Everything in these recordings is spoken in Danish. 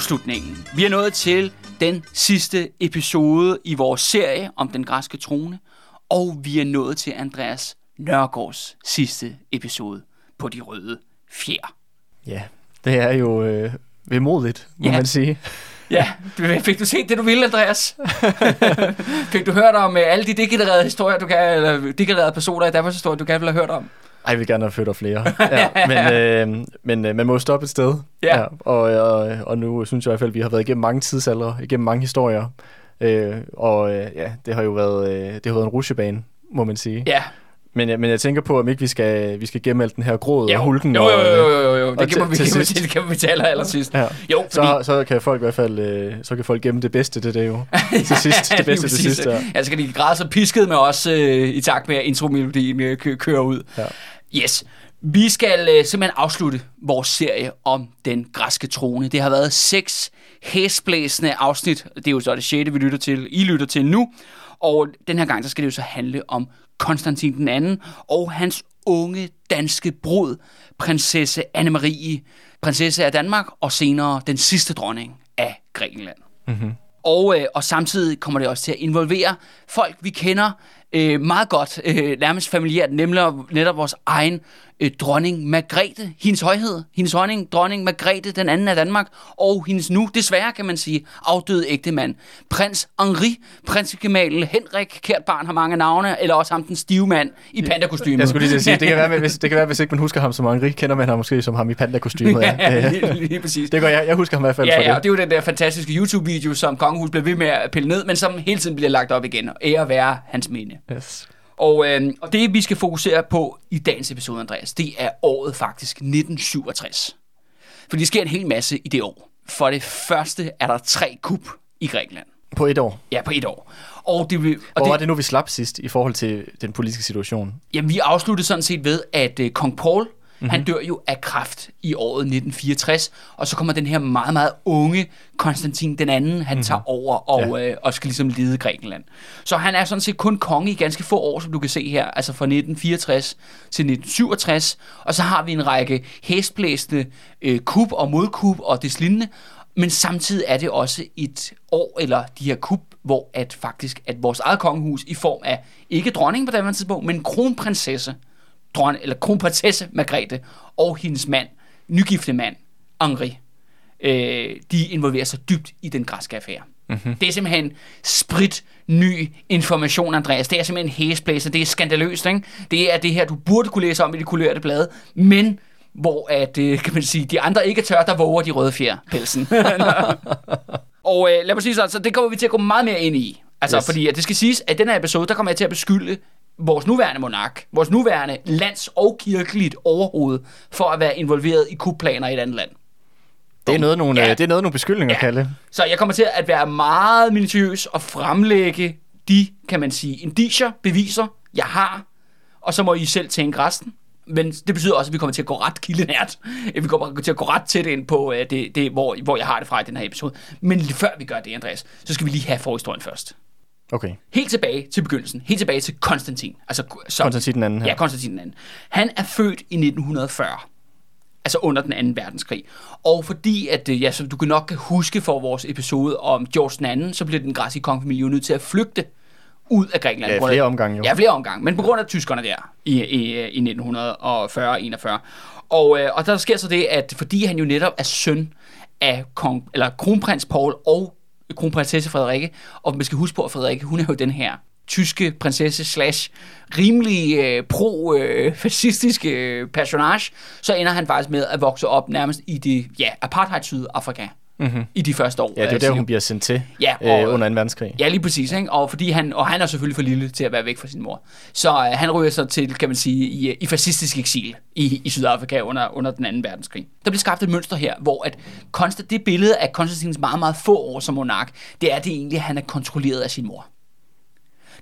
afslutningen. Vi er nået til den sidste episode i vores serie om den græske trone, og vi er nået til Andreas Nørgaards sidste episode på De Røde Fjer. Ja, det er jo øh, vemodigt, må Ja. man sige. Ja, fik du set det, du ville, Andreas? fik du hørt om øh, alle de degenererede historier, du kan, eller degenererede personer i Danmarks historie, du gerne ville have hørt om? Ej, jeg vil gerne have født flere. Ja, men, øh, men øh, man må jo stoppe et sted. Ja. og, og, og nu synes jeg i hvert fald, at vi har været igennem mange tidsalder, igennem mange historier. Øh, og øh, ja, det har jo været, øh, det har været en rutsjebane, må man sige. Ja, Men, jeg- men jeg tænker på, om ikke vi skal, vi skal gemme den her gråd jo, og hulken. jo, jo, jo, jo, jo, jo. og det kan vi, til til, sidst- til, vi til aller, aller sidst. Ja. Jo, fordi... Så, så kan folk i hvert fald øh, så kan folk gemme det bedste, det er det jo. Til sidst, det bedste til sidst, ja. Ja, så kan de græde så pisket med os øh, i takt med, at intromelodien øh, kø- kører ud. Ja. Yes. Vi skal øh, simpelthen afslutte vores serie om den græske trone. Det har været seks hæsblæsende afsnit. Det er jo så det sjette, vi lytter til. I lytter til nu. Og den her gang, så skal det jo så handle om Konstantin den anden og hans unge danske brud, prinsesse Anne-Marie, prinsesse af Danmark og senere den sidste dronning af Grækenland. Mm-hmm. Og, øh, og samtidig kommer det også til at involvere folk, vi kender øh, meget godt, øh, nærmest familiært, nemlig netop vores egen øh, dronning Margrethe, hendes højhed, hendes honning, dronning Margrethe, den anden af Danmark, og hendes nu, desværre kan man sige, afdøde ægtemand, prins Henri, prinsgemal Henrik, kært barn har mange navne, eller også ham den stive mand i pandakostymet. Jeg skulle lige sige, det kan, være, hvis, det kan være, hvis ikke man husker ham som Henri, kender man ham måske som ham i pandakostymet. Ja. ja, lige, lige præcis. det gør jeg. Jeg husker ham i hvert fald Ja, for ja, og det. det er jo den der fantastiske YouTube-video, som Kongehus blev ved med at pille ned, men som hele tiden bliver lagt op igen. Og ære være hans minde. Yes. Og, øh, og det, vi skal fokusere på i dagens episode, Andreas, det er året faktisk 1967. For der sker en hel masse i det år. For det første er der tre kup i Grækenland. På et år. Ja, på et år. Og det, vil- og Hvor var det nu, vi slap sidst i forhold til den politiske situation? Jamen, vi afsluttede sådan set ved, at øh, kong Paul. Mm-hmm. han dør jo af kræft i året 1964, og så kommer den her meget, meget unge Konstantin den anden, han mm-hmm. tager over og, Mhm. Ja. øh, og skal ligesom lede Grækenland. Så han er sådan set kun konge i ganske få år, som du kan se her, altså fra 1964 til 1967, og så har vi en række hæsblæsende øh, kup og modkup og lignende, men samtidig er det også et år, eller de her kup, hvor at faktisk, at vores eget kongehus i form af, ikke dronning på det tidspunkt, men kronprinsesse, dron, eller kronprinsesse Margrethe og hendes mand, nygifte mand, Henri, øh, de involverer sig dybt i den græske affære. Mm-hmm. Det er simpelthen sprit ny information, Andreas. Det er simpelthen hæsblæser. Det er skandaløst, ikke? Det er det her, du burde kunne læse om i de kulørte blade, men hvor at, øh, kan man sige, de andre ikke tør, der våger de røde fjer pelsen. og øh, lad mig sige så det kommer vi til at gå meget mere ind i. Altså, yes. fordi at det skal siges, at den her episode, der kommer jeg til at beskylde vores nuværende monark, vores nuværende lands- og kirkeligt overhoved, for at være involveret i kupplaner i et andet land. Det er noget, nogle, Ja. ja. det er noget, nogle beskyldninger, Ja. Kalle. Så jeg kommer til at være meget minutiøs og fremlægge de, kan man sige, indicier, beviser, jeg har, og så må I selv tænke resten. Men det betyder også, at vi kommer til at gå ret kildenært. Vi kommer til at gå ret tæt ind på øh, det, det hvor, hvor jeg har det fra i den her episode. Men før vi gør det, Andreas, så skal vi lige have forhistorien først. Okay. Helt tilbage til begyndelsen. Helt tilbage til Konstantin. Altså, som, Konstantin den anden her. Ja, Konstantin den anden. Han er født i 1940. Altså under den anden verdenskrig. Og fordi, at øh, ja, som du kan nok kan huske for vores episode om George den anden, så blev den græske kongefamilie jo nødt til at flygte ud af Grækenland. Ja, flere omgange jo. Ja, flere omgange. Men på grund af tyskerne der i, i, i 1940-41. Og, øh, og der sker så det, at fordi han jo netop er søn af kong, eller kronprins Paul og kronprinsesse Frederikke, og man skal huske på, at Frederikke, hun er jo den her tyske prinsesse slash rimelig øh, pro-fascistiske øh, øh, personage, så ender han faktisk med at vokse op nærmest i det, ja, apartheid Sydafrika Mm-hmm. i de første år. Ja, det er jo der, hun liv. bliver sendt til Ja, øh, og- under 2. verdenskrig. Ja, lige præcis. Ikke? Og, fordi han, og han er selvfølgelig for lille til at være væk fra sin mor. Så øh, han ryger så til, kan man sige, i, i fascistisk eksil i, i Sydafrika under, under den anden verdenskrig. Der bliver skabt et mønster her, hvor at Konstant, det billede af Konstantins meget, meget få år som monark, det er det egentlig, at han er kontrolleret af sin mor.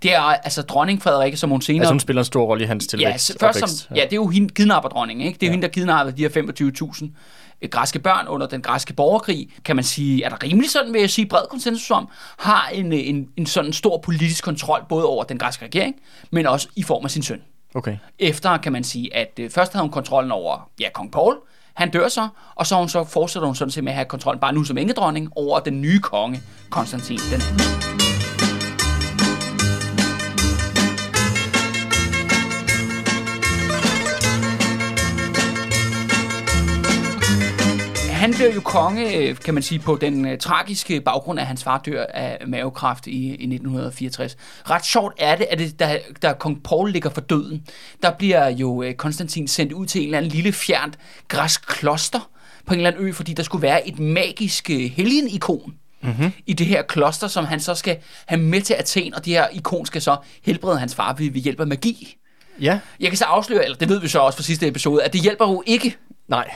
Det er altså dronning Frederikke, som hun senere... Altså, hun spiller en stor rolle i hans Ja, tilvækst. s- først opvækst. som, ja, det er jo hende, kidnapperdronningen, ikke? Det er jo Ja. hende, der kidnappede de her 25.000 øh, græske børn under den græske borgerkrig. Kan man sige, er der rimelig sådan, vil jeg sige, bred konsensus om, har en, øh, en, en sådan stor politisk kontrol, både over den græske regering, men også i form af sin søn. Okay. Efter kan man sige, at øh, først havde hun kontrollen over ja, kong Paul, Han dør så, og så, hun så fortsætter hun sådan set med at have kontrol, bare nu som engedronning, over den nye konge, Konstantin den anden. Han blev jo konge, øh, kan man sige, på den uh, tragiske baggrund af hans far dør af mavekræft i, i 1964. Ret sjovt er det, at det, da, da kong Paul ligger for døden, der bliver jo uh, Konstantin sendt ud til en eller anden lille fjernt græsk kloster på en eller anden ø, fordi der skulle være et magisk uh, helgenikon mm-hmm. i det her kloster, som han så skal have med til Athen, og det her ikon skal så helbrede hans far ved, ved hjælp af magi. Ja. Jeg kan så afsløre, eller det ved vi så også fra sidste episode, at det hjælper jo ikke Nej.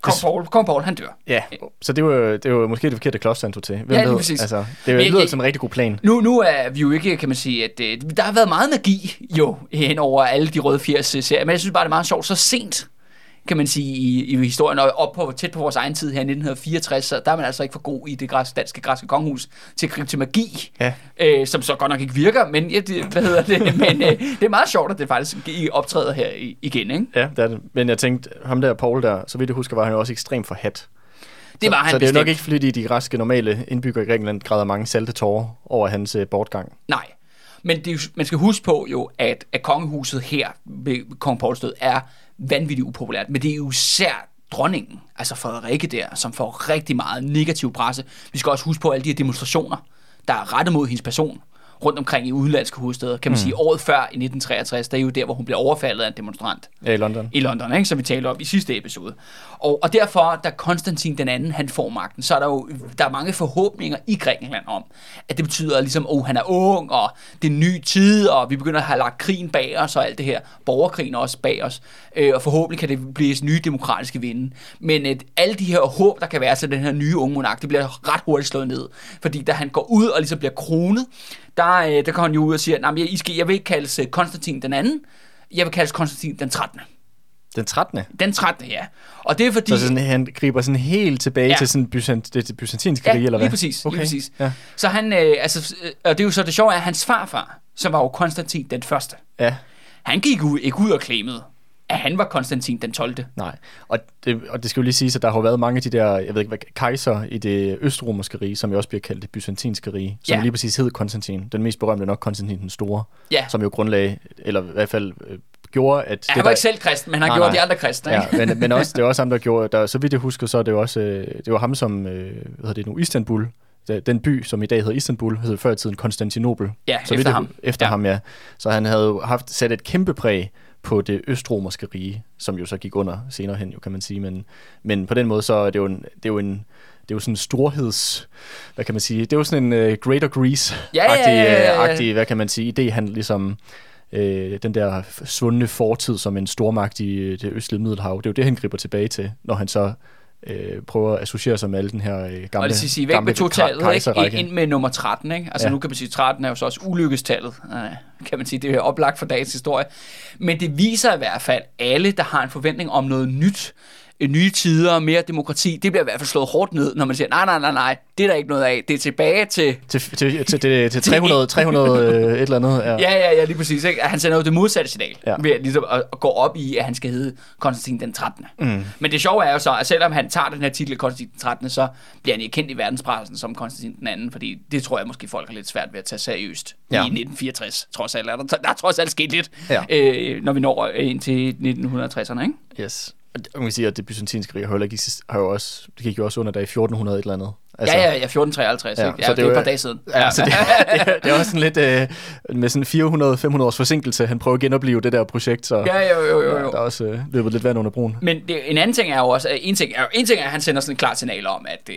Kong Paul, Kong Paul, han dør. Ja, så det var, det var måske det forkerte kloster, han tog til. Hvem Ja, lige ved? præcis. Altså, det Men- lyder som en rigtig god plan. Nu, nu er vi jo ikke, kan man sige, at øh, der har været meget magi jo hen over alle de røde 80 serier, men jeg synes bare, det er meget sjovt, så sent kan man sige, i, i historien, og op på, tæt på vores egen tid her i 1964, så der er man altså ikke for god i det græs, danske græske kongehus til at gribe til magi, Ja. øh, som så godt nok ikke virker, men, ja, det, hvad hedder det, men øh, det er meget sjovt, at det faktisk i- optræder her i- igen, ikke? Ja, det er det. Men jeg tænkte, ham der Paul der, så vidt jeg husker, var han jo også ekstremt forhat. Det var så, han så det er nok ikke, fordi de græske normale indbyggere i Grækenland græder mange salte tårer over hans øh, bortgang. Nej. Men det man skal huske på jo, at, at kongehuset her ved kong Pauls død er vanvittigt upopulært. Men det er jo især dronningen, altså Frederikke der, som får rigtig meget negativ presse. Vi skal også huske på alle de her demonstrationer, der er rettet mod hendes person rundt omkring i udlandske hovedsteder. Kan man mm. sige, året før i 1963, der er jo der, hvor hun bliver overfaldet af en demonstrant Ja, i London. i London, ikke? som vi talte om i sidste episode. Og, og derfor, da Konstantin den anden, han får magten, så er der jo der er mange forhåbninger i Grækenland om, at det betyder ligesom, at oh, han er ung, og det er en ny tid, og vi begynder at have lagt krigen bag os, og alt det her. Borgerkrigen er også bag os. Øh, og forhåbentlig kan det blive nye demokratiske vinde. Men et, alle de her håb, der kan være til den her nye unge monark, det bliver ret hurtigt slået ned. Fordi da han går ud og ligesom bliver kronet, der, øh, der går han jo ud og siger, at I skal, jeg vil ikke kaldes øh, Konstantin den anden, jeg vil kaldes Konstantin den 13. Den 13. Den 13. ja. Og det er fordi... Så sådan, han griber sådan helt tilbage Ja. til sådan byzant, det, det byzantinske ja, rige, eller lige hvad? præcis, Okay. lige præcis. Ja. Så han, øh, altså, øh, og det er jo så det sjove, er, at hans farfar, som var jo Konstantin den første, ja. han gik ud, ikke ud og klemede, at han var Konstantin den 12. Nej, og det, og det skal jo lige siges, at der har været mange af de der, jeg ved ikke hvad, kejser i det østromerske rige, som jo også bliver kaldt det byzantinske rige, som Ja. ja. lige præcis hed Konstantin. Den mest berømte er nok Konstantin den Store, Ja. som jo grundlagde, eller i hvert fald øh, gjorde, at... Ja, han var ikke selv kristen, men han Nej, gjorde nej. de andre kristne. Ja, Ikke? men, men også, det er også ham, der gjorde, der, så vidt jeg husker, så er det jo også, øh, det var ham som, øh, hvad hedder det nu, Istanbul, den by, som i dag hedder Istanbul, hed før i tiden Konstantinopel. Ja, så efter jeg- ham. Efter Ja. ja. ham, ja. Så han havde jo haft sat et kæmpe præg på det østromerske rige, som jo så gik under senere hen, jo, kan man sige. Men, men på den måde, så er det jo en, det er jo en det er jo sådan en storheds, hvad kan man sige, det er jo sådan en uh, Greater Greece-agtig, Ja, ja, ja, ja, ja. øh, hvad kan man sige, idé, han ligesom, øh, den der svundne fortid som en stormagt i det østlige Middelhav, det er jo det, han griber tilbage til, når han så øh, prøver at associere sig med alle den her øh, gamle, og det skal sige væk med totallet, ikke? Ind med nummer 13, ikke? Altså ja. Nu kan man sige, 13 er jo så også ulykkestallet, øh, kan man sige. Det er oplagt for dagens historie. Men det viser i hvert fald alle, der har en forventning om noget nyt, nye tider, mere demokrati, det bliver i hvert fald slået hårdt ned, når man siger, nej, nej, nej, nej, det er der ikke noget af. Det er tilbage til Til, til, til, til, til 300, 300 øh, et eller andet. Ja. Ja, ja, ja, lige præcis. Ikke? Han sender jo det modsatte signal, ja. Ved at, ligesom, at, at gå op i, at han skal hedde Konstantin den 13. Mm. Men det sjove er jo så, at selvom han tager den her titel Konstantin den 13, så bliver han ikke kendt i verdenspressen som Konstantin den anden, fordi det tror jeg måske folk er lidt svært ved at tage seriøst ja. I 1964. Trods alt er der, der er trods alt sket lidt, Ja. øh, når vi når ind til 1960'erne, ikke? Yes. Det- man kan sige, at det byzantinske rige har ikke, har jo også, det gik jo også under der i 1400 et eller andet. Altså, ja, ja, ja, 1453, ja, ikke? Ja, så det, er jo et par dage siden. Ja, så det, det, det er også sådan lidt øh, med sådan 400-500 års forsinkelse, han prøver at genopleve det der projekt, så Ja, jo, jo, jo, jo. der er også øh, løbet lidt vand under broen. Men det, en anden ting er jo også, en ting er, en ting er, at han sender sådan et klart signal om, at det,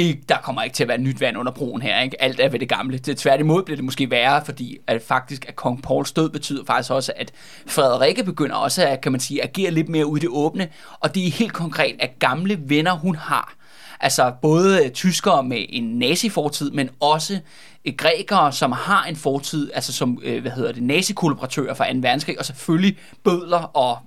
ikke, der kommer ikke til at være nyt vand under broen her. Ikke? Alt er ved det gamle. Det, tværtimod bliver det måske værre, fordi at faktisk at kong Pauls død betyder faktisk også, at Frederikke begynder også at, kan man sige, agere lidt mere ude i det åbne. Og det er helt konkret, at gamle venner, hun har, Altså både øh, tyskere med en nazi-fortid, men også øh, grækere, som har en fortid, altså som, øh, hvad hedder det, nazikollaboratører fra 2. verdenskrig, og selvfølgelig bødler og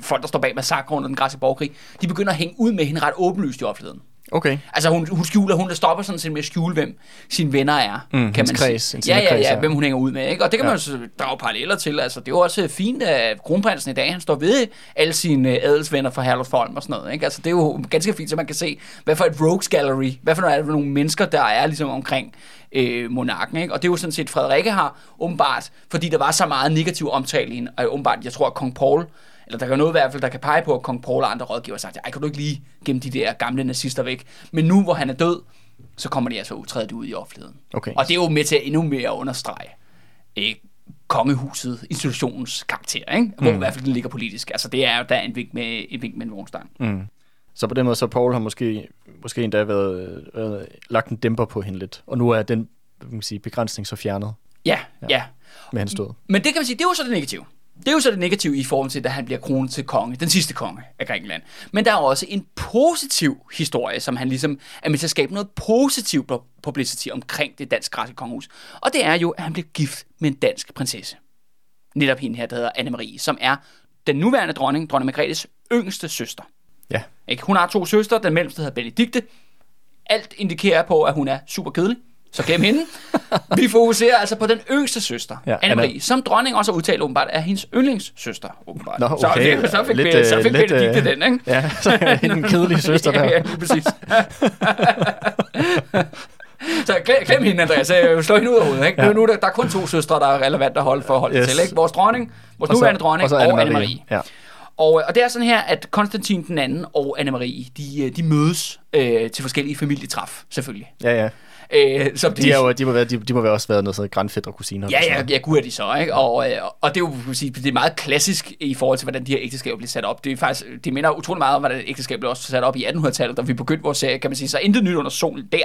folk, der står bag massakre under den græske borgerkrig, de begynder at hænge ud med hende ret åbenlyst i offentligheden. Okay. Altså hun, hun skjuler, hun stopper sådan set med at skjule, hvem sine venner er, Mm, kan man kreds, sige. Ja, ja, ja, hvem hun hænger ud med, ikke? Og det kan Ja. man jo drage paralleller til. Altså, det er jo også fint, at kronprinsen i dag, han står ved alle sine øh, adelsvenner fra Herlufsholm og sådan noget, ikke? Altså, det er jo ganske fint, så man kan se, hvad for et rogues gallery, hvad for nogle mennesker, der er ligesom omkring øh, monarken, ikke? Og det er jo sådan set, Frederikke har åbenbart, fordi der var så meget negativ omtale i hende, og åbenbart, jeg tror, at kong Paul eller der kan noget i hvert fald, der kan pege på, at kong Paul og andre rådgiver sagt, ej, kan du ikke lige gemme de der gamle nazister væk? Men nu, hvor han er død, så kommer de altså utrædet ud i offentligheden. Okay. Og det er jo med til at endnu mere understrege øh, kongehuset, institutionens karakter, ikke? hvor mm. i hvert fald den ligger politisk. Altså det er jo der er en vink med, en vink med en vognstang. Mm. Så på den måde, så Paul har måske, måske endda været, været, lagt en dæmper på hende lidt. Og nu er den kan man sige, begrænsning så fjernet Ja, ja, ja. med hans død. Men det kan man sige, det er jo så det negative. Det er jo så det negative i forhold til, da han bliver kronet til konge, den sidste konge af Grækenland. Men der er også en positiv historie, som han ligesom er med til at skabe noget positiv publicity omkring det dansk-græske kongehus. Og det er jo, at han bliver gift med en dansk prinsesse. Netop hende her, der hedder Anne-Marie, som er den nuværende dronning, dronning Margrethes yngste søster. Ja. Ikke? Hun har to søstre, den mellemste hedder Benedikte. Alt indikerer på, at hun er super kedelig. Så glem hende. Vi fokuserer altså på den yngste søster, Ja, Anne-Marie, Anna- som dronning også har udtalt åbenbart, er hendes yndlingssøster, åbenbart. Nå, Så, okay. det, så fik, Lidt, lidt, så øh, fik lidt, Benedikte øh, den, ikke? Ja, så er den kedelige søster der. Ja, ja, lige præcis. Så glem, glem hende, Andreas. Øh, Slå hende ud af hovedet. Ikke? Ja. Nu, er der, der er kun to søstre, der er relevant at holde forholdet Yes. til. Ikke? Vores dronning, vores Og så- nuværende dronning og så og Anne-Marie. Anne-Marie. Ja. Og, og det er sådan her, at Konstantin den anden og Anne-Marie, de, øh, de mødes øh, til forskellige familietræf, selvfølgelig. Ja, ja. Øh, som De, er jo, de, må være, de, de må være også været noget sådan grandfætter kusiner. Ja, ja, ja, gud er de så, ikke? Og, øh, og det er jo kan sige, det er meget klassisk i forhold til, hvordan de her ægteskaber bliver sat op. Det er faktisk, det minder utrolig meget om, hvordan ægteskab blev også sat op i 1800-tallet, da vi begyndte vores serie, kan man sige. Så intet nyt under solen der.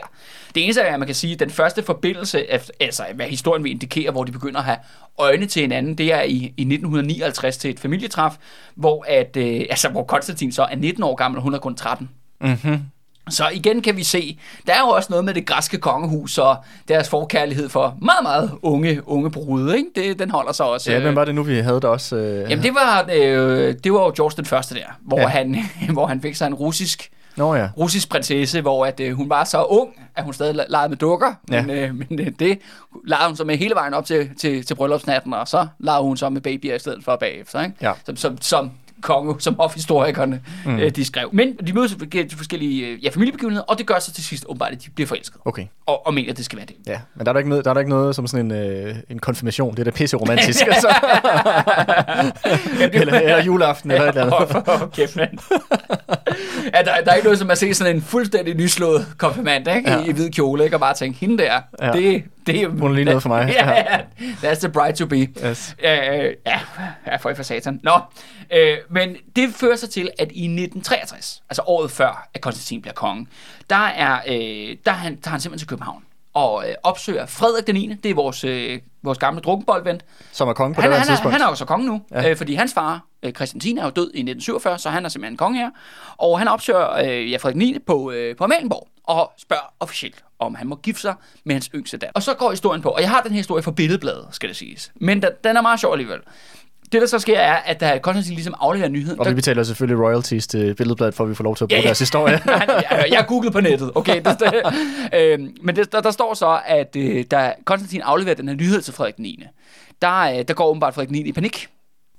Det eneste er, at man kan sige, den første forbindelse, af, altså hvad historien vil indikere, hvor de begynder at have øjne til hinanden, det er i, i 1959 til et familietræf, hvor, at, øh, altså, hvor Konstantin så er 19 år gammel, og hun er kun 13. Mhm. Så igen kan vi se, der er jo også noget med det græske kongehus og deres forkærlighed for meget, meget unge, unge brude. Ikke? Det, den holder sig også. Ja, øh, hvem var det nu, vi havde der også? Øh... Jamen det var, øh, det var jo George den første der, hvor, ja. han, hvor han fik sig en russisk, Nå ja. russisk prinsesse, hvor at, øh, hun var så ung, at hun stadig legede med dukker. Ja. Men, øh, men øh, det legede hun så med hele vejen op til, til, til bryllupsnatten, og så legede hun så med babyer i stedet for bagefter. Ikke? Ja. Som, som, som konge, som hofhistorikerne mm. øh, de skrev. Men de mødes til forskellige øh, ja, familiebegivenheder, og det gør så til sidst åbenbart, at de bliver forelsket. Okay. Og, og mener, at det skal være det. Ja, men der er der ikke noget, der er der ikke noget som sådan en, øh, en konfirmation. Det er da pisse romantisk. altså. eller, eller juleaften eller et eller andet. For kæft, mand. ja, der, der er ikke noget som at se sådan en fuldstændig nyslået konfirmand, ikke? Ja. I, I hvid kjole, ikke? Og bare tænke, hende der, ja. det, det er... Hun lige noget for mig. ja, ja, that's the bride to be. Yes. Øh, ja, ja, for for satan. Nå, øh, men det fører sig til, at i 1963, altså året før, at Konstantin bliver konge, der er, øh, der er han, tager han simpelthen til København og øh, opsøger Frederik den 9., det er vores, øh, vores gamle drukkenboldven, Som er konge på han, det her han, er, tidspunkt. han er jo så konge nu, Ja. øh, fordi hans far, øh, Christian 10, er jo død i 1947, så han er simpelthen konge her. Og han opsøger øh, ja, Frederik 9. på, øh, på Amalienborg og spørger officielt, om han må gifte sig med hans yngste datter. Og så går historien på, og jeg har den her historie fra Billedbladet, skal det siges. Men den, den er meget sjov alligevel. Det, der så sker, er, at da Konstantin ligesom afleverer nyheden... Og der- vi betaler selvfølgelig royalties til Billedbladet, for at vi får lov til at bruge Ja, ja. deres historie. Jeg, jeg har googlet på nettet, okay? Det, det, øh, men det, der, der står så, at øh, da Konstantin afleverer den her nyhed til Frederik 9., der, øh, der går åbenbart Frederik 9. i panik.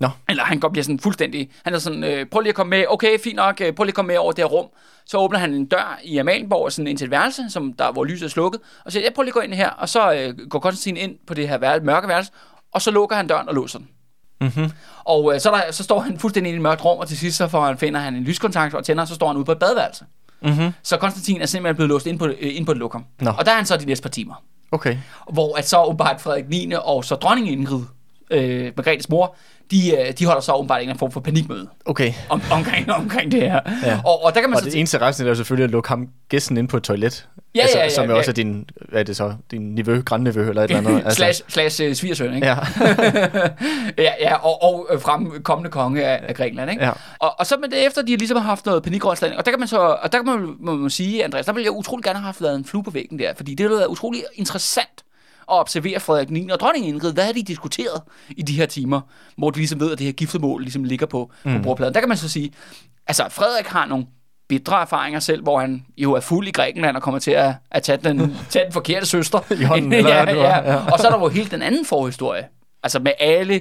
Nå, Eller han går, bliver sådan fuldstændig... Han er sådan, øh, prøv lige at komme med. Okay, fint nok. Øh, prøv lige at komme med over det her rum. Så åbner han en dør i Amalienborg, sådan ind til et værelse, som der, hvor lyset er slukket. Og siger, jeg prøv lige at gå ind her. Og så øh, går Konstantin ind på det her værelse, mørke værelse. Og så lukker han døren og låser den. Mhm. Og øh, så, der, så står han fuldstændig i et mørkt rum, og til sidst så får han, finder han en lyskontakt og tænder, og så står han ude på et badeværelse. Mhm. Så Konstantin er simpelthen blevet låst ind på, øh, ind på et lokum. Nå. Og der er han så de næste par timer. okay. Hvor at så åbenbart Frederik 9. og så dronning Ingrid, øh, Margrethes mor, de, øh, de holder så åbenbart en eller anden form for panikmøde Okay. om, omkring, omkring det her. Ja. Og, og der kan man Og så det eneste resten er jo selvfølgelig at lukke ham gæsten ind på et toilet. Ja, altså, ja, ja, som jo ja. også er din, hvad er det så, din niveau, grandnevø eller et eller andet. Altså, slash, slash øh, svigersøn, ikke? Ja, ja, ja og, og øh, fremkommende konge af, af Grækenland, ikke? Ja. Og, og så med det efter, de har ligesom har haft noget panikrådslanding, og der kan man så, og der kan man, må man sige, Andreas, der ville jeg utrolig gerne have haft lavet en flue på væggen der, fordi det ville være utrolig interessant at observere Frederik 9. og dronning Ingrid, hvad har de diskuteret i de her timer, hvor de ligesom ved, at det her giftermål ligesom ligger på, mm. på bordpladen. Der kan man så sige, altså Frederik har nogle bitre erfaringer selv, hvor han jo er fuld i Grækenland og kommer til at, at tage, den, tage den forkerte søster. I hånden, eller ja, ja. ja. Og så er der jo hele den anden forhistorie. Altså med alle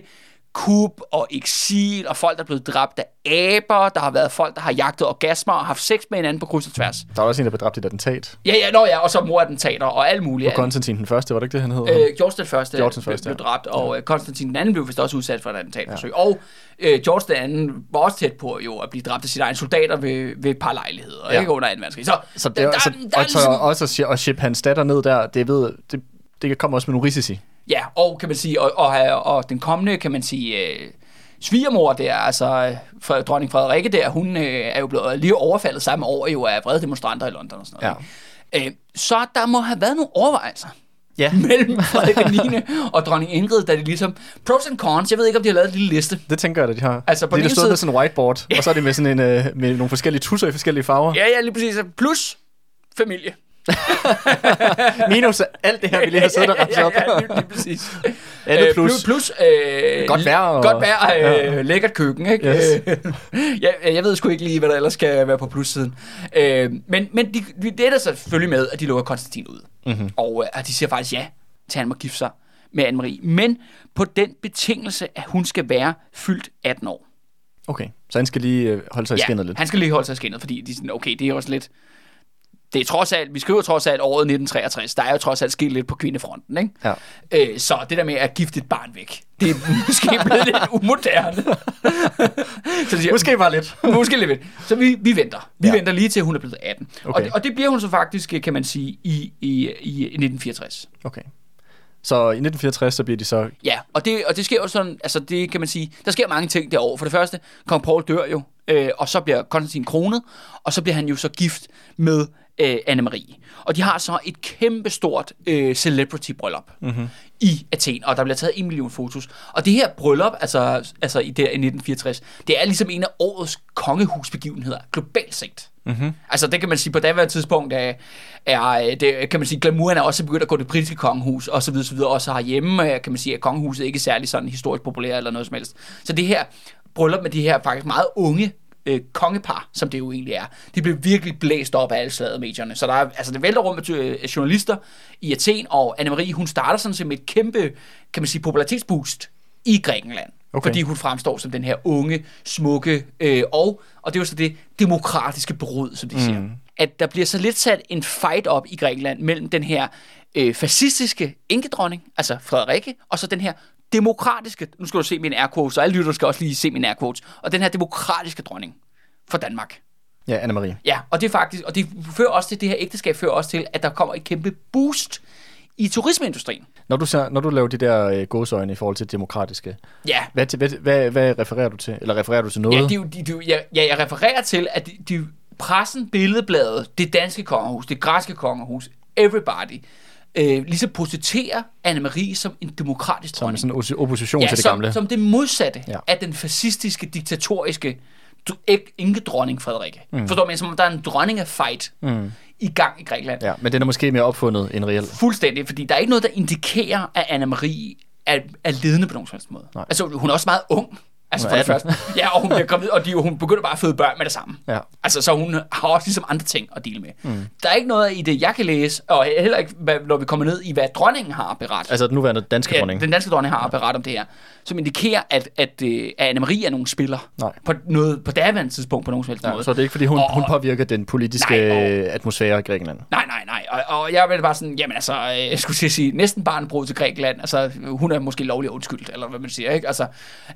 kub og eksil, og folk, der er blevet dræbt af aber. Der har været folk, der har jagtet orgasmer og haft sex med hinanden på kryds og tværs. Der var også en, der blev dræbt i et attentat. Ja, ja, nå ja, og så morattentater og alt muligt. Og Konstantin den første, var det ikke det, han hed? Øh, George den første, George den blev, første, blev ja. dræbt, og ja. Konstantin den anden blev vist også udsat for et attentatforsøg. Ja. Og øh, George den anden var også tæt på jo at blive dræbt af sine egne soldater ved, ved et par lejligheder, ja. Ikke under 2. verdenskrig. Så, så det, der, der, så, der, der er og, ligesom, også at, shi- at ship hans datter ned der, det, ved, det, det kommer også med nogle risici. Ja, og kan man sige, og, og, og, og den kommende, kan man sige, øh, svigermor der, altså øh, fra dronning Frederikke der, hun øh, er jo blevet lige overfaldet samme år jo af vrede demonstranter i London og sådan noget. Ja. Øh, så der må have været nogle overvejelser Ja. mellem Frederik 9. og dronning Ingrid, da de ligesom, pros and cons, jeg ved ikke, om de har lavet en lille liste. Det tænker jeg, at de har. Altså, på de den er stået side- med sådan en whiteboard, og så er det med sådan en, øh, med nogle forskellige tusser i forskellige farver. Ja, ja, lige præcis. Plus familie. Minus alt det her, vi lige har siddet og ramset op. ja, ja, lige, lige præcis. Alle Øh, plus. Plus, plus øh, Godt vejr og- Godt vejr, øh, lækkert køkken, ikke? Yes. Jeg, jeg ved sgu ikke lige, hvad der ellers skal være på plussiden. Øh, men men de, de, det er der selvfølgelig med, at de lukker Konstantin ud. Mm-hmm. Og at de siger faktisk ja til, at han må gifte sig med Anne-Marie. Men på den betingelse, at hun skal være fyldt 18 år. Okay, så han skal lige holde sig i skinnet lidt. han skal lige holde sig i skinnet, fordi de er sådan, okay, det er også lidt... Det er trods alt, vi skriver trods alt året 1963, der er jo trods alt sket lidt på kvindefronten, ikke? Ja. Øh, så det der med at gifte et barn væk, det er måske blevet lidt umoderne. så siger, Måske bare lidt. måske lidt. Så vi, vi venter. Vi ja. Venter lige til, hun er blevet 18. Okay. Og, det, og det bliver hun så faktisk, kan man sige, i, i, i 1964. Okay. Så i 1964, så bliver de så... Ja, og det, og det sker jo sådan, altså det kan man sige, der sker mange ting derovre. For det første, kong Paul dør jo, øh, og så bliver Konstantin kronet, og så bliver han jo så gift med øh, Anne-Marie. Og de har så et kæmpestort øh, celebrity-bryllup mm-hmm. i Athen, og der bliver taget en million fotos. Og det her bryllup, altså, altså i, der, i 1964, det er ligesom en af årets kongehusbegivenheder, globalt set. Mm-hmm. Altså det kan man sige, på daværende tidspunkt er, er det, kan man sige, glamouren er også begyndt at gå det britiske kongehus, og så videre, så videre. Også herhjemme, øh, kan man sige, at kongehuset ikke er særlig sådan historisk populær eller noget som helst. Så det her bryllup med de her faktisk meget unge øh, kongepar, som det jo egentlig er, det blev virkelig blæst op af alle sladdermedierne. Så der er, altså det vælter rundt med øh, journalister i Athen, og Anne-Marie, hun starter sådan set med et kæmpe, kan man sige, popularitetsboost i Grækenland. Okay. Fordi hun fremstår som den her unge, smukke, øh, og, og det er jo så det demokratiske brud, som de mm. siger. At der bliver så lidt sat en fight op i Grækenland mellem den her øh, fascistiske enkedronning, altså Frederikke, og så den her demokratiske, nu skal du se min air quotes, og alle lytter skal også lige se min air quotes, og den her demokratiske dronning for Danmark. Ja, Anne-Marie. Ja, og det er faktisk, og det fører også til, det her ægteskab fører også til, at der kommer et kæmpe boost i turismeindustrien. Når du, ser, når du laver de der øh, i forhold til demokratiske, Ja, hvad, til- hvad, hvad, hvad refererer du til? Eller refererer du til noget? Ja, de, de, de, ja, ja, jeg refererer til, at de, de, pressen, billedbladet, det danske kongehus, det græske kongehus, everybody, øh, ligesom portrætterer Anne-Marie som en demokratisk som dronning. sådan en oppo- opposition ja, til det som, gamle. som det modsatte ja. Af den fascistiske, diktatoriske du- ikke- ikke dronning Frederikke. Mm. Forstår man? Som om der er en dronning af fight mm. i gang i Grækenland. Ja, men den er måske mere opfundet end reelt. Fuldstændig, fordi der er ikke noget, der indikerer, at Anne-Marie er, er ledende på nogen som helst måde. Nej. Altså, hun er også meget ung. Altså for det første. Ja, og hun, bliver gravid, og de, hun begynder bare at føde børn med det samme. Ja. Altså, så hun har også ligesom andre ting at dele med. Mm. Der er ikke noget i det, jeg kan læse, og heller ikke, hvad- når vi kommer ned i, hvad dronningen har at berette. Altså den nuværende danske Ja, dronning. den danske dronning har at berette om det her, som indikerer, at, at, øh, at Anne-Marie er nogen spiller. Nej. På, noget, på daværende tidspunkt på nogen som helst Ja, måde. så det er ikke, fordi hun, Og- hun påvirker den politiske Nej, og- atmosfære i Grækenland. Nej, nej, nej. Og, og jeg vil bare sådan, jamen altså, øh, jeg skulle til sige, næsten barnbrud til Grækenland. Altså, hun er måske lovlig undskyldt, eller hvad man siger, ikke? Altså,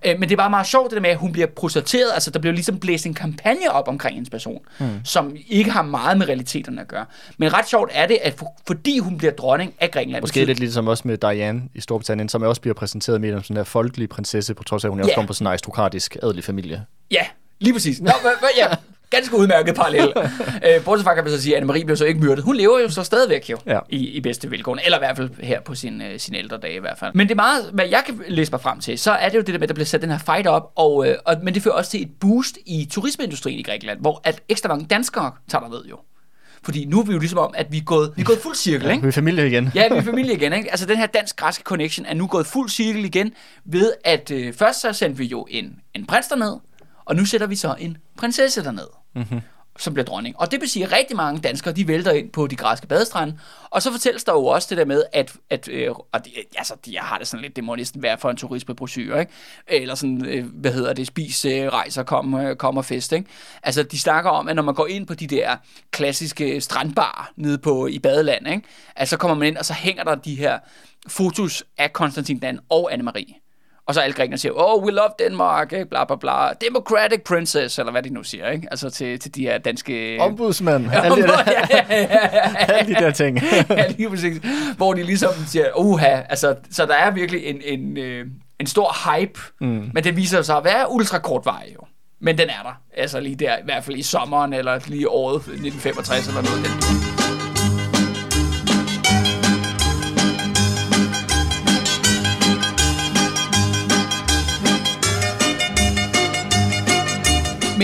øh, men det er bare meget sjovt, det der med, at hun bliver portrætteret. Altså, der bliver ligesom blæst en kampagne op omkring hendes person, mm. som ikke har meget med realiteterne at gøre. Men ret sjovt er det, at for, fordi hun bliver dronning af Grækenland... Måske lidt ligesom også med Diane i Storbritannien, som også bliver præsenteret mere som sådan en folkelig prinsesse, på trods af, at hun Ja. også kommer på sådan en aristokratisk adelig familie. Ja, lige præcis. Nå, hva, hva, ja, ganske udmærket parallel. øh, bortset fra, kan man så sige, at Anne-Marie blev så ikke myrdet. Hun lever jo så stadigvæk jo, Ja. i, i bedste velgående. Eller i hvert fald her på sin, øh, sin ældre dage i hvert fald. Men det er meget, hvad jeg kan læse mig frem til, så er det jo det der med, at der bliver sat den her fight op, og, øh, og, men det fører også til et boost i turismeindustrien i Grækenland, hvor at ekstra mange danskere tager der ved jo. Fordi nu er vi jo ligesom om, at vi er gået, vi er gået fuld cirkel, ikke? Vi er familie igen. Ja, vi er familie igen. Ikke? Altså den her dansk-græske connection er nu gået fuld cirkel igen, ved at øh, først så sendte vi jo en, en prins derned, og nu sætter vi så en prinsesse derned. Mm-hmm. som bliver dronning. Og det vil sige, at rigtig mange danskere, de vælter ind på de græske badestrande. Og så fortælles der jo også det der med, at, at øh, og det, altså, jeg har det sådan lidt, det må næsten være for en turismebrochure, ikke? Eller sådan, øh, hvad hedder det, spis, øh, rejser, kom, øh, kom og fest, ikke? Altså, de snakker om, at når man går ind på de der klassiske strandbar nede på, i badeland, ikke? Altså, så kommer man ind, og så hænger der de her fotos af Konstantin Dan og Anne-Marie. Og så alle grækerne siger, oh, we love Denmark, ikke? bla bla bla, democratic princess, eller hvad de nu siger, ikke? Altså til, til de her danske... Ombudsmand. alle, de der, ja, ja, ja, alle de der ting. ja, lige præcis. Hvor de ligesom siger, uha, altså, så der er virkelig en, en, øh, en stor hype, mm. men det viser sig at være ultra kort vej, jo. Men den er der. Altså lige der, i hvert fald i sommeren, eller lige året 1965, eller noget. Den.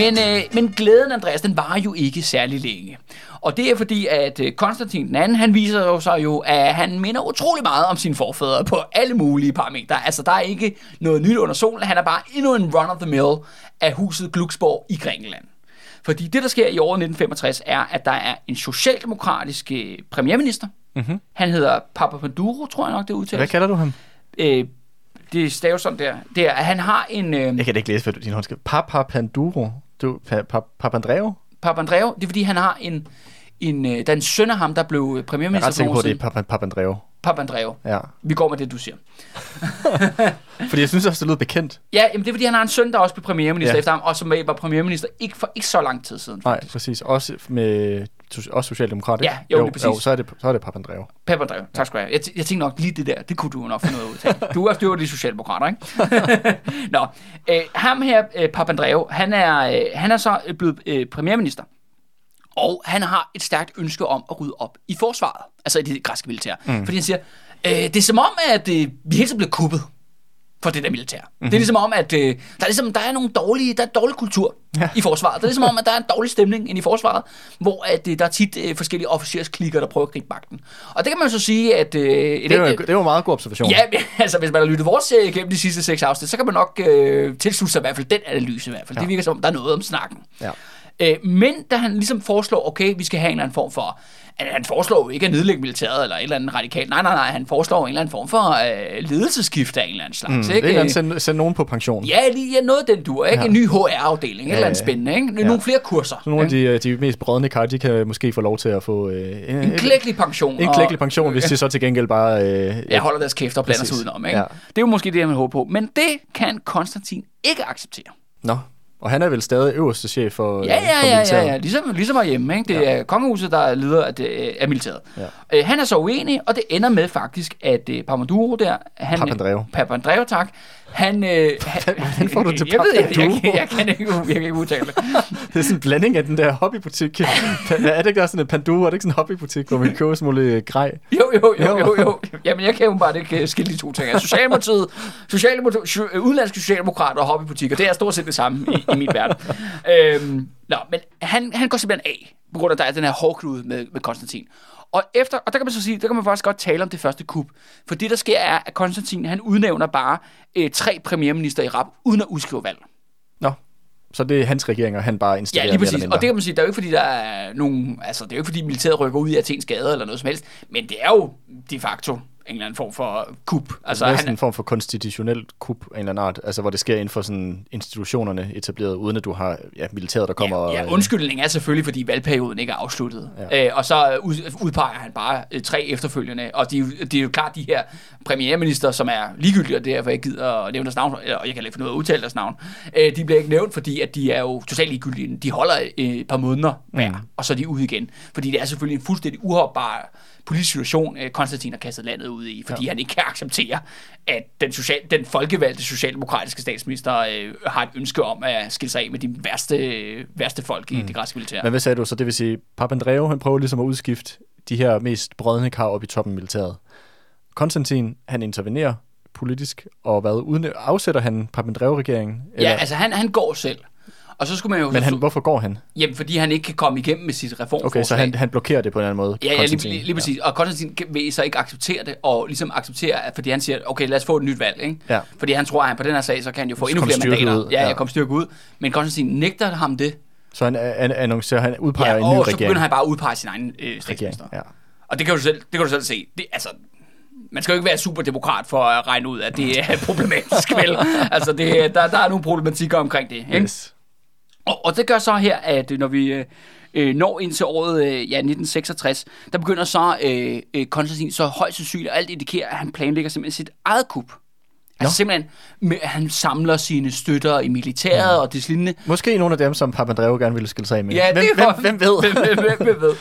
Men, øh, men glæden, Andreas, den var jo ikke særlig længe. Og det er fordi, at øh, Konstantin den anden, han viser jo sig jo, at han minder utrolig meget om sine forfædre på alle mulige parametre. Altså, der er ikke noget nyt under solen. Han er bare endnu en run-of-the-mill af huset Glucksborg i Grækenland. Fordi det, der sker i året 1965, er, at der er en socialdemokratisk øh, premierminister. Mm-hmm. Han hedder Papandreou, tror jeg nok, det udtales. Hvad kalder du ham? Øh, det staves sådan der. Det er, at han har en... Øh, Jeg kan da ikke læse, hvad din hånd skriver. Papa Panduro. Du, pa, pa, Papandreou? Papandreou, det er fordi, han har en... en øh, der er en søn af ham, der blev Jeg er premierminister ret sikker på, det er Papa, Papandreou. Papandreou. Ja. Vi går med det, du siger. Fordi jeg synes også, det lyder bekendt. Ja, jamen det er fordi, han har en søn, der også blev premierminister Ja. efter ham, og som var premierminister ikke for ikke så lang tid siden. Nej, præcis. Også med også socialdemokrat. ikke? Ja, jo, lige præcis. Jo, så er det, så er det Papandreou. Papandreou, tak skal du have. Jeg, jeg tænkte nok lige det der, det kunne du jo nok finde noget ud af. Du er også de socialdemokrater, ikke? Nå, øh, ham her, øh, Papandreou, han er, øh, han er så blevet øh, premierminister. Og han har et stærkt ønske om at rydde op i forsvaret, altså i det græske militær. Mm. Fordi han siger, øh, det er som om, at øh, vi hele tiden bliver kuppet for det der militær. Mm-hmm. Det er ligesom om, at øh, der, er ligesom, der er nogle dårlige, der er dårlig kultur ja. i forsvaret. Det er ligesom om, at der er en dårlig stemning ind i forsvaret, hvor at, øh, der er tit øh, forskellige officersklikker, der prøver at gribe magten. Og det kan man så sige, at... Øh, et, Det er, jo, et, det er jo en meget god observation. Ja, men, altså hvis man har lyttet vores serie gennem de sidste seks afsnit, så kan man nok øh, tilslutte sig i hvert fald den analyse i hvert fald. Ja. Det virker som om, der er noget om snakken. Ja. Øh, men da han ligesom foreslår, okay, vi skal have en eller anden form for... Han foreslår jo ikke at nedlægge militæret eller et eller andet radikalt. Nej, nej, nej. Han foreslår en eller anden form for øh, ledelsesskift af en eller anden slags. Mm, det ikke? er en send, send nogen på pension. Ja, lige ja, noget af den dur, ikke? Ja. Ja. En ny HR-afdeling, et eller andet ja. spændende, ikke? Ja. Nogle flere kurser. Så nogle af ikke? de, de mest brødne kar, de kan måske få lov til at få øh, En klækkelig pension. en og- klækkelig pension, hvis de så til gengæld bare... Øh, Ja, holder deres kæft og blander sig udenom, ikke? Ja. Det er jo måske det, man håber på. Men det kan Konstantin ikke acceptere. Nå, og han er vel stadig øverste chef for, Ja, øh, ja, for ja, ja, militæret. ja. Ligesom, ligesom herhjemme, ikke? Det er kongehuset, der er leder af, det, af militæret. Ja. Øh, han er så uenig, og det ender med faktisk, at øh, Papandreou der... Han, Papandreou. Papandreou, tak. Han... Øh, han Hvordan får du til jeg, ved, jeg, jeg, jeg, jeg, kan ikke, jeg kan ikke udtale det. Det er sådan en blanding af den der hobbybutik. Hvad er det ikke også sådan en Panduro? Er det ikke sådan en hobbybutik, hvor man køber sådan nogle grej? Jo, jo, jo, Jo. jo. Jamen, jeg kan jo bare ikke øh, skille de to ting. Altså, Socialdemokratiet, Socialdemokratiet øh, udenlandske socialdemokrater og hobbybutikker, det er stort set det samme i, i min verden. Øhm, nå, men han, han går simpelthen af, på grund af, at der er den her hårdklude med, med Konstantin. Og, efter, og der kan man så sige, der kan man faktisk godt tale om det første kup. For det, der sker, er, at Konstantin, han udnævner bare øh, tre premierminister i rap, uden at udskrive valg. Nå, så det er hans regering, og han bare Ja, installerer lige mere præcis. Og det kan man sige, der er jo ikke fordi, der er nogen... Altså, det er jo ikke fordi, militæret rykker ud i Athens gade eller noget som helst. Men det er jo de facto en eller anden form for kup. Altså, Altså, det er han, sådan en form for konstitutionelt kup af en eller anden art, altså hvor det sker inden for sådan institutionerne etableret, uden at du har ja, militæret, der kommer. Ja, ja, undskyldning er selvfølgelig, fordi valgperioden ikke er afsluttet. Ja. Øh, og så ud, udpeger han bare øh, tre efterfølgende. Og de, er jo- det er jo klart de her premierminister, som er ligegyldige, og derfor jeg ikke gider at nævne deres navn, og jeg kan ikke finde ud af at udtale deres navn. Øh, de bliver ikke nævnt, fordi at de er jo totalt ligegyldige. De holder øh, et par måneder hver, mm. og så er de ude igen. Fordi det er selvfølgelig en fuldstændig uholdbar politisk situation, øh, Konstantin har kastet landet ud i, fordi ja. han ikke kan acceptere, at den, social, den folkevalgte socialdemokratiske statsminister øh, har et ønske om at skille sig af med de værste, værste folk i mm. det græske militær. Men hvad sagde du så? Det vil sige, Papandreou, han prøver ligesom at udskifte de her mest brødne kar op i toppen af militæret. Konstantin, han intervenerer politisk, og hvad, uden afsætter han Papandreou-regeringen? Ja, altså han, han går selv. Og så skulle man jo... Men han, hvorfor går han? jamen, fordi han ikke kan komme igennem med sit reformforslag. Okay, så han, han blokerer det på en eller anden måde, Ja, ja lige, lige, lige præcis. Ja. Og Konstantin vil så ikke acceptere det, og ligesom acceptere, at, fordi han siger, okay, lad os få et nyt valg, ikke? Ja. Fordi han tror, at han på den her sag, så kan han jo få Så endnu flere mandater. ud, Ja, ja. jeg kommer styrke ud. Men Konstantin nægter ham det, Så han, han annoncerer, han udpeger Ja, en ny og så regering. begynder han bare at udpege sin egen øh, regering. statsminister. Ja. Og det kan du selv, det kan du selv se. Det, altså, man skal jo ikke være superdemokrat for at regne ud, at det er problematisk, vel? Altså, det, der, der er nogle problematikker omkring det. Ikke? Yes. Og, og det gør så her, at når vi øh, øh, når ind til året øh, ja, 1966, der begynder så øh, øh, Konstantin så højst sandsynligt, og alt indikerer, at han planlægger simpelthen sit eget kup. Altså simpelthen, med, han samler sine støtter i militæret mm. og det lignende. Måske nogle af dem, som Papandreou gerne ville skille sig af med. Ja, hvem, det hvem, var- hvem ved? Hvem, hvem, hvem, ved?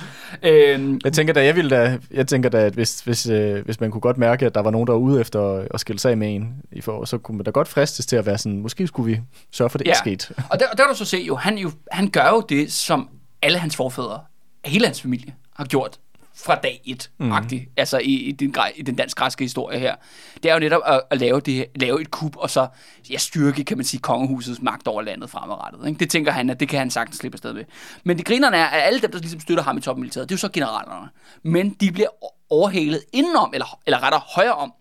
Øhm, Jeg tænker da, jeg ville da, jeg tænker da, at hvis, hvis, øh, hvis man kunne godt mærke, at der var nogen, der var ude efter at, at skille sig af med en, i for, så kunne man da godt fristes til at være sådan, måske skulle vi sørge for, at det ikke skete. Og der, og der kan du så se jo, han, jo, han gør jo det, som alle hans forfædre, hele hans familie, har gjort fra dag et, mm. altså i, i, den, i den dansk-græske historie her. Det er jo netop at, at lave, det, lave et kup, og så ja, styrke, kan man sige, kongehusets magt over landet fremadrettet. Ikke? Det tænker han, at det kan han sagtens slippe afsted med. Men det grinerne er, at alle dem, der ligesom støtter ham i topmilitæret, det er jo så generalerne. Men de bliver overhalet indenom, eller, eller rettere højere om,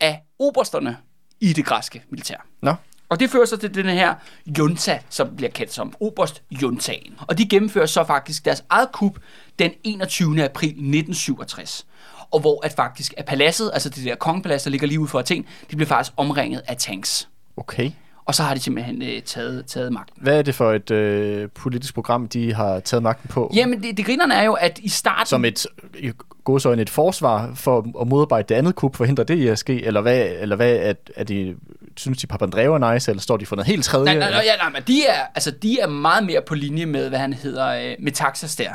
af obersterne i det græske militær. Nå, Og det fører så til den her junta, som bliver kendt som Oberst Juntaen. Og de gennemfører så faktisk deres eget kup den 21. april 1967. Og hvor at faktisk at paladset, altså det der kongepalads, der ligger lige ude for Athen, de bliver faktisk omringet af tanks. okay. Og så har de simpelthen øh, taget, taget magten. Hvad er det for et øh, politisk program, de har taget magten på? Jamen, det, det grinerne er jo, at i starten... Som et, godsøjne, et forsvar for at modarbejde det andet kup, forhindre det i at ske? Eller hvad, eller hvad er, er de, synes de Papandreou er nice, eller står de for noget helt tredje? Nej, nej, nej, ja, nej, men de er, altså, de er meget mere på linje med, hvad han hedder, øh, Metaxas der.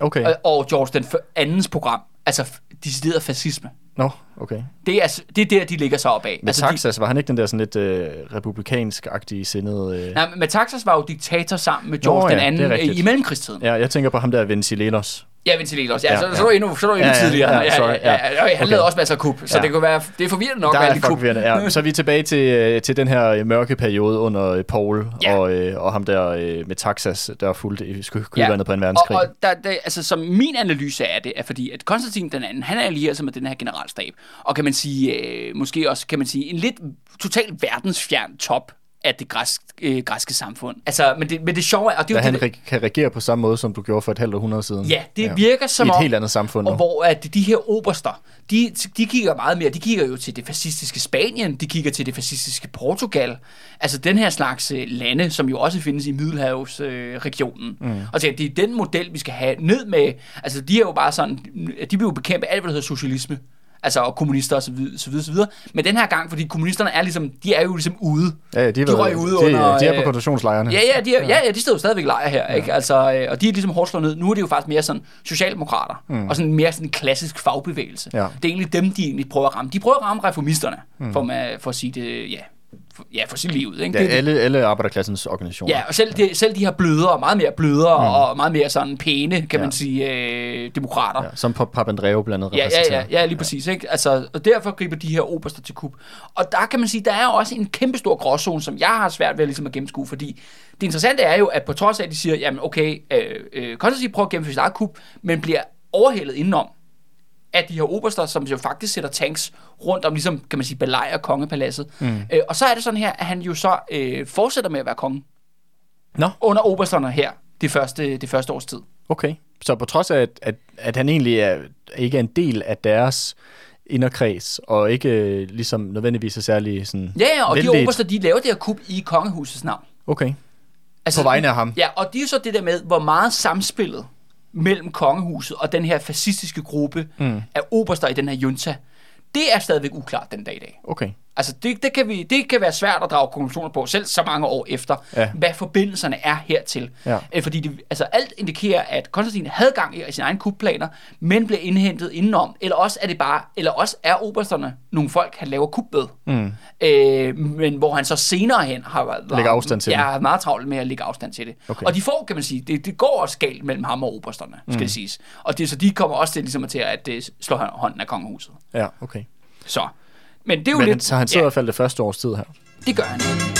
Okay, Og, og George den andens program. Altså, decideret fascisme. nå, okay. Det er, s- det er der, de ligger sig op af. Men altså, Taxas, var han ikke den der sådan lidt øh, republikansk-agtige sindede... Øh... de, nej, men Metaxas var jo diktator sammen med George Nå, den ja, anden det er øh, i mellemkrigstiden. Ja, jeg tænker på ham der Ventilelos. Ja, Ventilelos. Ja, Ja, så, ja. så, er du endnu, så er du endnu Ja, ja, tidligere. ja, sorry, ja, ja, ja, Han Okay. lavede også masser af kup, så Ja. det kunne være, det er forvirrende nok Der med er alle de kup. fucking ja. Så er vi tilbage til, øh, til den her øh, mørke periode under øh, Paul Ja. og, og ham der med Taxas, der er fuldt i sky- kølvandet på en og, verdenskrig. og der, der, altså, som min analyse af det, er fordi, at Konstantin den anden, han er allieret sig med den her generalstab, og kan man sige, øh, måske også, kan man sige, en lidt totalt verdensfjern top af det græsk, øh, græske samfund. Altså, men det, men det sjove er, og det er Da jo han det, re- kan regere på samme måde, som du gjorde for et halvt århundrede siden. Ja, det virker som I et om- helt andet samfund nu. Og hvor at de her oberster, de, de kigger meget mere, de kigger jo til det fascistiske Spanien, de kigger til det fascistiske Portugal, altså den her slags øh, lande, som jo også findes i Middelhavsregionen. Øh, regionen. mm. Og så det er den model, vi skal have ned med, altså de er jo bare sådan, de vil jo bekæmpe alt, hvad der hedder socialisme. Altså og kommunister og så videre, så videre, så videre. Men den her gang, fordi kommunisterne er ligesom, de er jo ligesom ude. Ja, ja, de, de røg ude de, under, de er på øh, koncentrationslejrene. Ja, ja, de, er, ja, ja, de står jo stadigvæk lejr her, ja. ikke? Altså, øh, og de er ligesom hårdt ned. Nu er det jo faktisk mere sådan socialdemokrater, mm. og sådan mere sådan en klassisk fagbevægelse. Ja. Det er egentlig dem, de egentlig prøver at ramme. De prøver at ramme reformisterne, mm. for, man, for at sige det, ja, ja, for sit liv, ikke? Ja, det, alle, alle arbejderklassens organisationer. Ja, og selv de, selv de her blødere, meget mere blødere mm. og meget mere sådan pæne, kan ja. man sige, øh, demokrater. Ja, som Papandreou blandt andet Ja, ja, ja, ja, lige præcis. Ikke? Altså, og derfor griber de her oberster til kub. Og der kan man sige, der er også en kæmpe stor gråzone, som jeg har svært ved ligesom at gennemskue, fordi det interessante er jo, at på trods af, at de siger, jamen okay, øh, øh, Konstantin prøver at gennemføre sit eget kub, men bliver overhældet indenom af de her oberster, som jo faktisk sætter tanks rundt om, ligesom, kan man sige, belejrer kongepaladset. Mm. Øh, og så er det sådan her, at han jo så øh, fortsætter med at være konge Nå, under obersterne her, det første, det første års tid. okay. Så på trods af, at, at, at han egentlig er, ikke er en del af deres inderkreds, og ikke øh, ligesom nødvendigvis er særlig sådan Ja, ja, og de velledt. oberster, de laver det her kub i kongehusets navn. Okay. Altså, På vegne af ham. Ja, og det er jo så det der med, hvor meget samspillet mellem kongehuset og den her fascistiske gruppe mm. af oberster i den her junta, det er stadigvæk uklart den dag i dag. Okay. Altså, det, det, kan vi, det kan være svært at drage konklusioner på, selv så mange år efter, Ja. hvad forbindelserne er hertil. Ja. Øh, Fordi det, altså, alt indikerer, at Konstantin havde gang i sine egne kupplaner, men blev indhentet indenom. Eller også er det bare, eller også er obersterne nogle folk, han laver kup. Mm. Øh, men hvor han så senere hen har været afstand til ja, det. meget travlt med at lægge afstand til det. Okay. Og de får, kan man sige, det, det går også galt mellem ham og obersterne, skal Mm. det siges. Og det, så de kommer også til, ligesom, til at øh, slå hånden af kongehuset. Ja, okay. Så. Men det er jo Men lidt... så han sidder i hvert fald det første års tid her. Det gør han.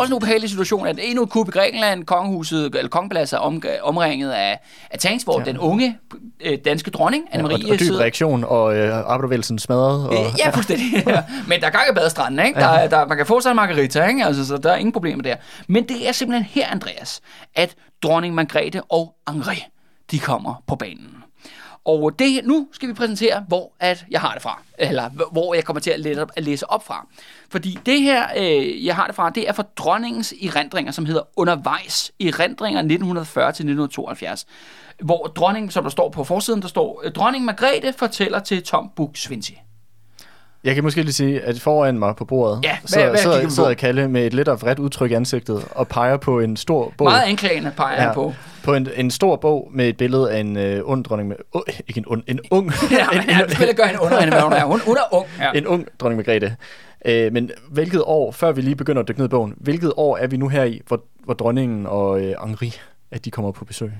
Også en ubehagelig situation, at endnu et kub i Grækenland, kongehuset, eller kongepladser er om, omringet af, af tanks, hvor ja. den unge øh, danske dronning, Anne-Marie, og, og dyb sidder- reaktion, og øh, arbejdervægelsen smadret. Og, Øh, ja, fuldstændig. Ja. Men der er gang i badestranden, ikke? Der, er- der, man kan få sig en margarita, ikke? Altså, så der er ingen problemer der. Men det er simpelthen her, Andreas, at dronning Margrethe og Henri, de kommer på banen. Og det, nu skal vi præsentere, hvor at jeg har det fra. Eller hvor jeg kommer til at læse op, at læse op fra. Fordi det her, øh, jeg har det fra, det er fra dronningens erindringer, som hedder Undervejs. Erindringer 1940-1972. Hvor dronningen, som der står på forsiden, der står, dronning Margrethe fortæller til Tom Buk Svinci. Jeg kan måske lige sige, at foran mig på bordet Ja, hvad- sidder, hvad sidder, på? sidder Kalle med et lidt af vredt udtryk i ansigtet og peger på en stor bog. Meget anklagende peger ja. han på. på en, en stor bog med et billede af en øh, ond dronning med... Uh, ikke en ond, en ung... Ja, en, men han spiller gør under hende, hvad hun er. Hun, hun er ung. Ja. en ung dronning Margrethe. Øh, men hvilket år, før vi lige begynder at dykke ned i bogen, hvilket år er vi nu her i, hvor, hvor dronningen og øh, Henri, at de kommer på besøg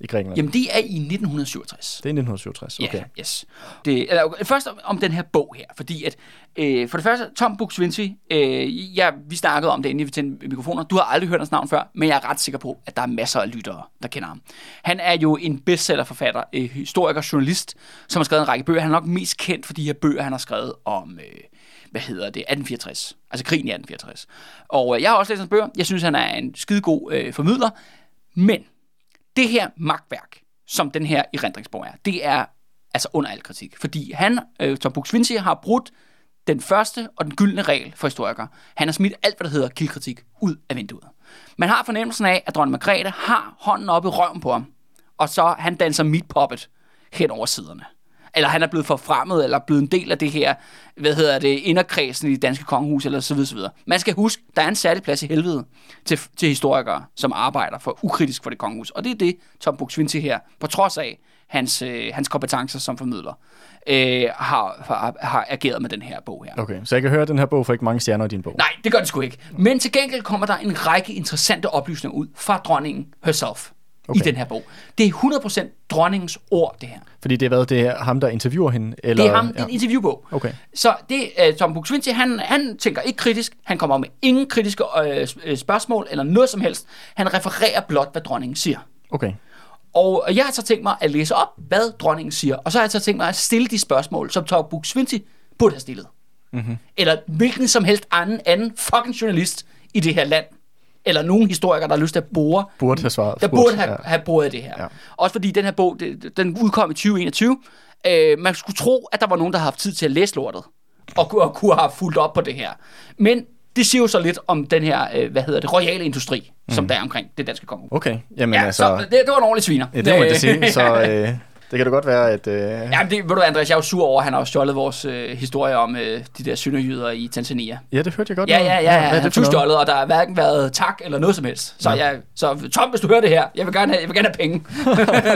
i Grækenland? Jamen, de er i 1967. Det er 1967, okay. Ja, yes. Det, eller, først om, om den her bog her, fordi at, øh, for det første, Tom Buk-Swienty, øh, ja, vi snakkede om det, inden vi tændte mikrofoner. Du har aldrig hørt hans navn før, men jeg er ret sikker på, at der er masser af lyttere, der kender ham. Han er jo en bestsellerforfatter, øh, historiker, journalist, som har skrevet en række bøger. Han er nok mest kendt for de her bøger, han har skrevet om... Øh, hvad hedder det, 1864. Altså krigen i 1864. Og øh, jeg har også læst hans bøger. Jeg synes, han er en skidegod øh, formidler. Men det her magtværk, som den her erindringsbog er, det er altså under al kritik. Fordi han, øh, Tom Buk-Swienty, har brudt den første og den gyldne regel for historikere. Han har smidt alt, hvad der hedder kildekritik, ud af vinduet. Man har fornemmelsen af, at dronning Margrethe har hånden oppe i røven på ham, og så han danser meat puppet hen over siderne. Eller han er blevet forfremmet, eller blevet en del af det her, hvad hedder det, inderkredsen i det danske kongehus, eller så videre, så videre. Man skal huske, der er en særlig plads i helvede til, til historikere, som arbejder for ukritisk for det kongehus. Og det er det, Tom Buk-Swienty her, på trods af hans, øh, hans kompetencer som formidler, øh, har, har, har ageret med den her bog her. Okay, så jeg kan høre, at den her bog får ikke mange stjerner i din bog. Nej, det gør det sgu ikke. Men til gengæld kommer der en række interessante oplysninger ud fra dronningen herself okay. i den her bog. Det er 100% dronningens ord, det her. Fordi det er hvad, det er ham, der interviewer hende? Eller, Det er ham, ja. en interviewbog. Okay. Så det er Tom Buk-Swienty, han, han tænker ikke kritisk, han kommer med ingen kritiske øh, spørgsmål eller noget som helst. Han refererer blot, hvad dronningen siger. Okay. Og jeg har så tænkt mig at læse op, hvad dronningen siger, og så har jeg så tænkt mig at stille de spørgsmål, som Tom Buk-Swienty burde have stillet. Mm-hmm. Eller hvilken som helst anden, anden fucking journalist i det her land, eller nogen historiker, der har lyst til at bore Burde have svaret. der Burde, burde have, ja. have boret det her. Ja. Også fordi den her bog, det, den udkom i 2021. Øh, man skulle tro, at der var nogen, der havde haft tid til at læse lortet, og, kunne- og kunne have fulgt op på det her. Men det siger jo så lidt om den her, øh, hvad hedder det, royale industri, mm. som der er omkring det danske kongehus. Okay, jamen Ja, altså... så det, det var en ordentlig sviner. Ja, det må man da sige. Så øh, det kan da godt være, at... Øh, Ja, men det, ved du, Andreas, jeg er jo sur over, at han har stjålet vores øh, historie om øh, de der sønderjyder i Tanzania. ja, det hørte jeg godt. Ja, ja, ja, ja. er han noget? stjålet, og der har hverken været tak eller noget som helst. Så, jeg, så Tom, hvis du hører det her, jeg vil gerne have, jeg vil gerne have penge.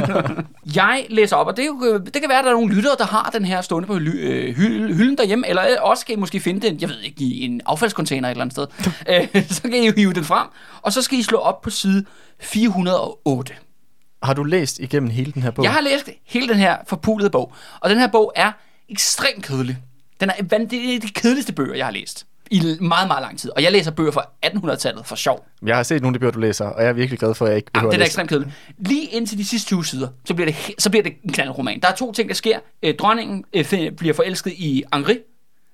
jeg læser op, og det, er jo, det kan være, at der er nogle lyttere, der har den her stående på hy- øh, hy- hylden derhjemme, eller øh, også kan I måske finde den, jeg ved ikke, i en affaldscontainer et eller andet sted. Øh, så kan I jo hive den frem, og så skal I slå op på side 408. Har du læst igennem hele den her bog? Jeg har læst hele den her forpulede bog, og den her bog er ekstremt kedelig. Den er, det er de kedeligste bøger, jeg har læst i meget, meget lang tid. Og jeg læser bøger fra 1800-tallet for sjov. Jeg har set nogle af de bøger, du læser, og jeg er virkelig glad for, at jeg ikke behøver Jamen, den er ekstremt kedelig. Lige indtil de sidste 20 sider, så bliver det, så bliver det en knaldroman. Der er to ting, der sker. Øh, dronningen øh, bliver forelsket i Henri,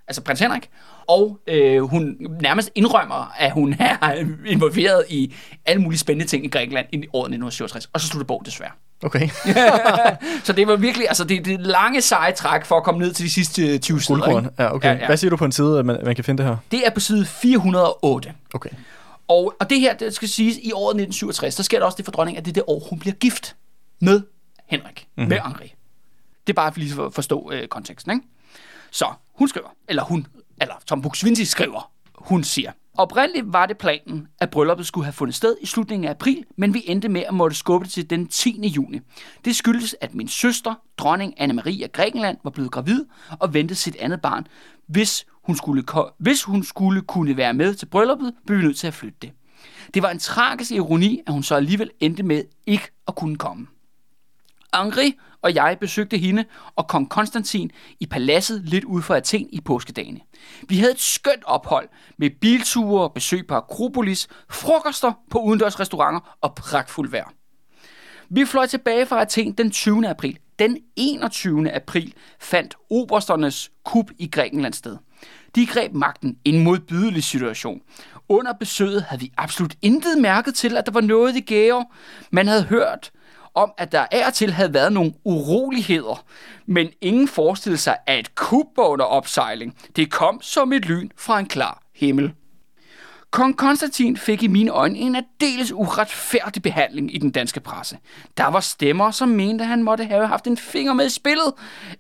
altså prins Henrik, og øh, hun nærmest indrømmer, at hun er involveret i alle mulige spændende ting i Grækenland i året 1967. Og så slutter bogen desværre. Okay. Så det var virkelig, altså det, det lange seje træk for at komme ned til de sidste 20 sider. Guldkorn. Ja, okay. Ja, ja. Hvad siger du på en side, at man, man kan finde det her? Det er på side 408. Okay. Og, og det her, det skal siges, i året 1967, så sker der også det for dronningen, at det er det år, hun bliver gift med Henrik, mm-hmm. med Henri. Det er bare for lige at forstå øh, konteksten, ikke? Så hun skriver, eller hun, eller Tom Buk-Swienty skriver, hun siger, Oprindeligt var det planen, at brylluppet skulle have fundet sted i slutningen af april, men vi endte med at måtte skubbe det til den 10. juni. Det skyldes, at min søster, dronning Anne-Marie af Grækenland, var blevet gravid og ventede sit andet barn. Hvis hun, skulle, hvis hun skulle kunne være med til brylluppet, blev vi nødt til at flytte det. Det var en tragisk ironi, at hun så alligevel endte med ikke at kunne komme. Henri og jeg besøgte hende og kong Konstantin i paladset lidt ud for Athen i påskedagene. Vi havde et skønt ophold med bilture, besøg på Akropolis, frokoster på udendørs restauranter og pragtfuld vejr. Vi fløj tilbage fra Athen den 20. april. Den 21. april fandt obersternes kup i Grækenland sted. De greb magten i en modbydelig situation. Under besøget havde vi absolut intet mærket til, at der var noget i gære. Man havde hørt om, at der af og til havde været nogle uroligheder, men ingen forestillede sig, at et kup var under opsejling. Det kom som et lyn fra en klar himmel. Kong Konstantin fik i mine øjne en aldeles uretfærdig behandling i den danske presse. Der var stemmer, som mente, at han måtte have haft en finger med i spillet,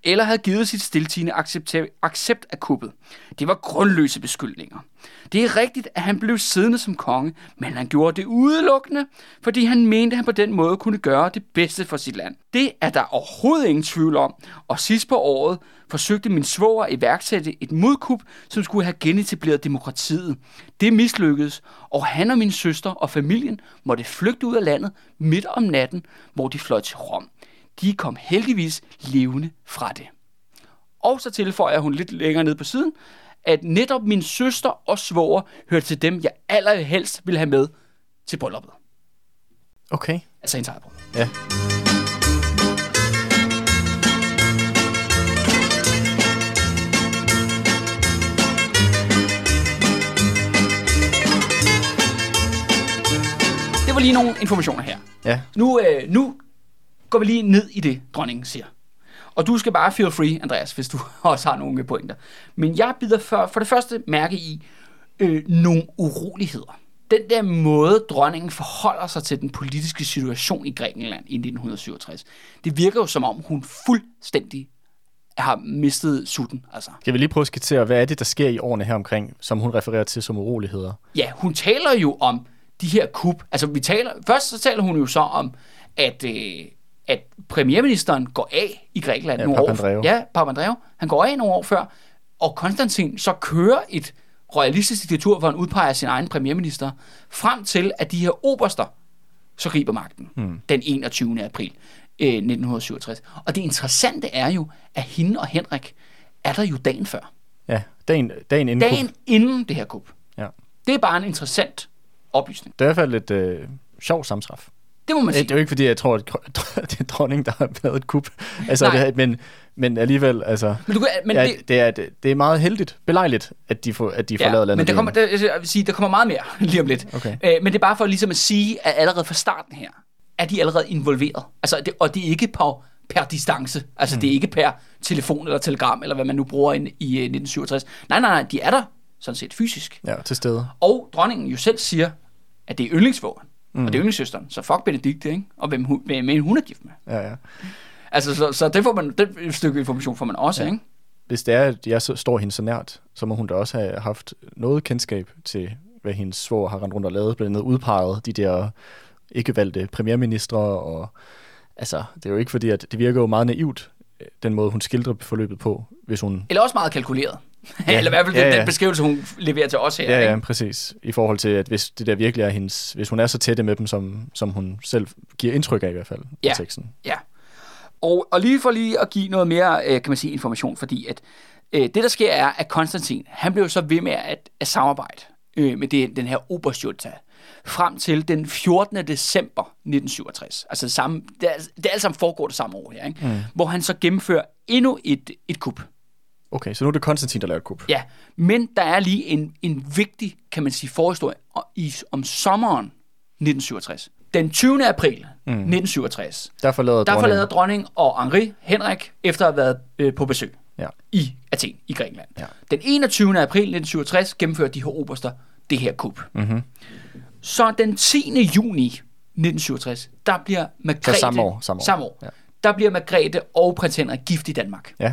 eller havde givet sit stiltigende accept, accept af kuppet. Det var grundløse beskyldninger. Det er rigtigt, at han blev siddende som konge, men han gjorde det udelukkende, fordi han mente, at han på den måde kunne gøre det bedste for sit land. Det er der overhovedet ingen tvivl om, og sidst på året forsøgte min svoger at iværksætte et modkup, som skulle have genetableret demokratiet. Det mislykkedes, og han og min søster og familien måtte flygte ud af landet midt om natten, hvor de fløj til Rom. De kom heldigvis levende fra det. Og så tilføjer hun lidt længere ned på siden, at netop min søster og svoger hørte til dem, jeg allerhelst ville have med til brylluppet. Okay. Altså hendes eget bryllup. Ja. Var lige nogle informationer her. Ja. Nu, øh, nu går vi lige ned i det, dronningen siger. Og du skal bare feel free, Andreas, hvis du også har nogle pointer. Men jeg bider for, for det første mærke i øh, nogle uroligheder. Den der måde, dronningen forholder sig til den politiske situation i Grækenland i 1967, det virker jo som om, hun fuldstændig har mistet sutten. Altså. Skal vi lige prøve at skitsere, hvad er det, der sker i årene her omkring, som hun refererer til som uroligheder? Ja, hun taler jo om de her kup. Altså, vi taler, først så taler hun jo så om, at, øh, at premierministeren går af i Grækenland Ja, nogle år. Ja, Papandreou. Han går af nogle år før, og Konstantin så kører et royalistisk diktatur, hvor han udpeger sin egen premierminister, frem til, at de her oberster så griber magten hmm. den 21. april øh, 1967. Og det interessante er jo, at hende og Henrik er der jo dagen før. Ja, dagen, dagen inden Dagen kup. inden det her kup. Ja. Det er bare en interessant oplysning. Det er i hvert fald lidt øh, sjov samstraf. Det må man Det sige. er jo ikke, fordi jeg tror, at det er dronningen, der har lavet et kup. Altså, Nej. det, men, men alligevel, altså... Men, du, kan- men, ja, det, det, er, det, det er meget heldigt, belejligt, at de, får, at de forlader landet. men der kommer, der, jeg vil sige, der kommer meget mere lige om lidt. Okay. Øh, men det er bare for ligesom at sige, at allerede fra starten her, er de allerede involveret. Altså, det, og det er ikke på, per distance. Altså, mm. det er ikke per telefon eller telegram, eller hvad man nu bruger i, i øh, 1967. Nej, nej, nej, de er der sådan set fysisk. Ja, til stede. Og dronningen jo selv siger, at det er yndlingsvågen. Mm. Og det er yndlingssøsteren. Så fuck Benedikte, ikke? Og hvem, hun, hvem hvem hun er gift med. Ja, ja. Altså, så, så det får man, det stykke information får man også, ja. ikke? Hvis det er, at jeg så, står hende så nært, så må hun da også have haft noget kendskab til, hvad hendes svor har rendt rundt og lavet. Blandt andet udpeget de der ikke valgte premierministre. Og, altså, det er jo ikke fordi, at det virker jo meget naivt, den måde, hun skildrer forløbet på, hvis hun... Eller også meget kalkuleret. Ja. Eller i hvert fald Ja, den, ja. den beskrivelse, hun leverer til os her. Ja, ikke? ja, præcis. I forhold til, at hvis det der virkelig er hendes... Hvis hun er så tætte med dem, som, som hun selv giver indtryk af i hvert fald Ja. i teksten. Ja. Og, og lige for lige at give noget mere, øh, kan man sige, information, fordi at øh, det, der sker, er, at Konstantin, han blev så ved med at, at samarbejde øh, med det, den her Oberstjulta frem til den 14. december 1967. Altså det, samme, det, er, det er alt sammen foregår det samme år her, ikke? Mm. hvor han så gennemfører endnu et, et kup. Okay, så nu er det Konstantin, der laver et kup. Ja, men der er lige en, en vigtig, kan man sige, forhistorie i, om sommeren 1967. Den 20. april mm. 1967, Der forlader der forlader dronning og Henri Henrik efter at have været øh, på besøg Ja. i Athen, i Grækenland. Ja. Den 21. april 1967 gennemfører de her oberster det her kup. Mm-hmm. Så den 10. juni 1967, der bliver Margrethe... samme år, samme år. Samme år Ja. Der bliver Margrethe og prins Henrik gift i Danmark. Ja.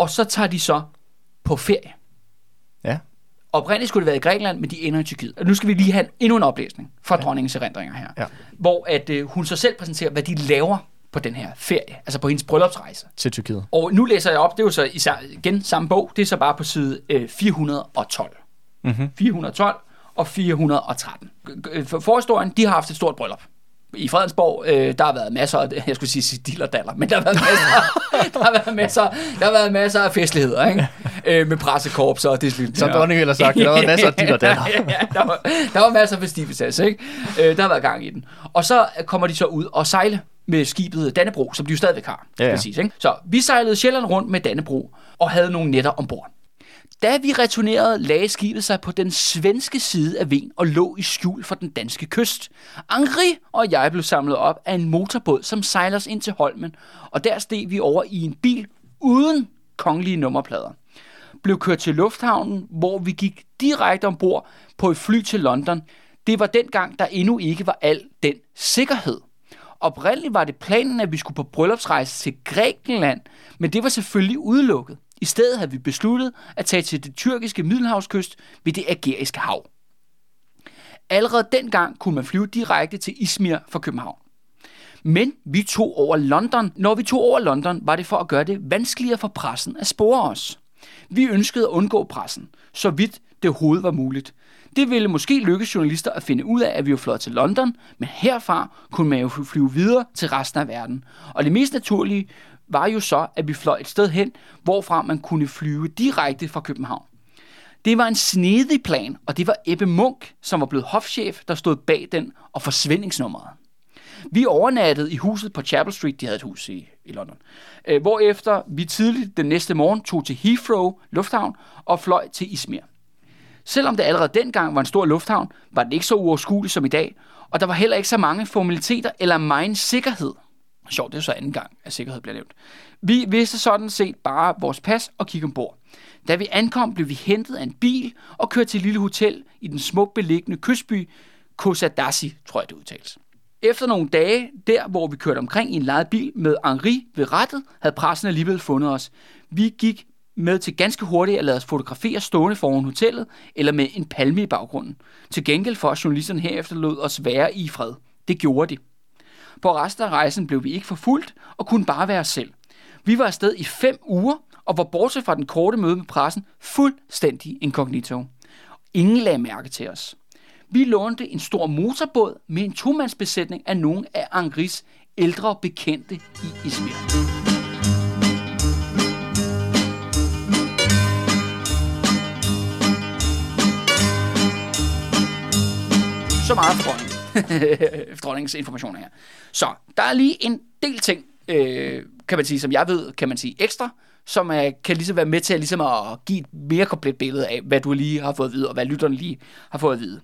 Og så tager de så på ferie. Ja. Oprindeligt skulle det være i Grækenland, men de ender i Tyrkiet. Og nu skal vi lige have endnu en oplæsning fra ja. dronningens erindringer her. Ja. Hvor at, øh, hun så selv præsenterer, hvad de laver på den her ferie. Altså på hendes bryllupsrejse. Til Tyrkiet. Og nu læser jeg op, det er jo så især, igen samme bog, det er så bare på side øh, 412. Mm-hmm. 412 og 413. Øh, For forhistorien, de har haft et stort bryllup. I Fredensborg, øh, der har været masser af, jeg skulle sige diller men der har været masser, der har været masser, der har været masser af festligheder, ikke? Øh, med pressekorps og det slut. Som dronningen ville have sagt, der var masser af diller ja, ja, der, var, der var masser af festivitas, ikke? Øh, der har været gang i den. Og så kommer de så ud og sejle med skibet Dannebro, som de jo stadigvæk har. Ja, ja. Præcis, ikke? Så vi sejlede Sjælland rundt med Dannebro og havde nogle netter ombord. Da vi returnerede, lagde skibet sig på den svenske side af Ven og lå i skjul for den danske kyst. Henri og jeg blev samlet op af en motorbåd, som sejler os ind til Holmen, og der steg vi over i en bil uden kongelige nummerplader. Blev kørt til lufthavnen, hvor vi gik direkte ombord på et fly til London. Det var dengang, der endnu ikke var al den sikkerhed. Oprindeligt var det planen, at vi skulle på bryllupsrejse til Grækenland, men det var selvfølgelig udelukket. I stedet havde vi besluttet at tage til det tyrkiske middelhavskyst ved det Ægæiske hav. Allerede dengang kunne man flyve direkte til Izmir fra København. Men vi tog over London. Når vi tog over London, var det for at gøre det vanskeligere for pressen at spore os. Vi ønskede at undgå pressen, så vidt det overhovedet var muligt. Det ville måske lykkes journalister at finde ud af, at vi var fløjet til London, men herfra kunne man jo flyve videre til resten af verden. Og det mest naturlige var jo så, at vi fløj et sted hen, hvorfra man kunne flyve direkte fra København. Det var en snedig plan, og det var Ebbe Munk, som var blevet hofchef, der stod bag den og forsvindingsnummeret. Vi overnattede i huset på Chapel Street, de havde et hus i, i London, øh, hvorefter vi tidligt den næste morgen tog til Heathrow Lufthavn og fløj til Izmir. Selvom det allerede dengang var en stor lufthavn, var det ikke så uoverskueligt som i dag, og der var heller ikke så mange formaliteter eller meget sikkerhed. Sjovt, det er så anden gang, at sikkerhed bliver nævnt. Vi vidste sådan set bare vores pas og kigge ombord. Da vi ankom, blev vi hentet af en bil og kørt til et lille hotel i den smukt beliggende kystby Kosadasi, tror jeg det udtales. Efter nogle dage, der hvor vi kørte omkring i en lejet bil med Henri ved rettet, havde pressen alligevel fundet os. Vi gik med til ganske hurtigt at lade os fotografere stående foran hotellet eller med en palme i baggrunden. Til gengæld for at journalisterne herefter lod os være i fred. Det gjorde de. På resten af rejsen blev vi ikke forfulgt og kunne bare være os selv. Vi var afsted i fem uger og var bortset fra den korte møde med pressen fuldstændig inkognito. Ingen lagde mærke til os. Vi lånte en stor motorbåd med en tomandsbesætning af nogle af Angris ældre bekendte i Izmir. Så meget for dronningens informationer her. Så der er lige en del ting, øh, kan man sige, som jeg ved, kan man sige ekstra, som er, kan ligesom være med til at, ligesom at give et mere komplet billede af, hvad du lige har fået at vide, og hvad lytterne lige har fået at vide.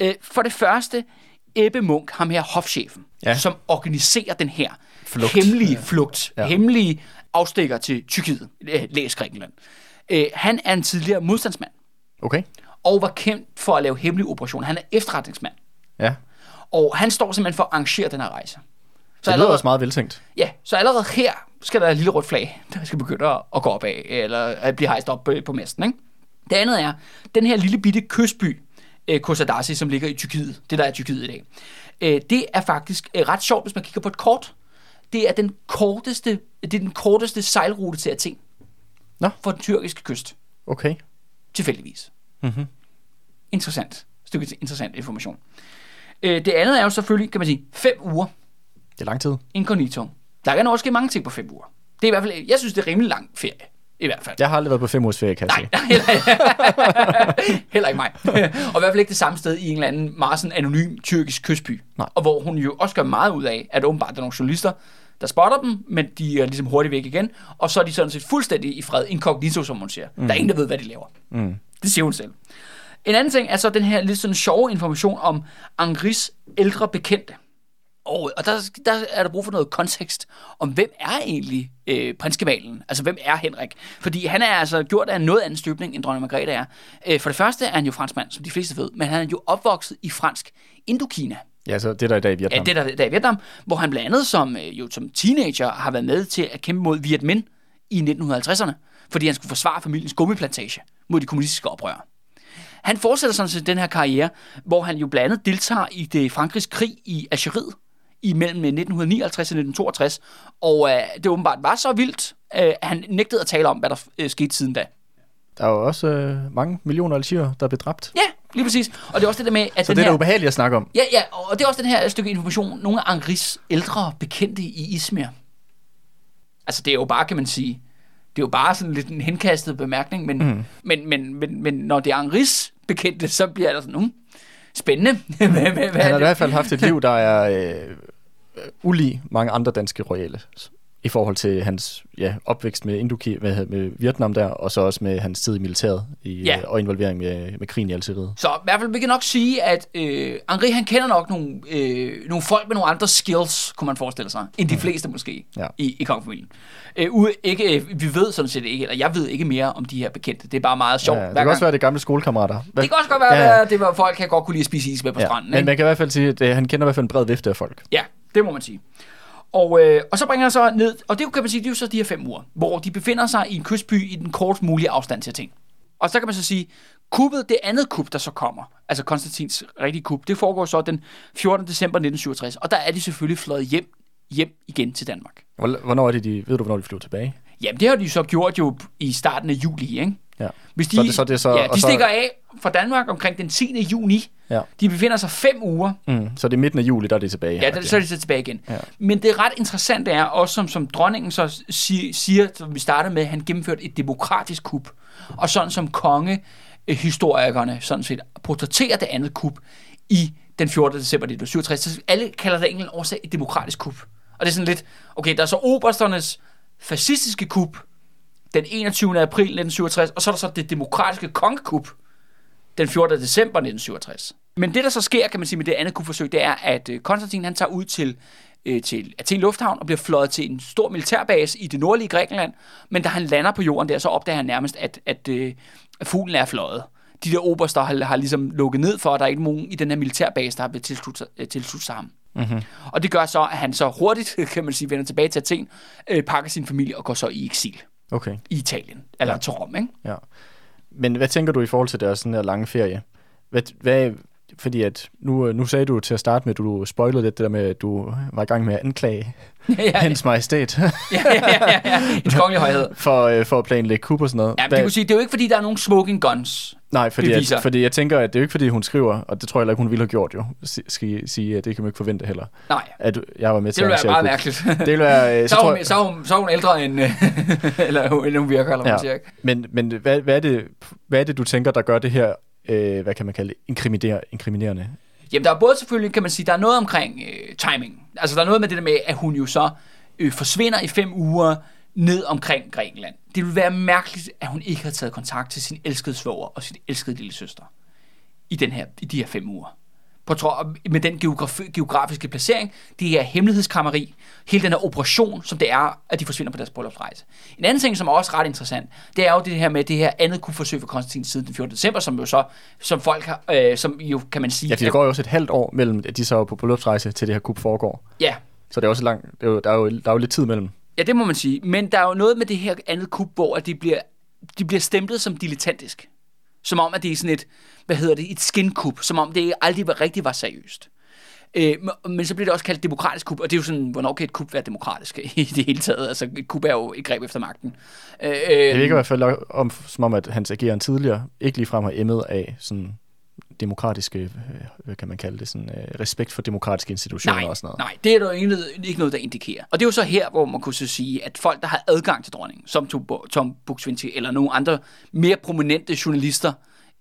Øh, for det første, Ebbe Munk, ham her hofchefen, Ja. som organiserer den her Flugt. hemmelige flugt, Ja. hemmelige afstikker til Tyrkiet, øh, læs Grækenland. Øh, han er en tidligere modstandsmand, Okay. og var kendt for at lave hemmelige operationer. Han er efterretningsmand, Ja. Og han står simpelthen for at arrangere den her rejse. Så Det allerede, også meget veltænkt. ja, så allerede her skal der et lille rødt flag, der skal begynde at gå op af, eller at blive hejst op på, på mesten. Ikke? Det andet er, den her lille bitte kystby, øh, Kosadasi, som ligger i Tyrkiet, det der er Tyrkiet i dag, øh, det er faktisk øh, ret sjovt, hvis man kigger på et kort. Det er den korteste, det er den korteste sejlrute til Athen. Nå. For den tyrkiske kyst, Okay. tilfældigvis. Mhm. Interessant. Stykke interessant information. Øh, det andet er jo selvfølgelig, kan man sige, fem uger Det er lang tid. incognito. Der kan nok ske mange ting på fem uger. Det er i hvert fald, jeg synes, det er rimelig lang ferie. I hvert fald. Jeg har aldrig været på fem ugers ferie, kan jeg Nej, sige. heller, heller ikke mig. og i hvert fald ikke det samme sted i en eller anden meget sådan anonym tyrkisk kystby. Nej. Og hvor hun jo også gør meget ud af, at åbenbart der er nogle journalister, der spotter dem, men de er ligesom hurtigt væk igen. Og så er de sådan set fuldstændig i fred, incognito, som hun siger. Mm. Der er ingen, der ved, hvad de laver. Mm. Det siger hun selv. En anden ting er så den her lidt sådan sjove information om Angris ældre bekendte. Og, og der, der er der brug for noget kontekst om, hvem er egentlig øh, prinskemalen? Altså, hvem er Henrik? Fordi han er altså gjort af en noget anden støbning, end dronning Margrethe er. Øh, for det første er han jo franskmand, som de fleste ved, men han er jo opvokset i fransk Indokina. Ja, så det der er i dag i Ja, Vietnam. det der, der er i Vietnam, hvor han blandt andet som, øh, jo, som teenager har været med til at kæmpe mod Viet Minh i 1950'erne, fordi han skulle forsvare familiens gummiplantage mod de kommunistiske oprør. Han fortsætter sådan set den her karriere, hvor han jo blandt andet deltager i det Frankrigs krig i Algeriet imellem 1959 og 1962, og øh, det åbenbart var så vildt, øh, han nægtede at tale om, hvad der øh, skete siden da. der er jo også øh, mange millioner algier, der er blevet dræbt. Ja, lige præcis. Og det er også det der med, at Så den det er her... da ubehageligt at snakke om. Ja, ja, og det er også den her stykke information. Nogle af Angris ældre bekendte i Izmir. Altså, det er jo bare, kan man sige, det er jo bare sådan lidt en henkastet bemærkning, men, mm. men, men, men, men når det er Angris bekendte, så bliver der sådan, um, spændende. hvad, hvad, hvad Han har i hvert fald haft et liv, der er øh, ulig mange andre danske royale i forhold til hans ja, opvækst med, Indoki, med, med Vietnam der, og så også med hans tid i militæret i, Ja. ja. og involvering med, med krigen i Algeriet. Så i hvert fald, vi kan nok sige, at øh, Henri, han kender nok nogle, øh, nogle folk med nogle andre skills, kunne man forestille sig, end de fleste måske, Ja. i, i kongefamilien. Øh, ude, ikke, øh, vi ved sådan set ikke, eller jeg ved ikke mere om de her bekendte. Det er bare meget sjovt. Ja, det kan også gang. være det gamle skolekammerater. Hvad- det kan også godt være, Ja, at det var folk, kan godt kunne lide at spise is med på ja. stranden. Men ikke? man kan i hvert fald sige, at øh, han kender i hvert fald en bred vifte af folk. Ja, det må man sige. Og, øh, og så bringer han så ned, og det kan man sige, det er jo så de her fem uger, hvor de befinder sig i en kystby i den kortest mulige afstand til ting. Og så kan man så sige, kuppet, det andet kup, der så kommer, altså Konstantins rigtige kup, det foregår så den 14. december 1967, og der er de selvfølgelig fløjet hjem, hjem igen til Danmark. Hvor- Hvornår er det, de, ved du, hvornår de flyver tilbage? Jamen, det har de så gjort jo i starten af juli, ikke? Ja. Hvis de, Så det- så det så- ja, de så- stikker af fra Danmark omkring den 10. juni. Ja. De befinder sig fem uger Mm. Så det er midten af juli, der er de tilbage. Ja, der, så er de så tilbage igen. Ja. Men det ret interessante er også, som, som dronningen så siger, som vi starter med, han gennemførte et demokratisk kup. Og sådan som kongehistorikerne sådan set portrætterer det andet kup i den 14. december 1967. Så alle kalder det af en eller anden årsag et demokratisk kup. Og det er sådan lidt, okay, der er så obersternes fascistiske kup den 21. april 1967, og så er der så det demokratiske kongekup den 14. december 1967. Men det, der så sker, kan man sige, med det andet kupforsøg, det er, at øh, Konstantin han tager ud til, øh, til Athen Lufthavn og bliver fløjet til en stor militærbase i det nordlige Grækenland. Men da han lander på jorden der, så opdager han nærmest, at, at, øh, at fuglen er fløjet. De der oberster har, har ligesom lukket ned for, at der er ikke nogen i den her militærbase, der har blevet tilsluttet, øh, tilsluttet sig ham. Mm-hmm. Og det gør så, at han så hurtigt, kan man sige, vender tilbage til Athen, øh, pakker sin familie og går så i eksil Okay, i Italien, eller ja. til Rom, ikke? ja. Men hvad tænker du i forhold til deres sådan her lange ferie? Hvad, hvad, fordi at nu, nu sagde du til at starte med, at du spoilede lidt det der med, at du var i gang med at anklage ja, ja, hans majestæt ja, ja, ja, ja. En kongelig højhed. for, øh, for at planlægge kup og sådan noget. Ja, men det, kunne sige, det er jo ikke, fordi der er nogen smoking guns. Nej, fordi, beviser. at, fordi jeg tænker, at det er jo ikke, fordi hun skriver, og det tror jeg heller ikke, hun ville have gjort jo, skal sige, at det kan man ikke forvente heller, Nej, at jeg var med det til ville at være meget mærkeligt. Det ville være, så, så hun, jeg, så, hun, så hun ældre end, øh, eller, eller hun virker, eller hvad man siger. ja. Ikke? Men, men hvad, hvad, er det, hvad er det, du tænker, der gør det her, øh, hvad kan man kalde det, inkriminer, inkriminerende? Jamen, der er både selvfølgelig, kan man sige, der er noget omkring øh, timing. Altså, der er noget med det der med, at hun jo så øh, forsvinder i fem uger ned omkring Grækenland. Det ville være mærkeligt, at hun ikke havde taget kontakt til sin elskede svoger og sin elskede lille søster i, den her, i de her fem uger. På tro, med den geografi, geografiske placering, det her hemmelighedskrammeri, hele den her operation, som det er, at de forsvinder på deres bryllupsrejse. En anden ting, som er også ret interessant, det er jo det her med det her andet kunne forsøge for Konstantin siden den 14. december, som jo så, som folk har, øh, som jo kan man sige... Ja, der går jo også et halvt år mellem, at de så er på bryllupsrejse til det her kup foregår. ja, Så det er også lang, det er jo, der, er jo, der er jo lidt tid mellem. Ja, det må man sige. Men der er jo noget med det her andet kub, hvor at de bliver, de bliver stemplet som dilettantisk. Som om, at det er sådan et, hvad hedder det, et skinkub. Som om det aldrig var, rigtig var seriøst. Øh, men- så bliver det også kaldt demokratisk kub, og det er jo sådan, hvornår kan et kub være demokratisk i det hele taget? Altså, et kub er jo et greb efter magten. Øh, Det virker i hvert fald om, som om, at hans ageren tidligere ikke ligefrem har emmet af sådan demokratiske, øh, hvad kan man kalde det, sådan, øh, respekt for demokratiske institutioner Nej, og sådan noget. nej, det er der jo ikke, ikke noget, der indikerer. Og det er jo så her, hvor man kunne så sige, at folk, der har adgang til dronningen, som Tom, Buk-Swienty eller nogle andre mere prominente journalister,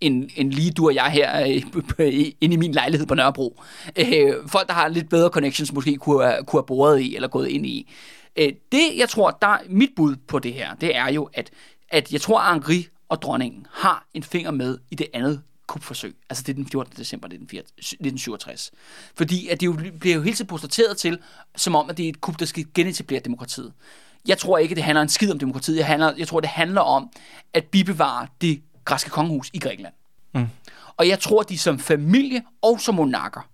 end, end lige du og jeg her øh, inde i min lejlighed på Nørrebro. Øh, folk, der har lidt bedre connections, måske kunne, have- kunne have boret i eller gået ind i. Øh, det, jeg tror, der mit bud på det her, det er jo, at, at jeg tror, at Henri og dronningen har en finger med i det andet kupforsøg. Altså det er den 14. december 1967. Fordi at det jo bliver jo hele tiden portrætteret til, som om, at det er et kup, der skal genetablere demokratiet. Jeg tror ikke, det handler en skid om demokratiet. Jeg, handler, jeg tror, det handler om at bibevare det græske kongehus i Grækenland. Mm. Og jeg tror, de som familie og som monarker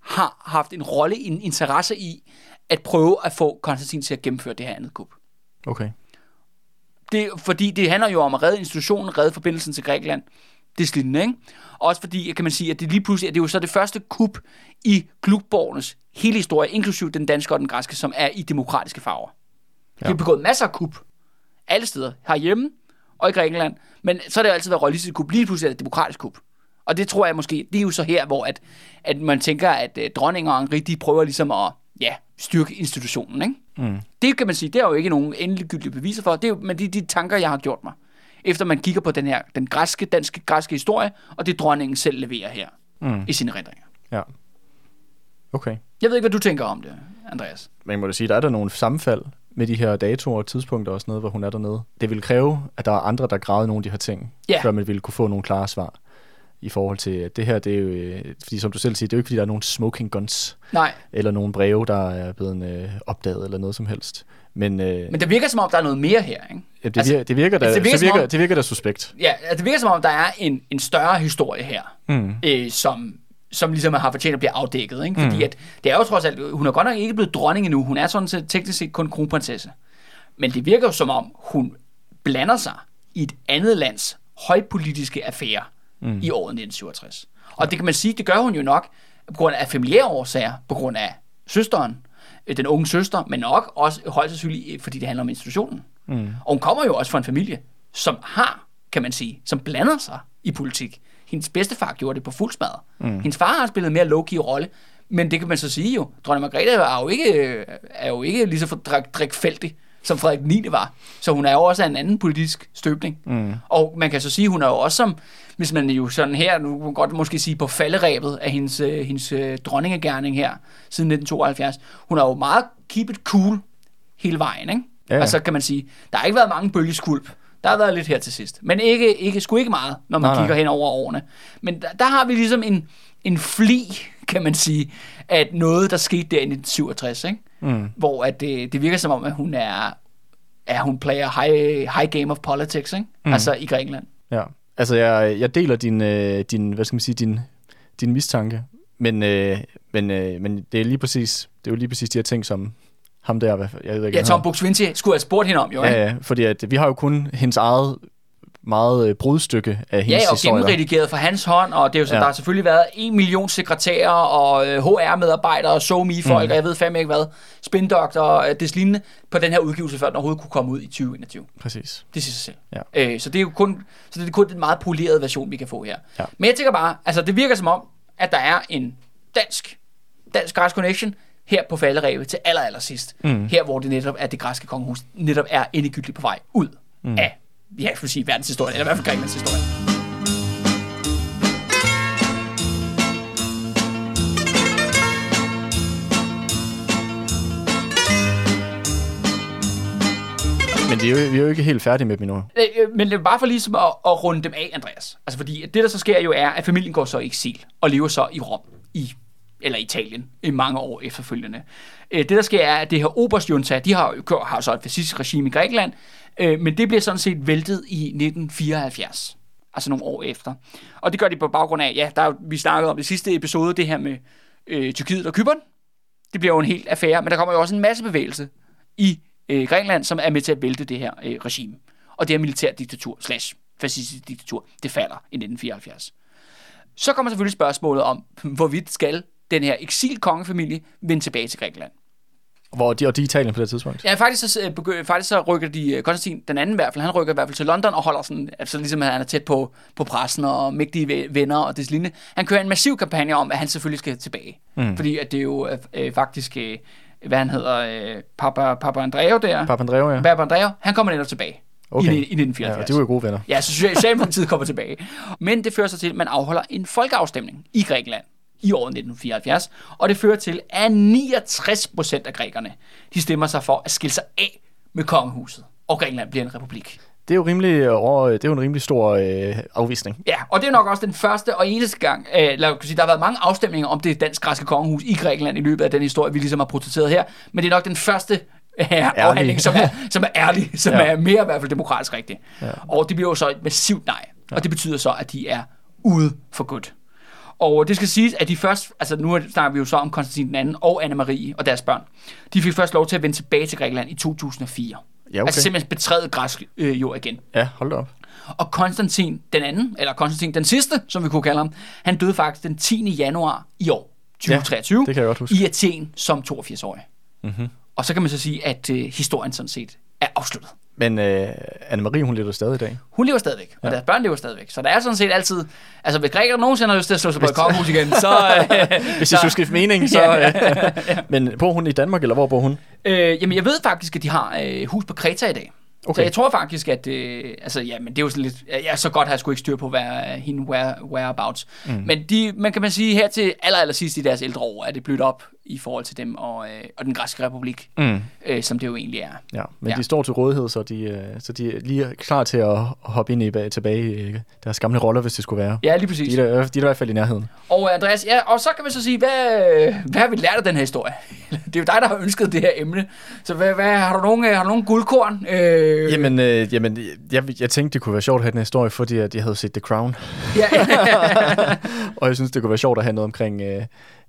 har haft en rolle, en interesse i at prøve at få Konstantin til at gennemføre det her andet kup. Okay. Det, fordi det handler jo om at redde institutionen, redde forbindelsen til Grækenland. Det er slidende, ikke? Også fordi, kan man sige, at det lige pludselig, at det er jo så det første kup i klubborgernes hele historie, inklusiv den danske og den græske, som er i demokratiske farver. Ja. De har begået masser af kup. Alle steder. Herhjemme, og i Grækenland. Men så har det altid været royalistisk kup. Lige pludselig er det demokratisk kup. Og det tror jeg måske, det er jo så her, hvor at, at man tænker, at øh, dronning og Henri, de prøver ligesom at ja, styrke institutionen. Ikke? Mm. Det kan man sige, det er jo ikke nogen endegyldige beviser for, det er jo, men det er de tanker, jeg har gjort mig. Efter man kigger på den her, den græske, danske, græske historie, og det dronningen selv leverer her mm. i sine rendringer. Ja. Okay. Jeg ved ikke, hvad du tænker om det, Andreas. Man må da sige, der er der nogle sammenfald med de her datoer og tidspunkter og sådan noget, hvor hun er dernede. Det vil kræve, at der er andre, der gravede nogle af de her ting, Ja. før man ville kunne få nogle klare svar i forhold til, at det her, det er jo, øh, fordi som du selv siger, det er jo ikke, fordi der er nogen smoking guns, Nej, eller nogle breve, der er blevet øh, opdaget, eller noget som helst. Men, øh, men det virker som om, der er noget mere her. Ikke? Ja, det, virker, det, virker da, altså, det virker som virker, om- det virker da suspekt. Ja, altså, det virker som om, der er en, en større historie her, Mm. øh, som, som ligesom har fortjent at blive afdækket. Ikke? Fordi at, det er jo trods alt, hun er godt nok ikke blevet dronning endnu, hun er sådan set teknisk set kun kronprinsesse. Men det virker jo som om, hun blander sig i et andet lands højpolitiske affære mm. i året 1967. Og det kan man sige, det gør hun jo nok på grund af familiære årsager, på grund af søsteren, den unge søster, men nok også højst sandsynligt, øh, fordi det handler om institutionen. Mm. Og hun kommer jo også fra en familie, som har, kan man sige, som blander sig i politik. Hendes bedstefar gjorde det på fuld smadret. Mm. Hendes far har spillet en mere low-key rolle, men det kan man så sige jo. Dronning Margrethe er jo ikke, øh, er jo ikke lige så drikfældig, som Frederik 9. var. Så hun er jo også af en anden politisk støbning. Mm. Og man kan så sige, hun er jo også som, hvis man jo sådan her, nu kan man godt måske sige på falderæbet af hendes, øh, hendes øh, dronningegærning her, siden 1972. Hun er jo meget keep it cool hele vejen, ikke? Ja. Altså kan man sige, der har ikke været mange bølgeskulp. Der har været lidt her til sidst. Men ikke, ikke, sgu ikke meget, når man Nej, nej. kigger hen over årene. Men der, der har vi ligesom en, en fli, kan man sige, at noget, der skete der i 1967, ikke? Mm. hvor at det, det virker som om, at hun er, er hun player high, high game of politics, ikke? Mm. altså i Grækenland. Ja, altså jeg, jeg deler din, øh, din, hvad skal man sige, din, din mistanke, men, øh, men, øh, men det er lige præcis, det er jo lige præcis de her ting, som ham der, jeg ved ikke, Ja, Tom Buk-Swienty skulle have spurgt hende om, jo. Ja, ja, fordi at vi har jo kun hendes eget meget øh, brudstykke af hendes Ja, og historier. gennemredigeret fra hans hånd, og det er jo så, ja. Der har selvfølgelig været en million sekretærer og øh, HR-medarbejdere og SoMe-folk, mm. og jeg ved fandme ikke hvad, spindokter og øh, des lignende, på den her udgivelse, før den overhovedet kunne komme ud i 2021. Præcis. Det siger sig selv. Ja. Øh, så det er jo kun, så det er kun den meget polerede version, vi kan få her. Ja. Men jeg tænker bare, altså det virker som om, at der er en dansk, dansk græsk connection her på falderevet til aller, aller sidst. Mm. Her, hvor det netop er det græske kongehus, netop er endegyldigt på vej ud mm. af, ja, jeg vil sige verdenshistorien, eller i hvert fald Grækenlands historie. Men det er jo, vi er jo ikke helt færdige med dem endnu. Øh, øh, Men det er bare for ligesom at, at runde dem af, Andreas. Altså fordi det, der så sker jo, er, at familien går så i eksil og lever så i Rom, i, eller Italien, i mange år efterfølgende. Øh, det, der sker, er, at det her Oberstjunta, de har jo har så et fascistisk regime i Grækenland, øh, men det bliver sådan set væltet i 1974. Altså nogle år efter. Og det gør de på baggrund af, ja, der er, vi snakkede om det sidste episode, det her med øh, Tyrkiet og Kypern. Det bliver jo en helt affære, men der kommer jo også en masse bevægelse i øh, Grækenland, som er med til at vælte det her øh, regime. Og det her militærdiktatur slash fascistisk diktatur, det falder i 1974. Så kommer selvfølgelig spørgsmålet om, hvorvidt skal den her eksilkongefamilie vende tilbage til Grækenland. Hvor de, og de er Italien på det tidspunkt. Ja, faktisk så, øh, begy- faktisk så rykker de, øh, Konstantin den anden i hvert fald, han rykker i hvert fald til London og holder sådan, altså ligesom han er tæt på, på pressen og mægtige ve- venner og det lignende. Han kører en massiv kampagne om, at han selvfølgelig skal tilbage. Mm. Fordi at det er jo øh, øh, faktisk, øh, hvad han hedder, øh, Papa, Papa Andreo der. Papandreou, ja. Papa Andreo, han kommer netop tilbage. Okay. I, i ja. 1974. og de var jo gode venner. Ja, så Socialdemokratiet kommer tilbage. Men det fører så til, at man afholder en folkeafstemning i Grækenland i året 1974, og det fører til, at 69 procent af grækerne, de stemmer sig for at skille sig af med kongehuset, og Grækenland bliver en republik. Det er jo, rimelig, øh, over, det er jo en rimelig stor øh, afvisning. Ja, og det er nok også den første og eneste gang, øh, lad os sige, der har været mange afstemninger om det dansk-græske kongehus i Grækenland i løbet af den historie, vi ligesom har portrætteret her, men det er nok den første øh, afhandling, som er, som er ærlig, som ja. Ja. er mere i hvert fald demokratisk rigtig. Ja. Og det bliver jo så et massivt nej, ja. og det betyder så, at de er ude for godt. Og det skal siges, at de først, altså nu snakker vi jo så om Konstantin den anden og Anne-Marie og deres børn, de fik først lov til at vende tilbage til Grækenland i 2004. Ja, okay. Altså simpelthen betrædet græsk øh, jord igen. Ja, hold da op. Og Konstantin den anden, eller Konstantin den sidste, som vi kunne kalde ham, han døde faktisk den 10. januar i år, 2023, Ja, det kan jeg godt huske. i Athen som 82-årig. Mm-hmm. Og så kan man så sige, at øh, historien sådan set er afsluttet Men øh, Anne-Marie, hun lever stadig i dag. Hun lever stadigvæk, og Ja. deres børn lever stadigvæk. Så der er sådan set altid... Altså, hvis grækerne nogensinde har lyst til at slå sig på et kongehus igen, så... Øh, Hvis jeg skulle skifte mening, så... Ja. Øh, men bor hun i Danmark, eller hvor bor hun? Øh, jamen, jeg ved faktisk, at de har øh, hus på Kreta i dag. Okay. Så jeg tror faktisk, at... Øh, altså, ja, men det er jo sådan lidt... Ja, så godt har jeg sgu ikke styr på, hvad er hende where, whereabouts. Mm. Men de, man kan man sige, her til aller, aller sidst i deres ældre år, er det blødt op i forhold til dem og, øh, og den græske republik, Mm. øh, som det jo egentlig er. Ja, men Ja. de står til rådighed, så de, øh, så de er lige klar til at hoppe ind i bag, tilbage i øh, deres gamle roller, hvis det skulle være. Ja, lige præcis. De er, der, de er der i hvert fald i nærheden. Og Andreas, ja, og så kan vi så sige, hvad, hvad har vi lært af den her historie? Det er jo dig, der har ønsket det her emne. Så hvad, hvad, har, du nogen, øh, har du nogen guldkorn? Øh, Jamen, øh, jamen jeg, jeg tænkte, det kunne være sjovt at have den her historie, fordi at jeg havde set The Crown. Ja, og jeg synes, det kunne være sjovt at have noget omkring øh,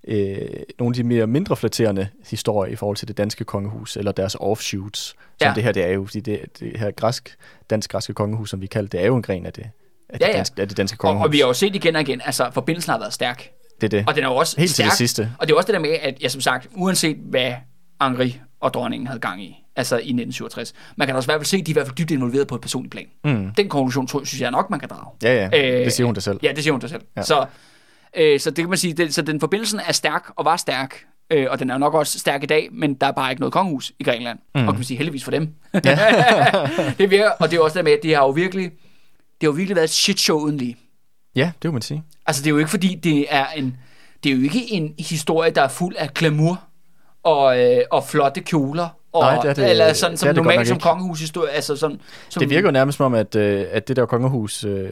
øh, nogle af de mere mindre flatterende historier i forhold til det danske kongehus, eller deres offshoots, som Ja. det her det er jo. Fordi det, det her græsk, dansk-græske kongehus, som vi kalder det, er jo en gren af det, af, Ja, det, ja. danske, af det danske og, kongehus. og vi har jo set igen og igen, altså forbindelsen har været stærk. Det er det. Og den er jo også Helt til stærk. det sidste. Og det er også det der med, at jeg som sagt, uanset hvad Angri og dronningen havde gang i, altså i 1967, man kan da også i hvert fald se, at de er i hvert fald dybt involveret på et personligt plan. Mm. Den konklusion tror, synes jeg nok, man kan drage. Ja, ja. Øh, det siger hun da selv. Ja, det siger hun da selv. Ja. Så, øh, så det kan man sige, det, så den forbindelsen er stærk og var stærk, øh, og den er jo nok også stærk i dag, men der er bare ikke noget kongehus i Grækenland. Mm. Og kan man sige, heldigvis for dem. det virker, og det er også det med, at de har jo virkelig, det har jo virkelig været et shit show uden lige. Ja, det må man sige. Altså, det er jo ikke fordi, det er en, det er jo ikke en historie, der er fuld af glamour og, øh, og flotte kjoler. Og, Nej, det er det- eller sådan det som det normalt som kongehushistorie. Altså sådan, som, Det virker jo nærmest som om, at, øh, at det der kongehus øh,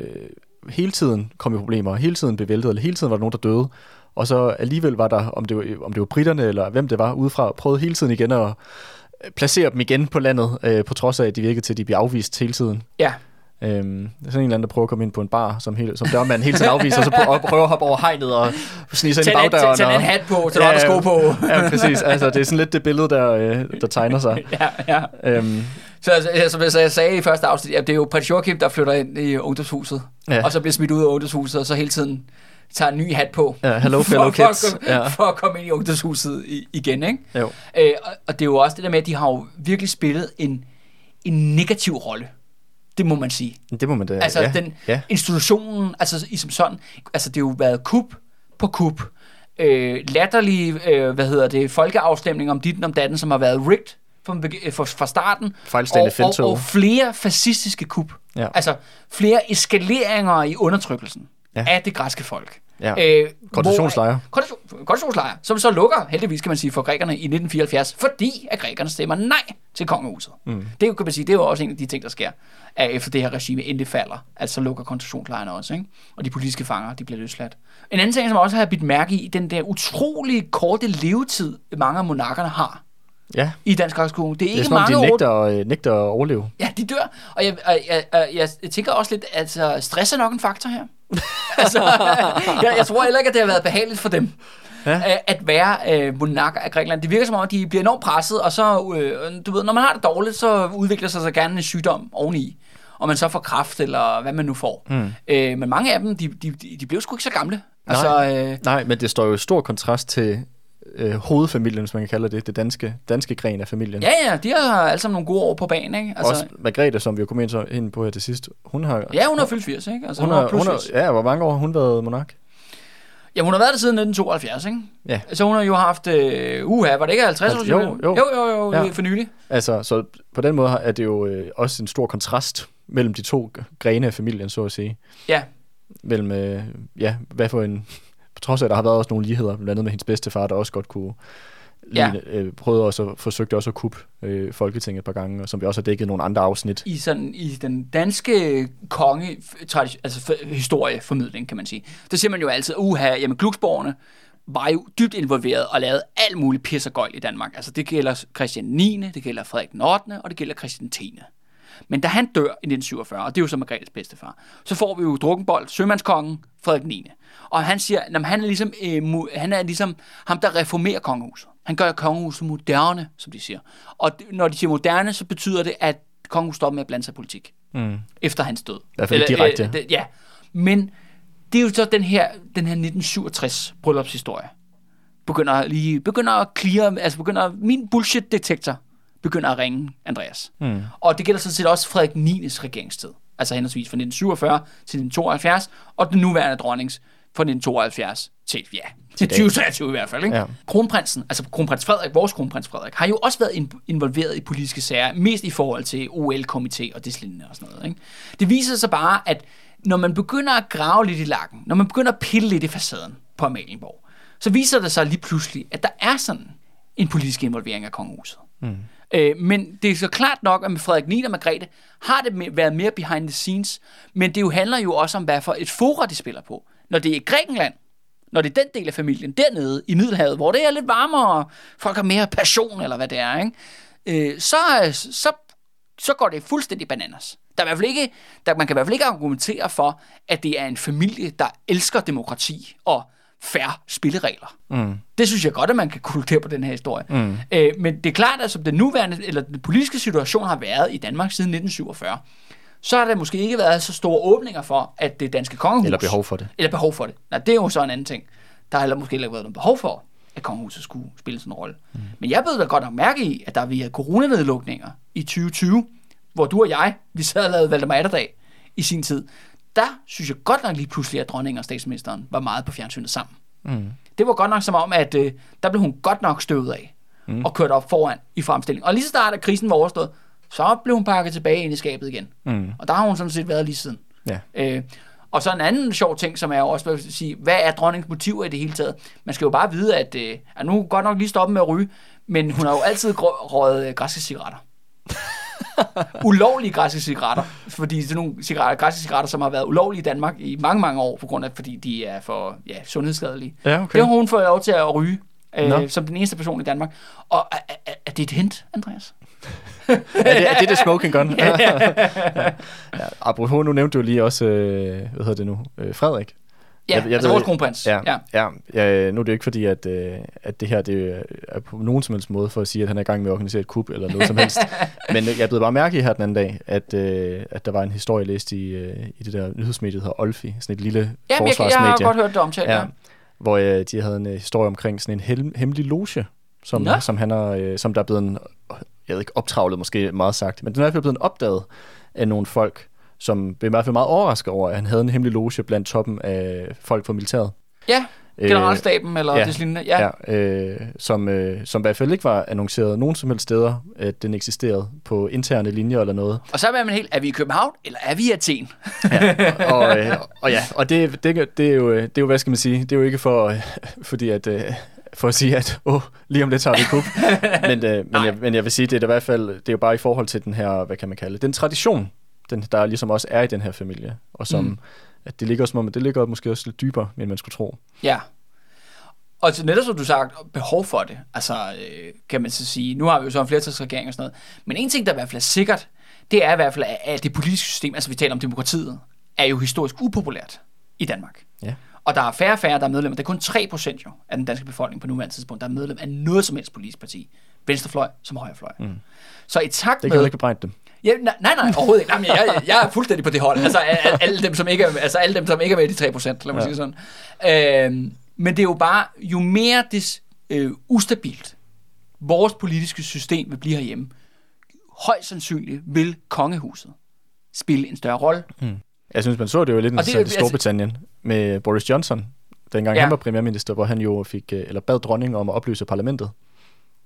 hele tiden kom i problemer, hele tiden blev væltet, eller hele tiden var der nogen, der døde. Og så alligevel var der, om det var, om det var britterne, eller hvem det var, udefra, prøvede hele tiden igen at øh, placere dem igen på landet, øh, på trods af, at de virkede til, at de blev afvist hele tiden. Ja, Øhm, det er sådan en eller anden, der prøver at komme ind på en bar, som, hele, som dørmanden hele tiden afviser, og så prøver, prøver at hoppe over hegnet og snige sig ind i bagdøren. tag, en hat på, så du har sko på. ja, præcis. Altså, det er sådan lidt det billede, der, øh, der tegner sig. ja, ja. Øhm, Så altså, ja, som jeg, sagde i første afsnit, at det er jo prins Joachim, der flytter ind i ungdomshuset, ja. Ja. og så bliver smidt ud af ungdomshuset, og så hele tiden tager en ny hat på. Ja, hello fellow for, kids. For, at, komme- Ja. for at komme ind i ungdomshuset igen, ikke? jo. Øh, og, og det er jo også det der med, at de har jo virkelig spillet en, en negativ rolle. Det må man sige. Det må man da... Altså ja. den ja. institutionen, altså i som sådan, altså det har jo været kup på kup. Øh, latterlige, øh, hvad hedder det, folkeafstemninger om dit om datten, som har været rigged fra, fra, fra starten. Og, og, og flere fascistiske kup. Ja. Altså flere eskaleringer i undertrykkelsen. Ja. af det græske folk. Ja. Øh, koncentra- Koncentrationslejre, som så lukker, heldigvis kan man sige, for grækerne i 1974, fordi at grækerne stemmer nej til kongehuset. Mm. Det er kan man sige, det er jo også en af de ting, der sker, at efter det her regime endelig falder, at så lukker koncentrationslejrene også, ikke? og de politiske fanger, de bliver løsladt. En anden ting, som også har bidt mærke i, den der utrolig korte levetid, mange af monarkerne har ja. i dansk græsk Det er Det er ikke som om, mange de år. nægter, øh, nægter at overleve. Ja, de dør. Og jeg, jeg, jeg, jeg, jeg tænker også lidt, at altså, stress er nok en faktor her. altså, jeg, jeg tror heller ikke, at det har været behageligt for dem. Ja. øh, At være øh, monarker af Grækenland. Det virker som om, at de bliver enormt presset, og så, øh, du ved, når man har det dårligt, så udvikler sig så gerne en sygdom oveni. Og man så får kraft, eller hvad man nu får. Mm. Øh, men mange af dem, de, de, de, blev sgu ikke så gamle. Altså, øh, Nej, men det står jo i stor kontrast til øh, hovedfamilien, hvis man kan kalde det, det danske, danske gren af familien. ja, ja, de har alle sammen nogle gode år på banen, ikke? Altså, Også Margrethe, som vi jo kom ind, så- ind på her til sidst, hun har... ja, hun har fyldt 80, ikke? Altså, hun hun, har, hun har, 80. ja, hvor mange år har hun været monark? Ja, hun har været der siden 1972, ikke? Ja. Så hun har jo haft, øh, uha, var det ikke 50 år Altså, siden? jo, jo. jo, jo, jo ja. for nylig. Altså, så på den måde er det jo øh, også en stor kontrast mellem de to grene af familien, så at sige. Ja, Mellem, øh, ja, hvad for en... På trods af, at der har været også nogle ligheder, blandt andet med hendes bedstefar, der også godt kunne... Ja. Ligne, øh, prøvede også at, forsøgte også at kuppe øh, Folketinget et par gange, og som vi også har dækket nogle andre afsnit. i, sådan, i den danske konge, altså historieformidling, kan man sige. Der siger man jo altid, uha, jamen Glucksborgerne var jo dybt involveret og lavede alt muligt pis og gøjl i Danmark. Altså det gælder Christian 9., det gælder Frederik den 8., og det gælder Christian 10. Men da han dør i 1947, og det er jo så Margrethes bedstefar, så får vi jo Drukkenbold, sømandskongen, Frederik 9. Og han siger, at han er, ligesom, øh, han er ligesom ham, der reformerer kongehuset. Han gør kongehuset moderne, som de siger. Og når de siger moderne, så betyder det, at kongehuset stopper med at blande sig i politik. Mm. Efter hans død. hvert fald direkte. Øh, det, ja, men det er jo så den her, den her 1967 bryllupshistorie. Begynder lige, begynder at clear, altså begynder, min bullshit detektor begynder at ringe Andreas. Mm. Og det gælder sådan set også Frederik 9's regeringstid. Altså henholdsvis fra 1947 til 1972, og den nuværende dronnings fra 1972 til, ja, til 2023 i hvert fald. Ikke? Ja. Kronprinsen, altså kronprins Frederik, vores kronprins Frederik, har jo også været in- involveret i politiske sager, mest i forhold til OL-komité og deslignende og sådan noget. Ikke? Det viser sig bare, at når man begynder at grave lidt i lakken, når man begynder at pille lidt i facaden på Amalienborg, så viser det sig lige pludselig, at der er sådan en politisk involvering af kongehuset. Mm. Øh, men det er så klart nok, at med Frederik 9 og Margrethe har det været mere behind the scenes, men det jo handler jo også om, hvad for et fora de spiller på. Når det er Grækenland, når det er den del af familien dernede i Middelhavet, hvor det er lidt varmere, og folk har mere passion, eller hvad det er, ikke? Øh, så, så, så går det fuldstændig bananas. Der er i hvert fald ikke, der, man kan i hvert fald ikke argumentere for, at det er en familie, der elsker demokrati og færre spilleregler. Mm. Det synes jeg godt, at man kan konkludere på den her historie. Mm. Øh, men det er klart, at som den nuværende, eller den politiske situation har været i Danmark siden 1947, så har der måske ikke været så store åbninger for, at det danske kongehus... Eller behov for det. Eller behov for det. Nej, det er jo så en anden ting. Der har heller måske ikke været noget behov for, at kongehuset skulle spille sådan en rolle. Mm. Men jeg blev da godt nok mærke i, at der via coronanedlukninger i 2020, hvor du og jeg, vi sad og lavede Valdemar Atterdag i sin tid, der synes jeg godt nok lige pludselig, at dronningen og statsministeren var meget på fjernsynet sammen. Mm. Det var godt nok som om, at øh, der blev hun godt nok støvet af mm. og kørt op foran i fremstillingen. Og lige så snart, at krisen var overstået, så blev hun pakket tilbage ind i skabet igen. Mm. Og der har hun sådan set været lige siden. Ja. Øh, og så en anden sjov ting, som er jo også vil sige, hvad er dronningens motiver i det hele taget? Man skal jo bare vide, at, øh, at nu godt nok lige stoppe med at ryge, men hun har jo altid røget øh, græske cigaretter. Ulovlige græske cigaretter, fordi det er nogle cigaretter, græske cigaretter, som har været ulovlige i Danmark i mange, mange år, på grund af, fordi de er for ja, sundhedsskadelige. Ja, okay. Det har hun fået lov til at ryge, øh, som den eneste person i Danmark. Og er, er, er det et hint, Andreas? er, det, er det det smoking gun? ja. ja. Apropos, nu nævnte du lige også, øh, hvad hedder det nu, øh, Frederik. Ja, Jeg- jeg altså ved- vores kronprins. Ja, ja. ja, ja nu er det ikke fordi, at, øh, at det her det er på nogen som helst måde for at sige, at han er i gang med at organisere et kup eller noget som helst. Men øh, jeg blev bare mærke i her den anden dag, at, øh, at der var en historie jeg læste i, i det der nyhedsmedie, der hedder Olfi, sådan et lille Jamen, jeg, jeg forsvarsmedie. har godt hørt det omtalt. Ja. ja, hvor øh, de havde en øh, historie omkring sådan en hem, hemmelig loge, som, Nå. som, han øh, som der er blevet, en, jeg ved ikke, optravlet måske meget sagt, men den er i hvert fald blevet opdaget af nogle folk, som blev i hvert fald meget overrasket over, at han havde en hemmelig loge blandt toppen af folk fra militæret. ja, generalstaben eller ja, det lignende. Ja. Ja, øh, som, øh, som i hvert fald ikke var annonceret nogen som helst steder, at den eksisterede på interne linjer eller noget. Og så er man helt, er vi i København, eller er vi i Athen? og, øh, og ja, og det, det, det, er jo, det er jo, hvad skal man sige, det er jo ikke for, øh, fordi at, øh, for at sige, at åh, lige om lidt tager vi kup. men, øh, men, jeg, men jeg vil sige, det er i hvert fald, det er jo bare i forhold til den her, hvad kan man kalde det, den tradition, den, der ligesom også er i den her familie, og som, Mm. at det ligger som om, det ligger måske også lidt dybere, end man skulle tro. Ja. Og netop som du sagt, behov for det. Altså, øh, kan man så sige, nu har vi jo så en flertalsregering og sådan noget. Men en ting, der i hvert fald er sikkert, det er i hvert fald, at- det politiske system, altså vi taler om demokratiet, er jo historisk upopulært i Danmark. Ja. Og der er færre og færre, der er medlemmer. Det er kun 3% jo af den danske befolkning på nuværende tidspunkt, der er medlem af noget som helst politisk parti. Venstrefløj som højrefløj. Mm. Så i takt Det med... kan du ikke bebrejde dem. Ja, nej, nej, nej, overhovedet ikke. Jamen, jeg, jeg er fuldstændig på det hold. Altså, al- alle dem, som ikke er, altså, alle dem, som ikke er med i de 3 procent, lad mig Ja. sige sådan. Øhm, men det er jo bare, jo mere det øh, ustabilt vores politiske system vil blive herhjemme, højst sandsynligt vil kongehuset spille en større rolle. Jeg synes, man så det jo lidt det- i altså- Storbritannien med Boris Johnson, dengang Ja. ja. han var premierminister, hvor han jo fik, øh, eller bad dronningen om at opløse parlamentet.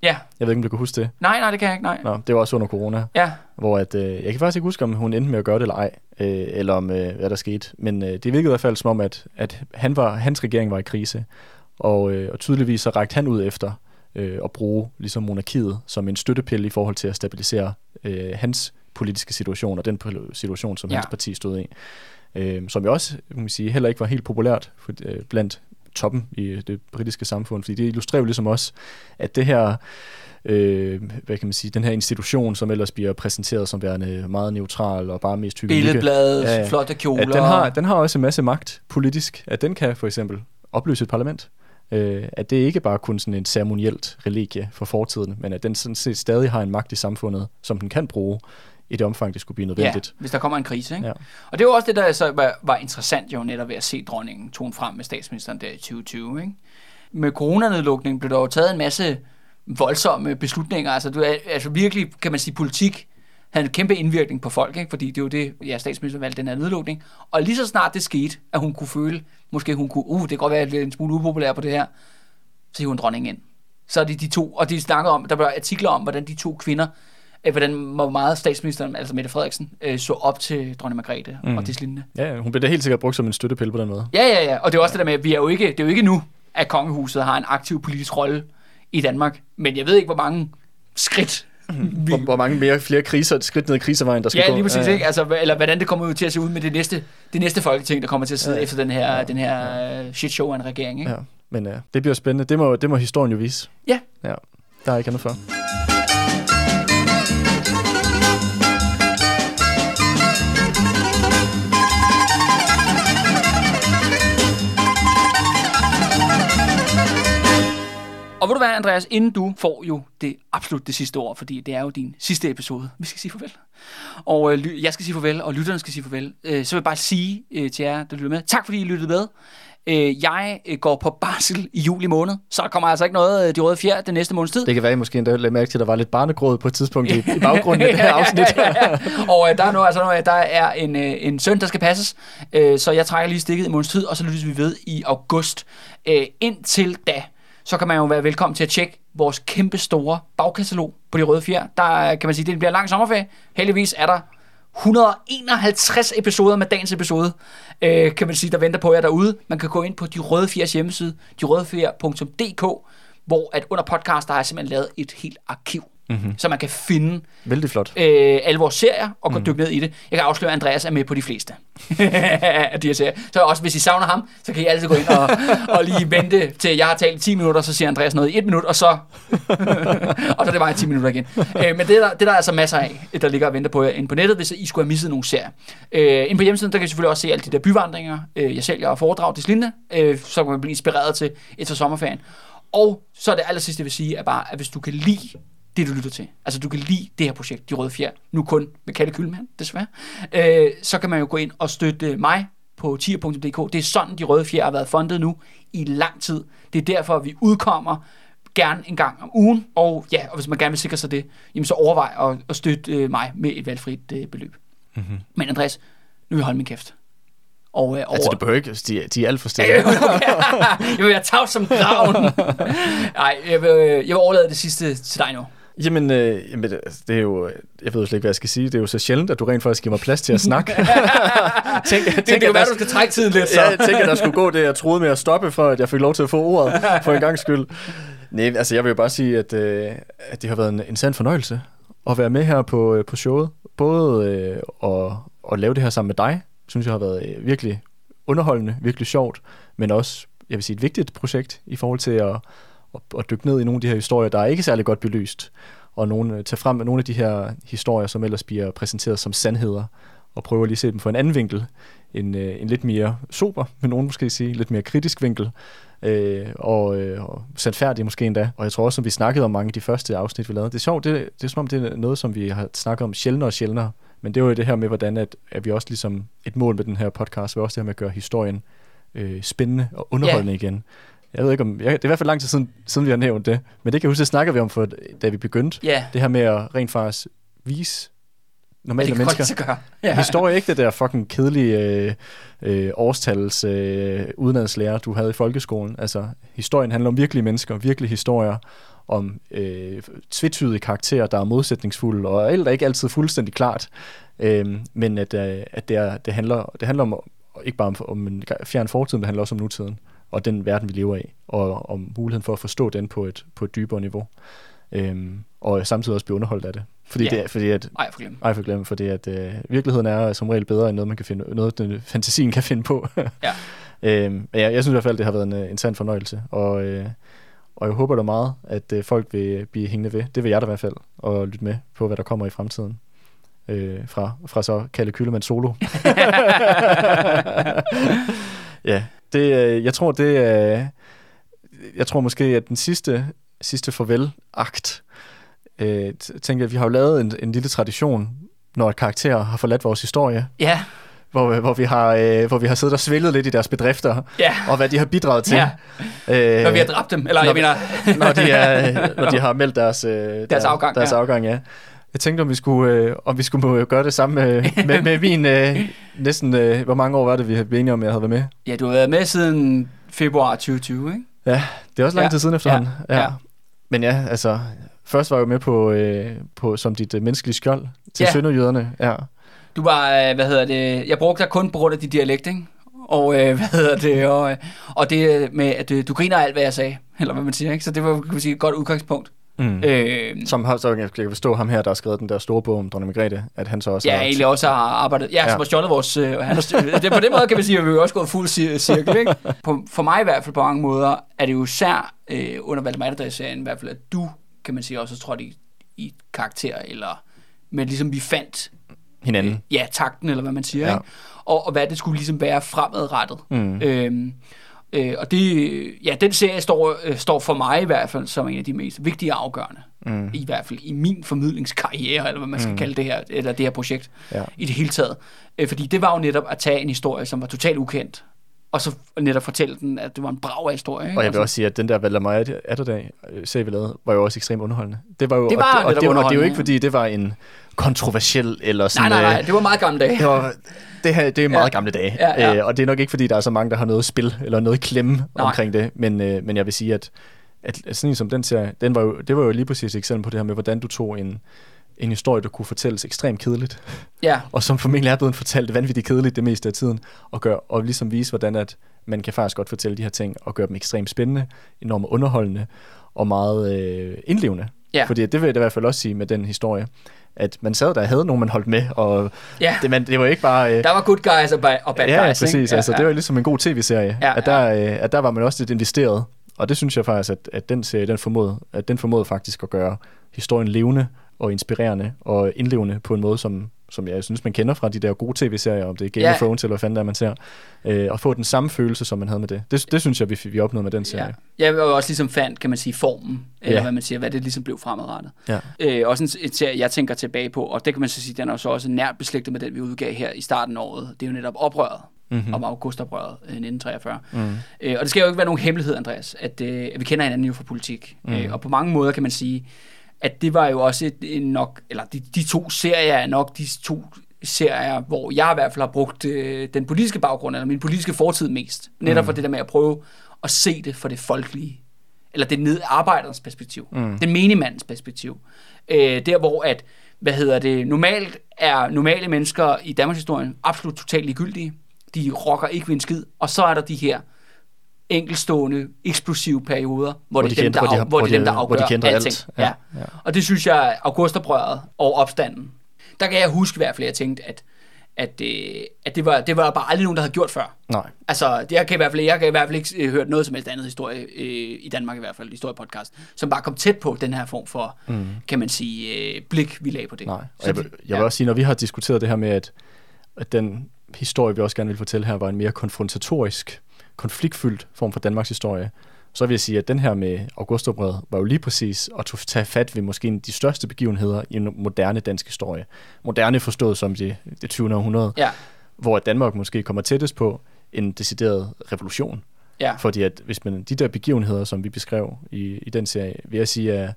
Ja, Jeg ved ikke, om du kan huske det. nej, nej, det kan jeg ikke, nej. Nå, det var også under corona, Ja, hvor at, øh, jeg kan faktisk ikke huske, om hun endte med at gøre det eller ej, øh, eller om øh, hvad der skete. Men øh, det virkede i hvert fald som om, at, at han var, hans regering var i krise, og, øh, og tydeligvis så rækte han ud efter øh, at bruge ligesom monarkiet som en støttepille i forhold til at stabilisere øh, hans politiske situation, og den situation, som ja. hans parti stod i. Øh, som jo også, kan man sige, heller ikke var helt populært for, øh, blandt toppen i det britiske samfund, fordi det illustrerer jo ligesom også, at det her, øh, hvad kan man sige, den her institution, som ellers bliver præsenteret som værende meget neutral og bare mest hyggelige, billedbladet, ja. flotte kjoler. at den har, den har også en masse magt politisk, at den kan for eksempel opløse et parlament. Øh, at det ikke bare kun sådan en ceremonielt religie for fortiden, men at den sådan set stadig har en magt i samfundet, som den kan bruge i det omfang, det skulle blive nødvendigt. Ja, hvis der kommer en krise. Ikke? Ja. Og det var også det, der så var, var interessant jo netop ved at se dronningen tone frem med statsministeren der i 2020. Ikke? Med coronanedlukningen blev der jo taget en masse voldsomme beslutninger. Altså, du altså virkelig, kan man sige, politik havde en kæmpe indvirkning på folk, ikke? fordi det er jo det, ja, statsministeren valgte den her nedlukning. Og lige så snart det skete, at hun kunne føle, måske hun kunne, uh, det kan godt være, at jeg er en smule upopulær på det her, så hiver hun dronningen ind. Så er det de to, og de snakkede om, der var artikler om, hvordan de to kvinder, øh, hvordan hvor meget statsministeren, altså Mette Frederiksen, øh, så op til dronning Margrethe mm. og deslignende. Ja, hun blev da helt sikkert brugt som en støttepille på den måde. Ja, ja, ja, og det er også det der med, at vi er jo ikke, det er jo ikke nu, at kongehuset har en aktiv politisk rolle i Danmark, men jeg ved ikke, hvor mange skridt vi... hvor, hvor mange mere flere kriser, skridt ned i krisevejen, der skal ja, gå. Ja, lige præcis. Ja, ja. Ikke? Altså, eller hvordan det kommer ud til at se ud med det næste, det næste folketing, der kommer til at sidde ja, efter den her, ja, den her ja. shit show af en regering. Ikke? Ja, men ja, det bliver spændende. Det må, det må historien jo vise. Ja. ja. Der er ikke andet for. Og ved du hvad, Andreas, inden du får jo det absolut det sidste ord, fordi det er jo din sidste episode, vi skal sige farvel. Og øh, jeg skal sige farvel, og lytterne skal sige farvel. Øh, så vil jeg bare sige øh, til jer, der lytter med, tak fordi I lyttede med. Øh, jeg øh, går på barsel i juli måned, så der kommer altså ikke noget øh, De Røde Fjer den næste måneds tid. Det kan være, I måske endda lade mærke til, at der var lidt barnegråd på et tidspunkt i, i baggrunden af det her afsnit. ja, ja, ja. Og øh, der er nu altså nu, der er en, øh, en søn, der skal passes, øh, så jeg trækker lige stikket i måneds tid, og så lyttes vi ved i august. Øh, indtil da, så kan man jo være velkommen til at tjekke vores kæmpe store bagkatalog på de røde fjer. Der kan man sige, det bliver en lang sommerferie. Heldigvis er der 151 episoder med dagens episode, øh, kan man sige, der venter på jer derude. Man kan gå ind på de røde fjers hjemmeside, derødefjer.dk, hvor at under podcast, der har jeg simpelthen lavet et helt arkiv mm-hmm. så man kan finde Vældig flot. Øh, alle vores serier og gå mm. dykke ned i det. Jeg kan afsløre, at Andreas er med på de fleste af de her serier. Så også hvis I savner ham, så kan I altid gå ind og, og lige vente til, jeg har talt 10 minutter, så siger Andreas noget i 1 minut, og så, og så er det bare 10 minutter igen. Øh, men det er, der, det er der altså masser af, der ligger og venter på jer inde på nettet, hvis I skulle have misset nogle serier. Øh, inde på hjemmesiden, der kan I selvfølgelig også se alle de der byvandringer, øh, jeg sælger og foredrag til Slinde, øh, så kan man blive inspireret til efter sommerferien. Og så er det aller sidste, jeg vil sige, er bare, at hvis du kan lide det, du lytter til. Altså, du kan lide det her projekt, De Røde Fjer, nu kun med Kalle Kølmand, desværre. Øh, så kan man jo gå ind og støtte mig på tier.dk. Det er sådan, De Røde Fjer har været fundet nu i lang tid. Det er derfor, vi udkommer gerne en gang om ugen. Og ja, og hvis man gerne vil sikre sig det, jamen så overvej at, at støtte øh, mig med et valgfrit øh, beløb. Mm-hmm. Men Andreas, nu vil jeg holde min kæft. Og, øh, over... Altså, det behøver ikke, de, de er alt for stille. jeg vil være tav som graven. Nej, jeg vil, jeg vil overlade det sidste til dig nu. Jamen, øh, jamen, det er jo, jeg ved jo slet ikke, hvad jeg skal sige. Det er jo så sjældent, at du rent faktisk giver mig plads til at snakke. tænk, tænk, det, det kan være, du skal trække tiden lidt, så. Ja, jeg tænker, at der skulle gå det, jeg troede med at stoppe, for at jeg fik lov til at få ordet for en gang skyld. Nej, altså jeg vil jo bare sige, at, øh, at det har været en, en sand fornøjelse at være med her på, øh, på showet. Både øh, at, at lave det her sammen med dig, synes jeg har været øh, virkelig underholdende, virkelig sjovt, men også, jeg vil sige, et vigtigt projekt i forhold til at og, og dykke ned i nogle af de her historier, der er ikke særlig godt belyst, og nogle, øh, tage frem med nogle af de her historier, som ellers bliver præsenteret som sandheder, og prøve lige at se dem fra en anden vinkel, en, øh, en lidt mere sober, vil nogen måske sige, lidt mere kritisk vinkel, øh, og, øh, og sandfærdig måske endda. Og jeg tror også, som vi snakkede om mange af de første afsnit, vi lavede, det er sjovt, det, det er som om, det er noget, som vi har snakket om sjældnere og sjældnere, men det var jo det her med, hvordan at, at vi også ligesom, et mål med den her podcast, var også det her med at gøre historien øh, spændende og underholdende yeah. igen. Jeg ved ikke om, jeg, det er i hvert fald lang tid siden, siden vi har nævnt det, men det kan jeg huske, det snakker vi om, for, da vi begyndte. Yeah. Det her med at rent faktisk vise normale mennesker. Gøre. Ja. Historie ikke det der fucking kedelige øh, øh, årstals øh, udenlandslærer, du havde i folkeskolen. Altså, historien handler om virkelige mennesker, virkelige historier, om øh, tvetydige karakterer, der er modsætningsfulde, og alt er ikke altid fuldstændig klart. Øh, men at, øh, at det, er, det, handler, det handler om, ikke bare om, om en fjern fortid, men det handler også om nutiden og den verden, vi lever i, og om muligheden for at forstå den på et, på et dybere niveau. Øhm, og samtidig også blive underholdt af det. Fordi ja. det er, fordi at, ej, for glem. Ej, for glem, fordi at øh, virkeligheden er som regel bedre end noget, man kan finde, noget, den, fantasien kan finde på. ja. øhm, ja, jeg synes i hvert fald, det har været en, en sand fornøjelse, og, øh, og jeg håber da meget, at øh, folk vil blive hængende ved. Det vil jeg da i hvert fald, og lytte med på, hvad der kommer i fremtiden. Øh, fra, fra så Kalle Kyllemann solo. ja, det, øh, jeg tror, det er... Jeg tror måske, at den sidste, sidste farvel-akt, øh, tænker jeg, vi har jo lavet en, en lille tradition, når et karakter har forladt vores historie. Ja. hvor, hvor, vi har, øh, hvor vi har siddet og svældet lidt i deres bedrifter, Ja. og hvad de har bidraget til. Ja. Øh, Når vi har dræbt dem, eller jeg mener... når, de er, når de har meldt deres, øh, deres, afgang, Deres ja. afgang, ja. Jeg tænkte, om vi skulle, øh, om vi skulle øh, gøre det samme med, med, med min øh, næsten... Øh, hvor mange år var det, vi blev enige om, jeg havde været med? Ja, du har været med siden februar 2020, ikke? Ja, det er også lang Ja. tid siden efterhånden. Ja. Ja. Ja. Men ja, altså... Først var jeg jo med på, øh, på som dit øh, menneskelige skjold til Ja. sønderjyderne. Ja. Du var, øh, hvad hedder det, jeg brugte dig kun på grund af dit dialekt, ikke? Og øh, hvad hedder det, og, øh, og det med, at øh, du griner alt, hvad jeg sagde, eller hvad man siger, ikke? Så det var, kan man sige, et godt udgangspunkt. Mm. Øh, Som har, så jeg kan forstå ham her, der har skrevet den der store bog om dronning Margrethe, at han så også ja, har... egentlig også har arbejdet, ja, ja. Som har stjålet vores, øh, han har det, på den måde kan man sige, at vi er også gået fuld cir- cirkel, ikke? På, for mig i hvert fald på mange måder, er det jo især øh, under Valdemar Atterdag-serien i hvert fald, at du, kan man sige, også trådt i, i karakter, eller, men ligesom vi fandt hinanden. ja, takten, eller hvad man siger, ja. ikke? Og, og hvad det skulle ligesom være fremadrettet. Mm. Øhm, øh, og det, ja, den serie står, øh, står for mig i hvert fald som en af de mest vigtige og afgørende. Mm. I hvert fald i min formidlingskarriere, eller hvad man skal Mm. kalde det her, eller det her projekt Ja. i det hele taget. Øh, fordi det var jo netop at tage en historie, som var totalt ukendt, og så netop fortælle den, at det var en brav historie. Ikke? Og jeg vil Altså, også sige, at den der Valdemar Atterdag øh, serie, vi lavede, var jo også ekstremt underholdende. Det var jo, Det var og, og, netop det, og det er jo ikke, fordi det var en kontroversiel eller sådan... nej, nej, nej, øh, det var meget gamle dage. Det, var, det, her, det er meget Ja. gamle dage, Ja, ja. Øh, og det er nok ikke, fordi der er så mange, der har noget spil eller noget klemme Nej. omkring det, men, øh, men jeg vil sige, at, at, at sådan en som den serie, den var jo, det var jo lige præcis et eksempel på det her med, hvordan du tog en, en historie, der kunne fortælles ekstremt kedeligt, Ja, og som formentlig er blevet fortalt vanvittigt kedeligt det meste af tiden, og, gør, og ligesom vise, hvordan at man kan faktisk godt fortælle de her ting, og gøre dem ekstremt spændende, enormt underholdende, og meget øh, indlevende. Ja. Fordi det vil jeg da i hvert fald også sige med den historie, at man sad der og havde nogen, man holdt med, og ja. det, man, det var ikke bare... Øh, Der var good guys og bad, og bad ja, ja, guys. præcis. Ikke? Ja, altså, det var ligesom en god tv-serie, Ja, at, der, øh, at der var man også lidt investeret. Og det synes jeg faktisk, at, at den serie, den formåede, at den formåede faktisk at gøre historien levende og inspirerende og indlevende på en måde, som, som jeg synes, man kender fra de der gode tv-serier, om det er Game Ja. of Thrones eller hvad fanden der man ser, øh, og få den samme følelse, som man havde med det. Det, det synes jeg, vi, vi opnåede med den serie. Ja. Jeg var jo også ligesom fandt, kan man sige, formen, eller Ja. hvad man siger, hvad det ligesom blev fremadrettet. Ja. Øh, også en, et serie, jeg tænker tilbage på, og det kan man så sige, den er så også nært beslægtet med den, vi udgav her i starten af året. Det er jo netop oprøret, Mhm. mm. om augustoprøret øh, 1943. Mm. Øh, og det skal jo ikke være nogen hemmelighed, Andreas, at, øh, at vi kender hinanden jo fra politik. Mm. Øh, og på mange måder kan man sige, at det var jo også et, en nok, eller de, de to serier er nok de to serier, hvor jeg i hvert fald har brugt øh, den politiske baggrund, eller min politiske fortid mest. Netop Mm. for det der med at prøve at se det for det folkelige, eller det ned arbejderens perspektiv, Mm. den menigmandens perspektiv. Øh, der hvor at, hvad hedder det, normalt er normale mennesker i Danmarks historie absolut totalt ligegyldige. De rocker ikke ved en skid, og så er der de her enkelstående, eksplosive perioder, hvor, det er de dem, der, hvor de har- hvor det er dem, der hvor de afgør kan ændre alting. alt. Ja. Ja, Ja. ja. Og det synes jeg, augustoprøret og opstanden, der kan jeg huske i hvert fald, at jeg tænkte, at, at, øh, at det, var, det var bare aldrig nogen, der havde gjort før. Nej. Altså, jeg kan i hvert fald, jeg kan i hvert fald ikke øh, hørt noget som helst andet historie, øh, i Danmark i hvert fald, historiepodcast, som bare kom tæt på den her form for, mm. kan man sige, øh, blik, vi lagde på det. Nej, og Så jeg, vil, det- jeg vil også sige, når vi har diskuteret det her med, at, at den historie, vi også gerne vil fortælle her, var en mere konfrontatorisk, konfliktfyldt form for Danmarks historie, så vil jeg sige, at den her med Augustoprøret var jo lige præcis at tage fat ved måske en af de største begivenheder i en moderne dansk historie. Moderne forstået som det, det 20. århundrede, Ja, hvor Danmark måske kommer tættest på en decideret revolution. ja, Fordi at hvis man, de der begivenheder, som vi beskrev i, i den serie, vil jeg sige, at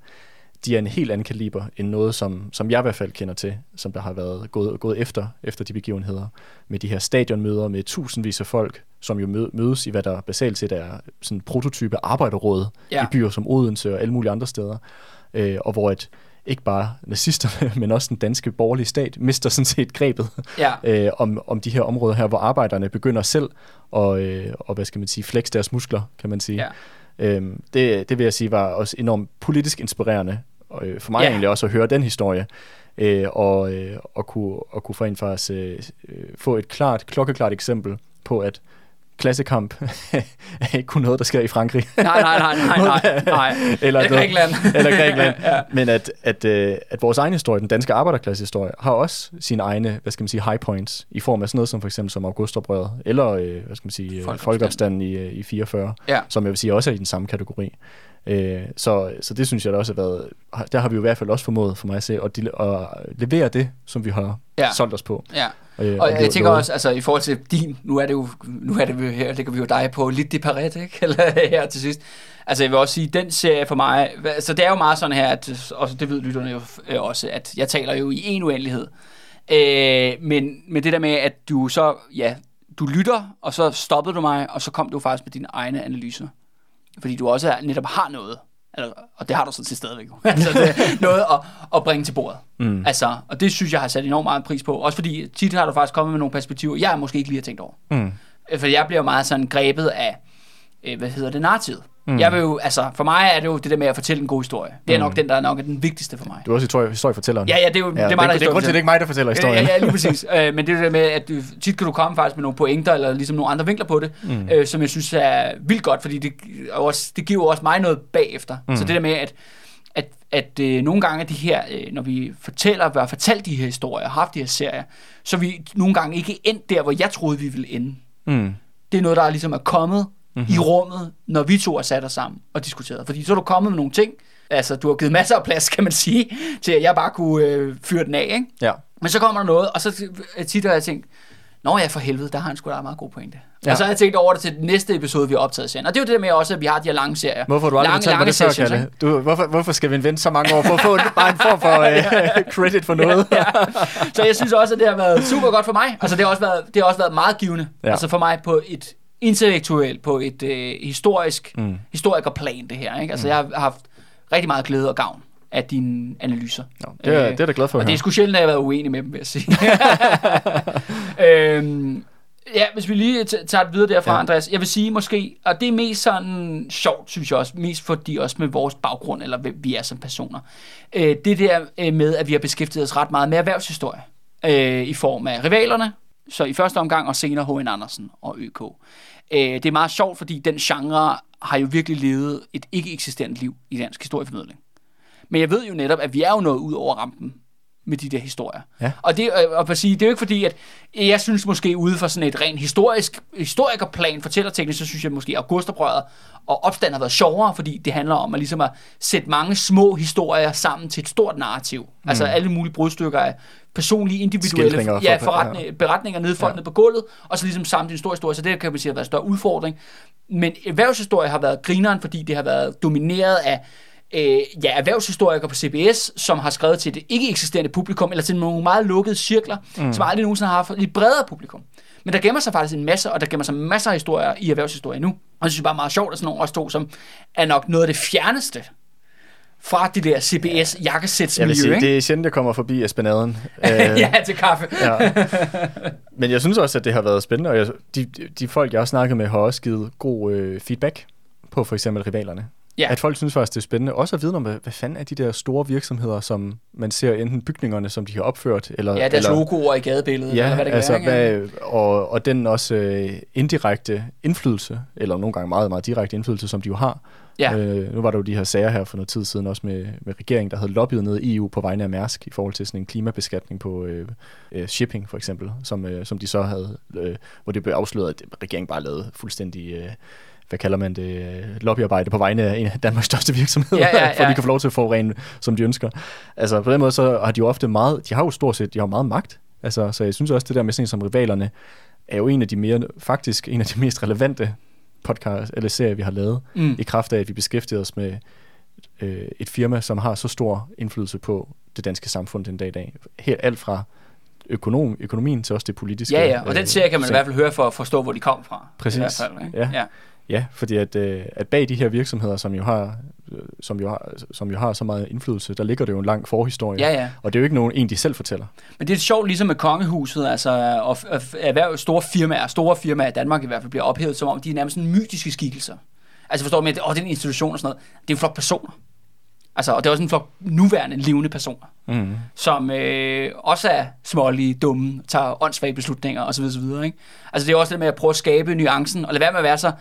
de er en helt anden kaliber end noget, som, som jeg i hvert fald kender til, som der har været gået, gået efter, efter de begivenheder. Med de her stadionmøder med tusindvis af folk, som jo mø- mødes i, hvad der basalt set er sådan en prototype arbejderråd Ja. i byer som Odense og alle mulige andre steder. Øh, og hvor et, ikke bare nazisterne, men også den danske borgerlige stat mister sådan set grebet ja, øh, om, om de her områder her, hvor arbejderne begynder selv at, øh, og, hvad skal man sige, flex deres muskler, kan man sige. ja. Øhm, det, det vil jeg sige var også enormt politisk inspirerende og, øh, for mig Ja. egentlig også at høre den historie, øh, og, øh, og, kunne, og kunne rent faktisk øh, øh, få et klart, klokkeklart eksempel på, at klassekamp er ikke kun noget, der sker i Frankrig. Nej, nej, nej, nej, nej, nej. eller, Eller Grækenland. eller Grækenland. Ja. Men at, at, øh, at vores egen historie, den danske arbejderklassehistorie, har også sine egne, hvad skal man sige, high points, i form af sådan noget som for eksempel som augustoprøret, eller øh, hvad skal man sige, Folkeopstanden. folkeopstanden i, øh, i 44, Ja. som jeg vil sige også er i den samme kategori. Øh, så, så det synes jeg da også har været, der har vi jo i hvert fald også formået for mig at se, at, de, at levere det, som vi har Ja. solgt os på. Ja. Øh, Og det jeg tænker noget- også, altså i forhold til din, nu er det jo, nu er det jo her, ligger vi jo dig på lidt de paret, ikke? Eller her til sidst. Altså jeg vil også sige, den serie for mig, så det er jo meget sådan her, at, og det ved lytterne jo øh, også, at jeg taler jo i en uendelighed. Øh, men, men det der med, at du så, ja, du lytter, og så stoppede du mig, og så kom du faktisk med dine egne analyser. Fordi du også er, netop har noget, eller, og det har du sådan set stadigvæk altså, det, noget at, at bringe til bordet. Mm. Altså, og det synes jeg har sat enormt meget pris på. Også fordi tit har du faktisk kommet med nogle perspektiver, jeg måske ikke lige har tænkt over. Mm. Øh, For jeg bliver meget sådan grebet af, øh, hvad hedder det, narrativet. Mm. Jeg vil jo, altså, for mig er det jo det der med at fortælle en god historie. Det er nok den, der er nok er den vigtigste for mig. Du er også historie, historiefortælleren. Ja, ja, det er jo det er mig, der det, det, er grund til, historiefortæller. det er ikke mig, der fortæller historien. Ja, ja, lige præcis. øh, men det er det der med, at du, tit kan du komme faktisk med nogle pointer, eller ligesom nogle andre vinkler på det, mm. øh, som jeg synes er vildt godt, fordi det, er også, det giver jo også mig noget bagefter. Mm. Så det der med, at, at, at øh, nogle gange de her, øh, når vi fortæller, har fortalt de her historier, har haft de her serier, så er vi nogle gange ikke endt der, hvor jeg troede, vi ville ende. Mm. Det er noget, der ligesom er kommet mm-hmm. i rummet, når vi to har sat os sammen og diskuteret. Fordi så er du kommet med nogle ting, altså du har givet masser af plads, kan man sige, til at jeg bare kunne øh, fyre den af, ikke? Ja. Men så kommer der noget, og så øh, tit har jeg tænkt, Nå ja, for helvede, der har han sgu da en meget god pointe. Ja. Ja. Og så har jeg tænkt over det til den næste episode, vi har optaget serien. Og det er jo det der med også, at vi har de her lange serier. Hvorfor du aldrig lange, fortalt mig det før, Kalle? Du, hvorfor, hvorfor skal vi vente så mange år for at få en, bare en form for uh, credit for noget? ja. Så jeg synes også, at det har været super godt for mig. Altså det har også været, det har også været meget givende. Ja. Ja. Altså for mig på et intellektuelt, på et øh, historisk, mm. historikerplan det her. Ikke? Altså mm. jeg har haft rigtig meget glæde og gavn af dine analyser. Nå, det, er, det er da glad for Og det er sgu sjældent, at jeg har været uenig med dem, vil jeg sige. øhm, ja, hvis vi lige tager det videre derfra, ja. Ja. Andreas. Jeg vil sige måske, og det er mest sådan sjovt, synes jeg også, mest fordi også med vores baggrund, eller hvem vi er som personer. Øh, det der øh, med, at vi har beskæftiget os ret meget med erhvervshistorie, øh, i form af rivalerne, så i første omgang, og senere H.N. Andersen og ØK. Øh, det er meget sjovt, fordi den genre har jo virkelig levet et ikke eksistent liv i dansk historieformidling. Men jeg ved jo netop, at vi er jo noget ud over rampen med de der historier. Ja. Og det, øh, og at sige, det er jo ikke fordi, at jeg synes måske ude fra sådan et rent historisk, historikerplan, fortællerteknisk, så synes jeg måske, at Augustoprøret og opstand har været sjovere, fordi det handler om at, ligesom at sætte mange små historier sammen til et stort narrativ. Mm. Altså alle mulige brudstykker af personlige, individuelle ja, for- forretning, ja. beretninger nede folk ja. på gulvet, og så ligesom til en stor historie. Så det kan man sige har været en større udfordring. Men erhvervshistorie har været grineren, fordi det har været domineret af øh, ja, erhvervshistorikere på CBS, som har skrevet til det ikke eksisterende publikum, eller til nogle meget lukkede cirkler, mm. som aldrig nogensinde har haft et bredere publikum. Men der gemmer sig faktisk en masse, og der gemmer sig masser af historier i erhvervshistorie nu. Og det synes jeg bare er meget sjovt, at sådan nogle også to, som er nok noget af det fjerneste fra det der CBS vil jakkesætsmiljø, sige, ikke? det er sjældent, jeg kommer forbi Espanaden. Øh, ja, til kaffe. ja. Men jeg synes også, at det har været spændende, og jeg, de, de folk, jeg har snakket med, har også givet god øh, feedback på for eksempel rivalerne. Ja. At folk synes faktisk, det er spændende. Også at vide om, hvad, hvad fanden er de der store virksomheder, som man ser enten bygningerne, som de har opført, eller... Ja, deres eller, logoer i gadebilledet, Ja, eller hvad det kan altså, være. hvad, og, og den også øh, indirekte indflydelse, eller nogle gange meget, meget direkte indflydelse, som de jo har. Ja. Øh, nu var der jo de her sager her for noget tid siden, også med, med regeringen, der havde lobbyet ned i EU på vegne af Mærsk, i forhold til sådan en klimabeskatning på øh, øh, shipping, for eksempel, som, øh, som de så havde, øh, hvor det blev afsløret, at regeringen bare lavede fuldstændig... Øh, hvad kalder man det, øh, lobbyarbejde på vegne af en af Danmarks største virksomheder, Ja, ja, ja. for de kan få lov til at forurene, som de ønsker. Altså på den måde, så har de jo ofte meget, de har jo stort set, de har meget magt. Altså, så jeg synes også, det der med sådan som rivalerne, er jo en af de mere, faktisk en af de mest relevante podcast eller serier, vi har lavet, Mm. i kraft af, at vi beskæftiger os med øh, et firma, som har så stor indflydelse på det danske samfund den dag i dag. Helt alt fra økonom, økonomien til også det politiske. Ja, ja, og den serie kan man i så- hvert fald høre for at forstå, hvor de kom fra. Præcis. I hvert fald, ikke? Ja. ja. Ja, fordi at, øh, at bag de her virksomheder, som jo, har, øh, som, jo har, som jo har så meget indflydelse, der ligger det jo en lang forhistorie. Ja, ja. Og det er jo ikke nogen, en, de selv fortæller. Men det er sjovt, ligesom med kongehuset, altså og, og erhverv, store firmaer, store firmaer i Danmark i hvert fald, bliver ophævet, som om de er nærmest sådan mytiske skikkelser. Altså forstår du med, at det er en institution og sådan noget. Det er en flok personer. Altså, og det er også en flok nuværende levende personer, Mm. som øh, også er smålige, dumme, tager åndssvage beslutninger osv. osv. Ikke? Altså det er også det med at prøve at skabe nuancen, og lade være med at være så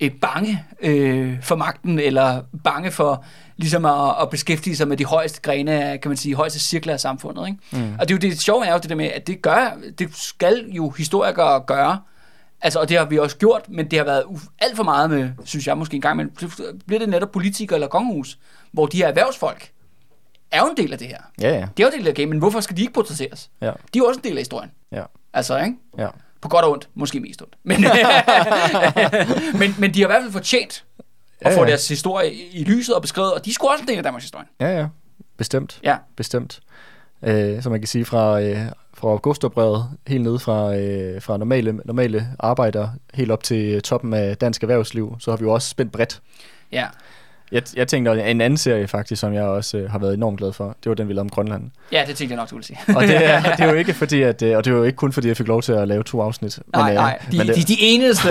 øh, bange øh, for magten, eller bange for ligesom at, at beskæftige sig med de højeste grene af, kan man sige, højeste cirkler af samfundet. Ikke? Mm. Og det er jo det sjove er jo det der med, at det gør, det skal jo historikere gøre, Altså, og det har vi også gjort, men det har været alt for meget med, synes jeg måske en gang, men bliver det netop politikere eller kongehus, hvor de her erhvervsfolk er jo en del af det her. Ja, ja. Det er jo en del af gamet, men hvorfor skal de ikke portrætteres? Ja, De er jo også en del af historien. ja, Altså, ikke? ja. På godt og ondt. Måske mest ondt. Men, men, men de har i hvert fald fortjent at Ja, få ja. deres historie i lyset og beskrevet, og de er også en del af Danmarks historie. Ja, ja. Bestemt. Ja. Bestemt. Øh, så man kan sige fra, øh, fra Augustobrevet, helt ned fra, øh, fra normale, normale arbejdere, helt op til toppen af dansk erhvervsliv, så har vi jo også spændt bredt. Ja. Jeg, jeg tænkte, at en anden serie faktisk, som jeg også øh, har været enormt glad for, det var den, vi lavede om Grønland. ja, det tænkte jeg nok, du ville sige. Og det er, det er jo ikke fordi, at, øh, og det er jo ikke kun fordi, jeg fik lov til at lave to afsnit. nej, øh, nej. De, men, de, det, de eneste.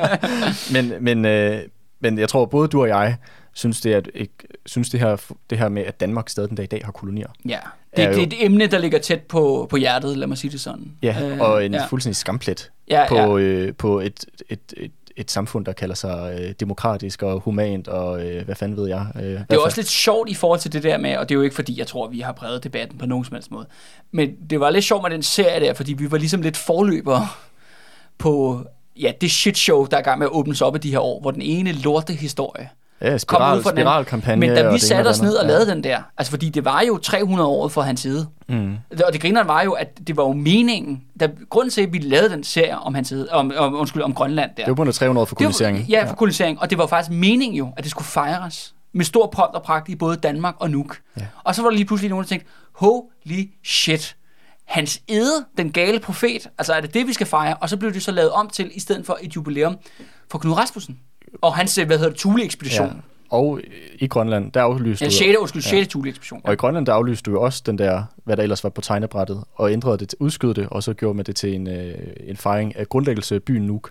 men, men, øh, men jeg tror, både du og jeg synes, det, et- ikke, synes det, her, det her med, at Danmark stadig den dag i dag har kolonier. ja. Det, er det jo- er et emne, der ligger tæt på, på hjertet, lad mig sige det sådan. Ja, Øh, og en ja. fuldstændig skamplet Ja, på, ja. øh, på et, et, et, et samfund, der kalder sig øh, demokratisk og humant, og øh, hvad fanden ved jeg. Øh, Det er også lidt sjovt i forhold til det der med, og det er jo ikke fordi, jeg tror, vi har præget debatten på nogen som helst måde, men det var lidt sjovt med den serie der, fordi vi var ligesom lidt forløbere på ja, det shit show, der er i gang med at åbnes op i de her år, hvor den ene lorte historie ja, kom spiral, ud fra den anden. spiralkampagne. Men da vi satte os ned og lavede den der, altså fordi det var jo 300 år for hans side, Mm. og det griner var jo, at det var jo meningen, der, grunden til, at vi lavede den serie om, hans side, om, om, undskyld, om Grønland der, Det var på grund af 300 år for koloniseringen. Ja, for kolonisering. Og det var faktisk meningen jo, at det skulle fejres med stor pomp og pragt i både Danmark og Nuuk. Ja. Og så var der lige pludselig nogen, der tænkte, holy shit, hans ede, den gale profet, altså er det det, vi skal fejre? Og så blev det så lavet om til, i stedet for et jubilæum for Knud Rasmussen. Og hans, øh, hvad hedder det, Thule-ekspedition. Ja. Og i Grønland, der aflyste Ja, du... 6. undskyld, 6. Thule-ekspedition. Og i Grønland, der aflyste du jo også den der, hvad der ellers var på tegnebrættet, og ændrede det, udskød det, og så gjorde man det til en, øh, en fejring af grundlæggelse af byen Nuuk.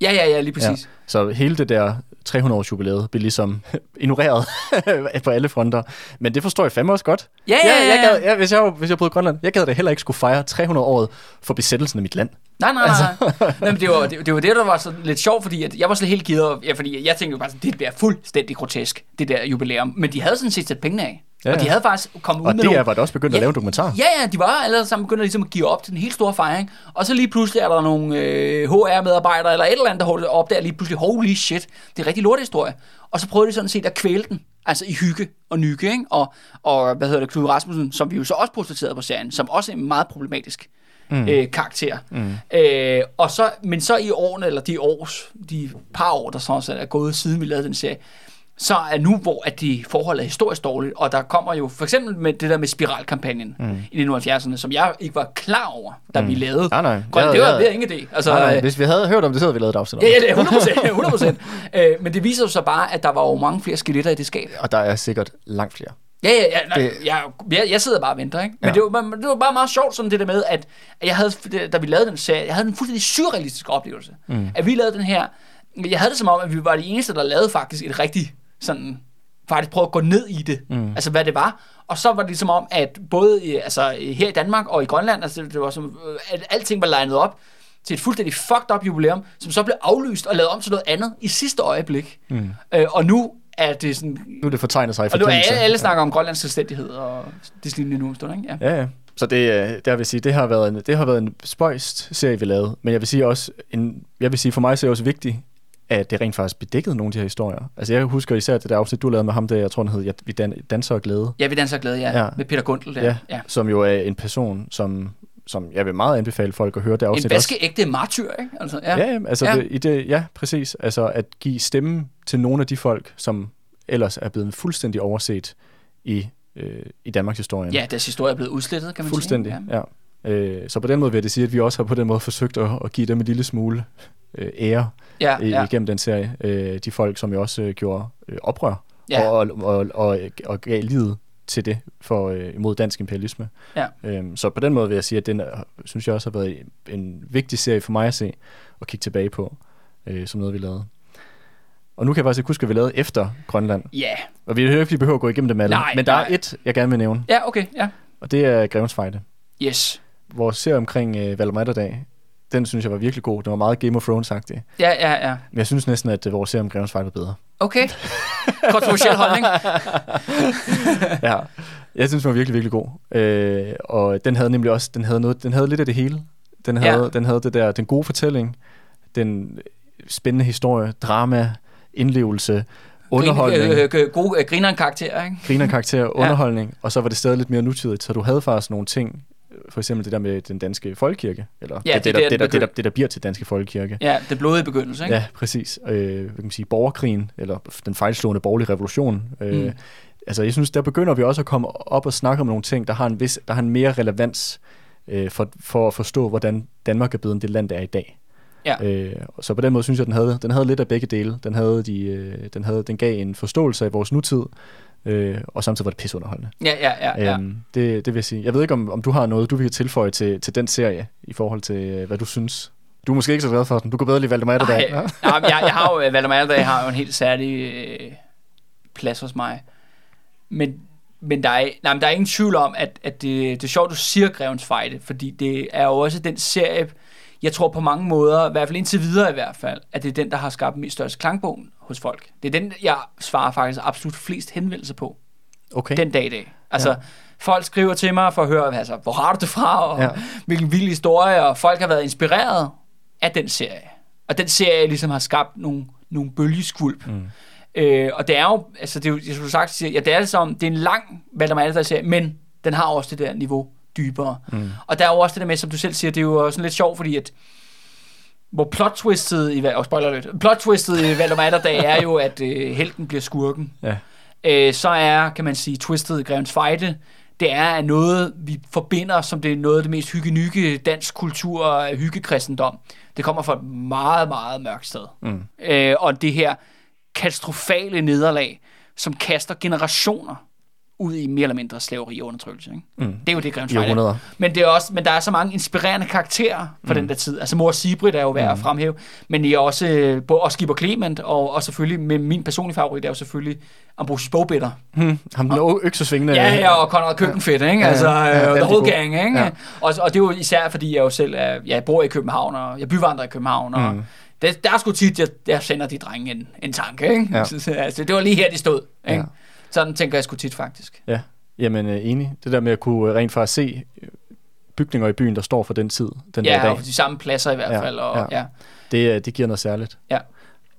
Ja, ja, ja, lige præcis. Så hele det der 300-års jubilæet blev ligesom ignoreret på alle fronter. Men det forstår jeg fandme også godt. Ja, ja, ja. jeg ja. gad, ja hvis, jeg, hvis jeg boede i Grønland, jeg gad da heller ikke skulle fejre 300 året for besættelsen af mit land. Nej, nej, Altså. nej. nej. nej men det, var, det, det var det, der var så lidt sjovt, fordi at jeg var slet helt givet, ja, fordi jeg tænkte jo bare sådan, det bliver fuldstændig grotesk, det der jubilæum. Men de havde sådan set sat pengene af. Ja, Ja, og de havde faktisk kommet ud Og med det nogle... er, var da også begyndt at Ja. lave en dokumentar. Ja, ja, de var alle sammen begyndt at, ligesom at give op til den helt store fejring. Og så lige pludselig er der nogle øh, HR-medarbejdere eller et eller andet, der holder op der lige pludselig, holy shit, det er rigtig lortehistorie. Og så prøvede de sådan set at kvæle den, altså i hygge og nykke, ikke? Og, og hvad hedder det, Knud Rasmussen, som vi jo så også portrætterede på serien, som også er meget problematisk mm. øh, karakter. Mm. Øh, og så, men så i årene, eller de års, de par år, der så er gået siden vi lavede den serie, så er nu, hvor at de forhold er historisk dårligt, og der kommer jo for eksempel med det der med spiralkampagnen mm. i 1970'erne, som jeg ikke var klar over, da mm. vi lavede. Nej, nej. Grøn, det var, det var ingen idé. Altså, Nej, nej, øh, hvis vi havde hørt om det, så havde vi lavet et afsnit ja, det. ja, det er 100 procent. 100 procent. øh, men det viser jo så bare, at der var jo mange flere skeletter i det skab. Og der er sikkert langt flere. Ja, ja, ja. Nej, Det- jeg, jeg, jeg sidder bare og venter, ikke? Men Ja. det, var, det var bare meget sjovt sådan det der med, at jeg havde, da vi lavede den serie, jeg havde en fuldstændig surrealistisk oplevelse. Mm. At vi lavede den her, jeg havde det som om, at vi var de eneste, der lavede faktisk et rigtigt sådan, faktisk prøve at gå ned i det, mm. altså hvad det var. Og så var det ligesom om, at både i, altså, her i Danmark og i Grønland, altså det var som, øh, at alting var legnet op til et fuldstændig fucked up jubilæum, som så blev aflyst og lavet om til noget andet i sidste øjeblik. Mm. Øh, og nu er det sådan, Nu er det fortegnet sig i og nu er alle, alle snakker om Grønlands selvstændighed og det lignende nu om stunder, ikke? Ja. Ja, ja. Så det, øh, det, vil sige, det har været en, det har været en spøjst serie, vi lavede. Men jeg vil sige også, en, jeg vil sige for mig så er det også vigtigt, at det rent faktisk bedækkede nogle af de her historier. Altså jeg husker især det der afsnit, du lavede med ham, der jeg tror, han hed Jeg- Vi dan, danser og glæde. Ja, vi danser glad, ja, Ja. ja. Med Peter Gundel der. Ja, Ja. ja. som jo er en person, som, som jeg vil meget anbefale folk at høre det En afsnit også. vaskeægte martyr, ikke? Altså, ja. Ja, ja, altså Ja. ja. Det, i det, ja, præcis. Altså at give stemme til nogle af de folk, som ellers er blevet fuldstændig overset i, øh, i Danmarks historie. ja, deres historie er blevet udslettet, kan man Fuldstændig, sige. ja. Øh, så på den måde vil jeg det sige, at vi også har på den måde forsøgt at, at give dem en lille smule øh, ære Ja, ja, ja, igennem den serie. Øh, de folk, som jo også øh, gjorde øh, oprør ja. og, og, og, og, og gav livet til det for øh, imod dansk imperialisme. Ja. Øhm, så på den måde vil jeg sige, at den er, synes jeg også har været en vigtig serie for mig at se og kigge tilbage på, øh, som noget vi lavede. Og nu kan jeg faktisk ikke huske, hvad vi lavede efter Grønland. ja. Og vi behøver ikke lige behøve at gå igennem dem alle. Nej, men der nej. er et, jeg gerne vil nævne, Ja, okay, ja. og det er Grevens Fejde. Yes. Vores serie omkring øh, Valmerdag, den synes jeg var virkelig god. Den var meget Game of Thrones-agtig. Ja, ja, ja. Men jeg synes næsten, at øh, vores serie om Grevens Fejde var bedre. Okay. Kontroversiel holdning. ja, jeg synes, den var virkelig, virkelig god. Øh, og den havde nemlig også, den havde, noget, den havde lidt af det hele. Den havde, Ja. ja. den havde det der, den gode fortælling. den spændende historie, drama, indlevelse, underholdning, Grin, øh, øh, gode øh, grineren karakter, ikke? griner karakter, underholdning, og så var det stadig lidt mere nutidigt, så du havde faktisk nogle ting, for eksempel det der med den danske folkekirke, eller Ja, det, det er der, det, der, det, der, det, der bliver til danske folkekirke. Ja, det blodige begyndelse, ikke? Ja, præcis. Øh, hvad kan man sige, borgerkrigen, eller den fejlslående borgerlige revolution. Øh, Mm. Altså, jeg synes, der begynder vi også at komme op og snakke om nogle ting, der har en, vis, der har en mere relevans øh, for, for at forstå, hvordan Danmark er blevet det land, det er i dag. Ja. Øh, og så på den måde synes jeg, den havde, den havde lidt af begge dele. Den, havde de, øh, den, havde, den gav en forståelse af vores nutid, øh, og samtidig var det pisunderholdende. Ja, ja, ja. ja. Øhm, det, det vil jeg sige. Jeg ved ikke, om, om du har noget, du vil tilføje til, til den serie, i forhold til, øh, hvad du synes. Du er måske ikke så glad for den. Du kan bedre lide Valdemar Ej, Atterdag. nej, men jeg, jeg har jo, Valdemar Atterdag har jo en helt særlig øh, plads hos mig. Men, men, der er, nej, men der er ingen tvivl om, at, at det, det er sjovt, du siger Grevens Fejde, fordi det er jo også den serie, jeg tror på mange måder, i hvert fald indtil videre i hvert fald, at det er den, der har skabt mest største klangbog hos folk. Det er den, jeg svarer faktisk absolut flest henvendelser på, Okay. den dag i dag. Altså, Ja. folk skriver til mig for at høre, altså, hvor har du det fra, og Ja. hvilken vild historie, og folk har været inspireret af den serie. Og den serie ligesom har skabt nogle, nogle bølgeskvulp. Mm. Øh, og det er jo, altså det er jo, jeg skulle sagt, siger, ja, det er som, det er en lang Valdemar serie, men den har også det der niveau dybere. Mm. Og der er jo også det der med, som du selv siger, det er jo sådan lidt sjovt, fordi at hvor plot twistet i, og spoiler lidt, plot twistet i Valdemar Atterdag er jo, at øh, helten bliver skurken. Ja. Øh, så er, kan man sige, twistet i Grevens Fejde, det er noget, vi forbinder som det er noget af det mest hygge dansk kultur og hyggekristendom. Det kommer fra et meget, meget mørkt sted. Mm. Øh, og det her katastrofale nederlag, som kaster generationer ud i mere eller mindre slaveri og undertrykkelse. Ikke? Mm. Det er jo det, Grevens I Fejde er. Men, det er også, men der er så mange inspirerende karakterer fra mm. den der tid. Altså mor Sibrit er jo værd at Mm. fremhæve, men I er også, øh, både også Skipper Clement, og, og selvfølgelig med min personlige favorit er jo selvfølgelig Ambrosius Bogbitter. Hmm. Ham den ø- øksesvingende. Ja, ja, og Conrad Køkkenfedt, ikke? Altså, ja, ja, ja, the whole gang, ikke? Ja. Og, og det er jo især, fordi jeg jo selv er, jeg bor i København, og jeg byvandrer i København, og Mm. mm. det, der er sgu tit, jeg, jeg sender de drenge en, en tanke, ikke? Ja. Så, altså, det var lige her, de stod, ikke? Ja. Ja. Sådan tænker jeg sgu tit, faktisk. Ja, jamen øh, enig. Det der med at kunne øh, rent faktisk se øh, bygninger i byen, der står for den tid, den der Ja, dag, og de samme pladser i hvert Ja, fald, og ja. ja. ja. det, det giver noget særligt. Ja.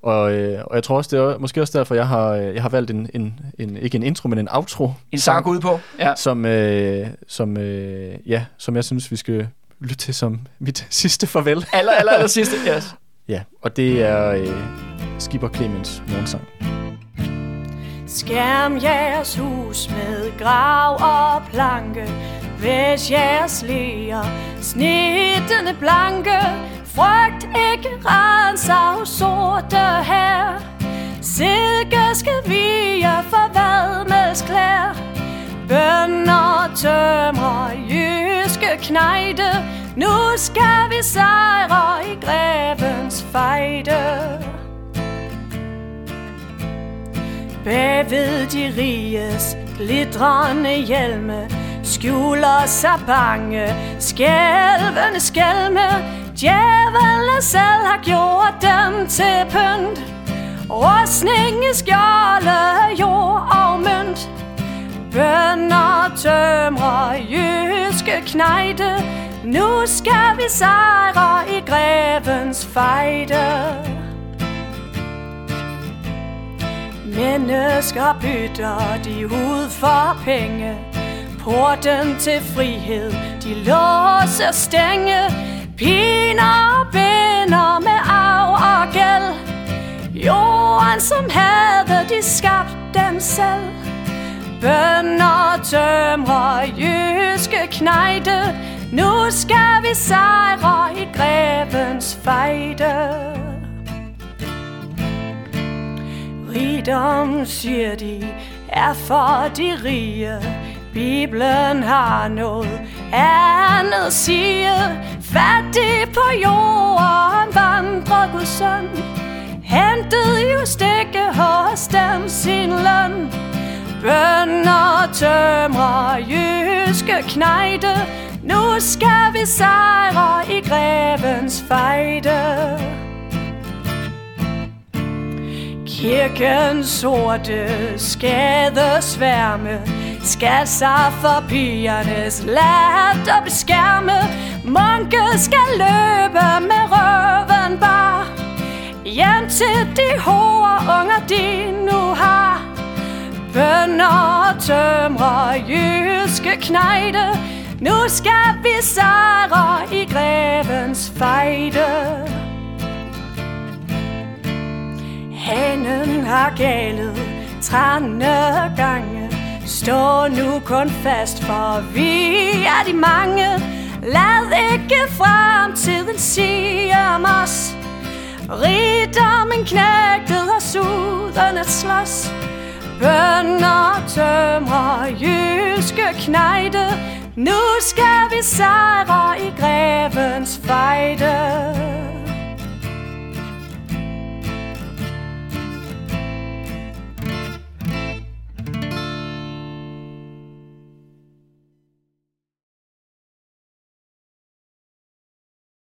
Og, øh, og jeg tror også, det er måske også derfor, jeg har, jeg har valgt en, en, en, ikke en intro, men en outro, En sang ud på. Ja. som, øh, som, øh, ja, som jeg synes, vi skal lytte til som mit sidste farvel. Aller, aller, aller sidste, yes. Ja, og det er øh, Skipper Clemens morgensang. Skærm jeres hus med grav og planke. Væs jeres læger, snittende blanke Frygt ikke ransav sorte her. Silke skal vige for vadmelsklær Bønder tømrer jyske knejde. Nu skal vi sejre i grevens fejde. Bagved de riges glitrende hjelme Skjuler sig bange, skælvende skælme Djævelen selv har gjort dem til pynt. Rustning i skjolde, jord og mønt Bønder tømrer jyske knejde Nu skal vi sejre i grevens fejde Mennesker bytter de ud for penge. Porten til frihed, de låser stænge. Piner og binder med arv og gæld. Jorden som havde de skabt dem selv. Bønder tømrer jyske knejde. Nu skal vi sejre i grevens fejde. Rigdom, siger de, er for de rige. Bibelen har noget andet siger. Fattig på jorden vandrer Guds søn. Hentede just ikke hos dem sin løn. Bønder tømrer jyske knejde. Nu skal vi sejre i grevens fejde. Kirkens sorte skadesværme skal sig for pigernes latter beskærme. Munke skal løbe med røven bar. Hjem til de hårde unger, de nu har. Bønder og tømre, jyske knejde. Nu skal vi sejre i grevens fejde. Hanen har galet trænde gange. Står nu kun fast, for vi er de mange. Lad ikke fremtiden sige om os. Rigdommen knægtet os uden at slås. Bønder, tømrer, jyske knejde. Nu skal vi sejre i grevens fejde.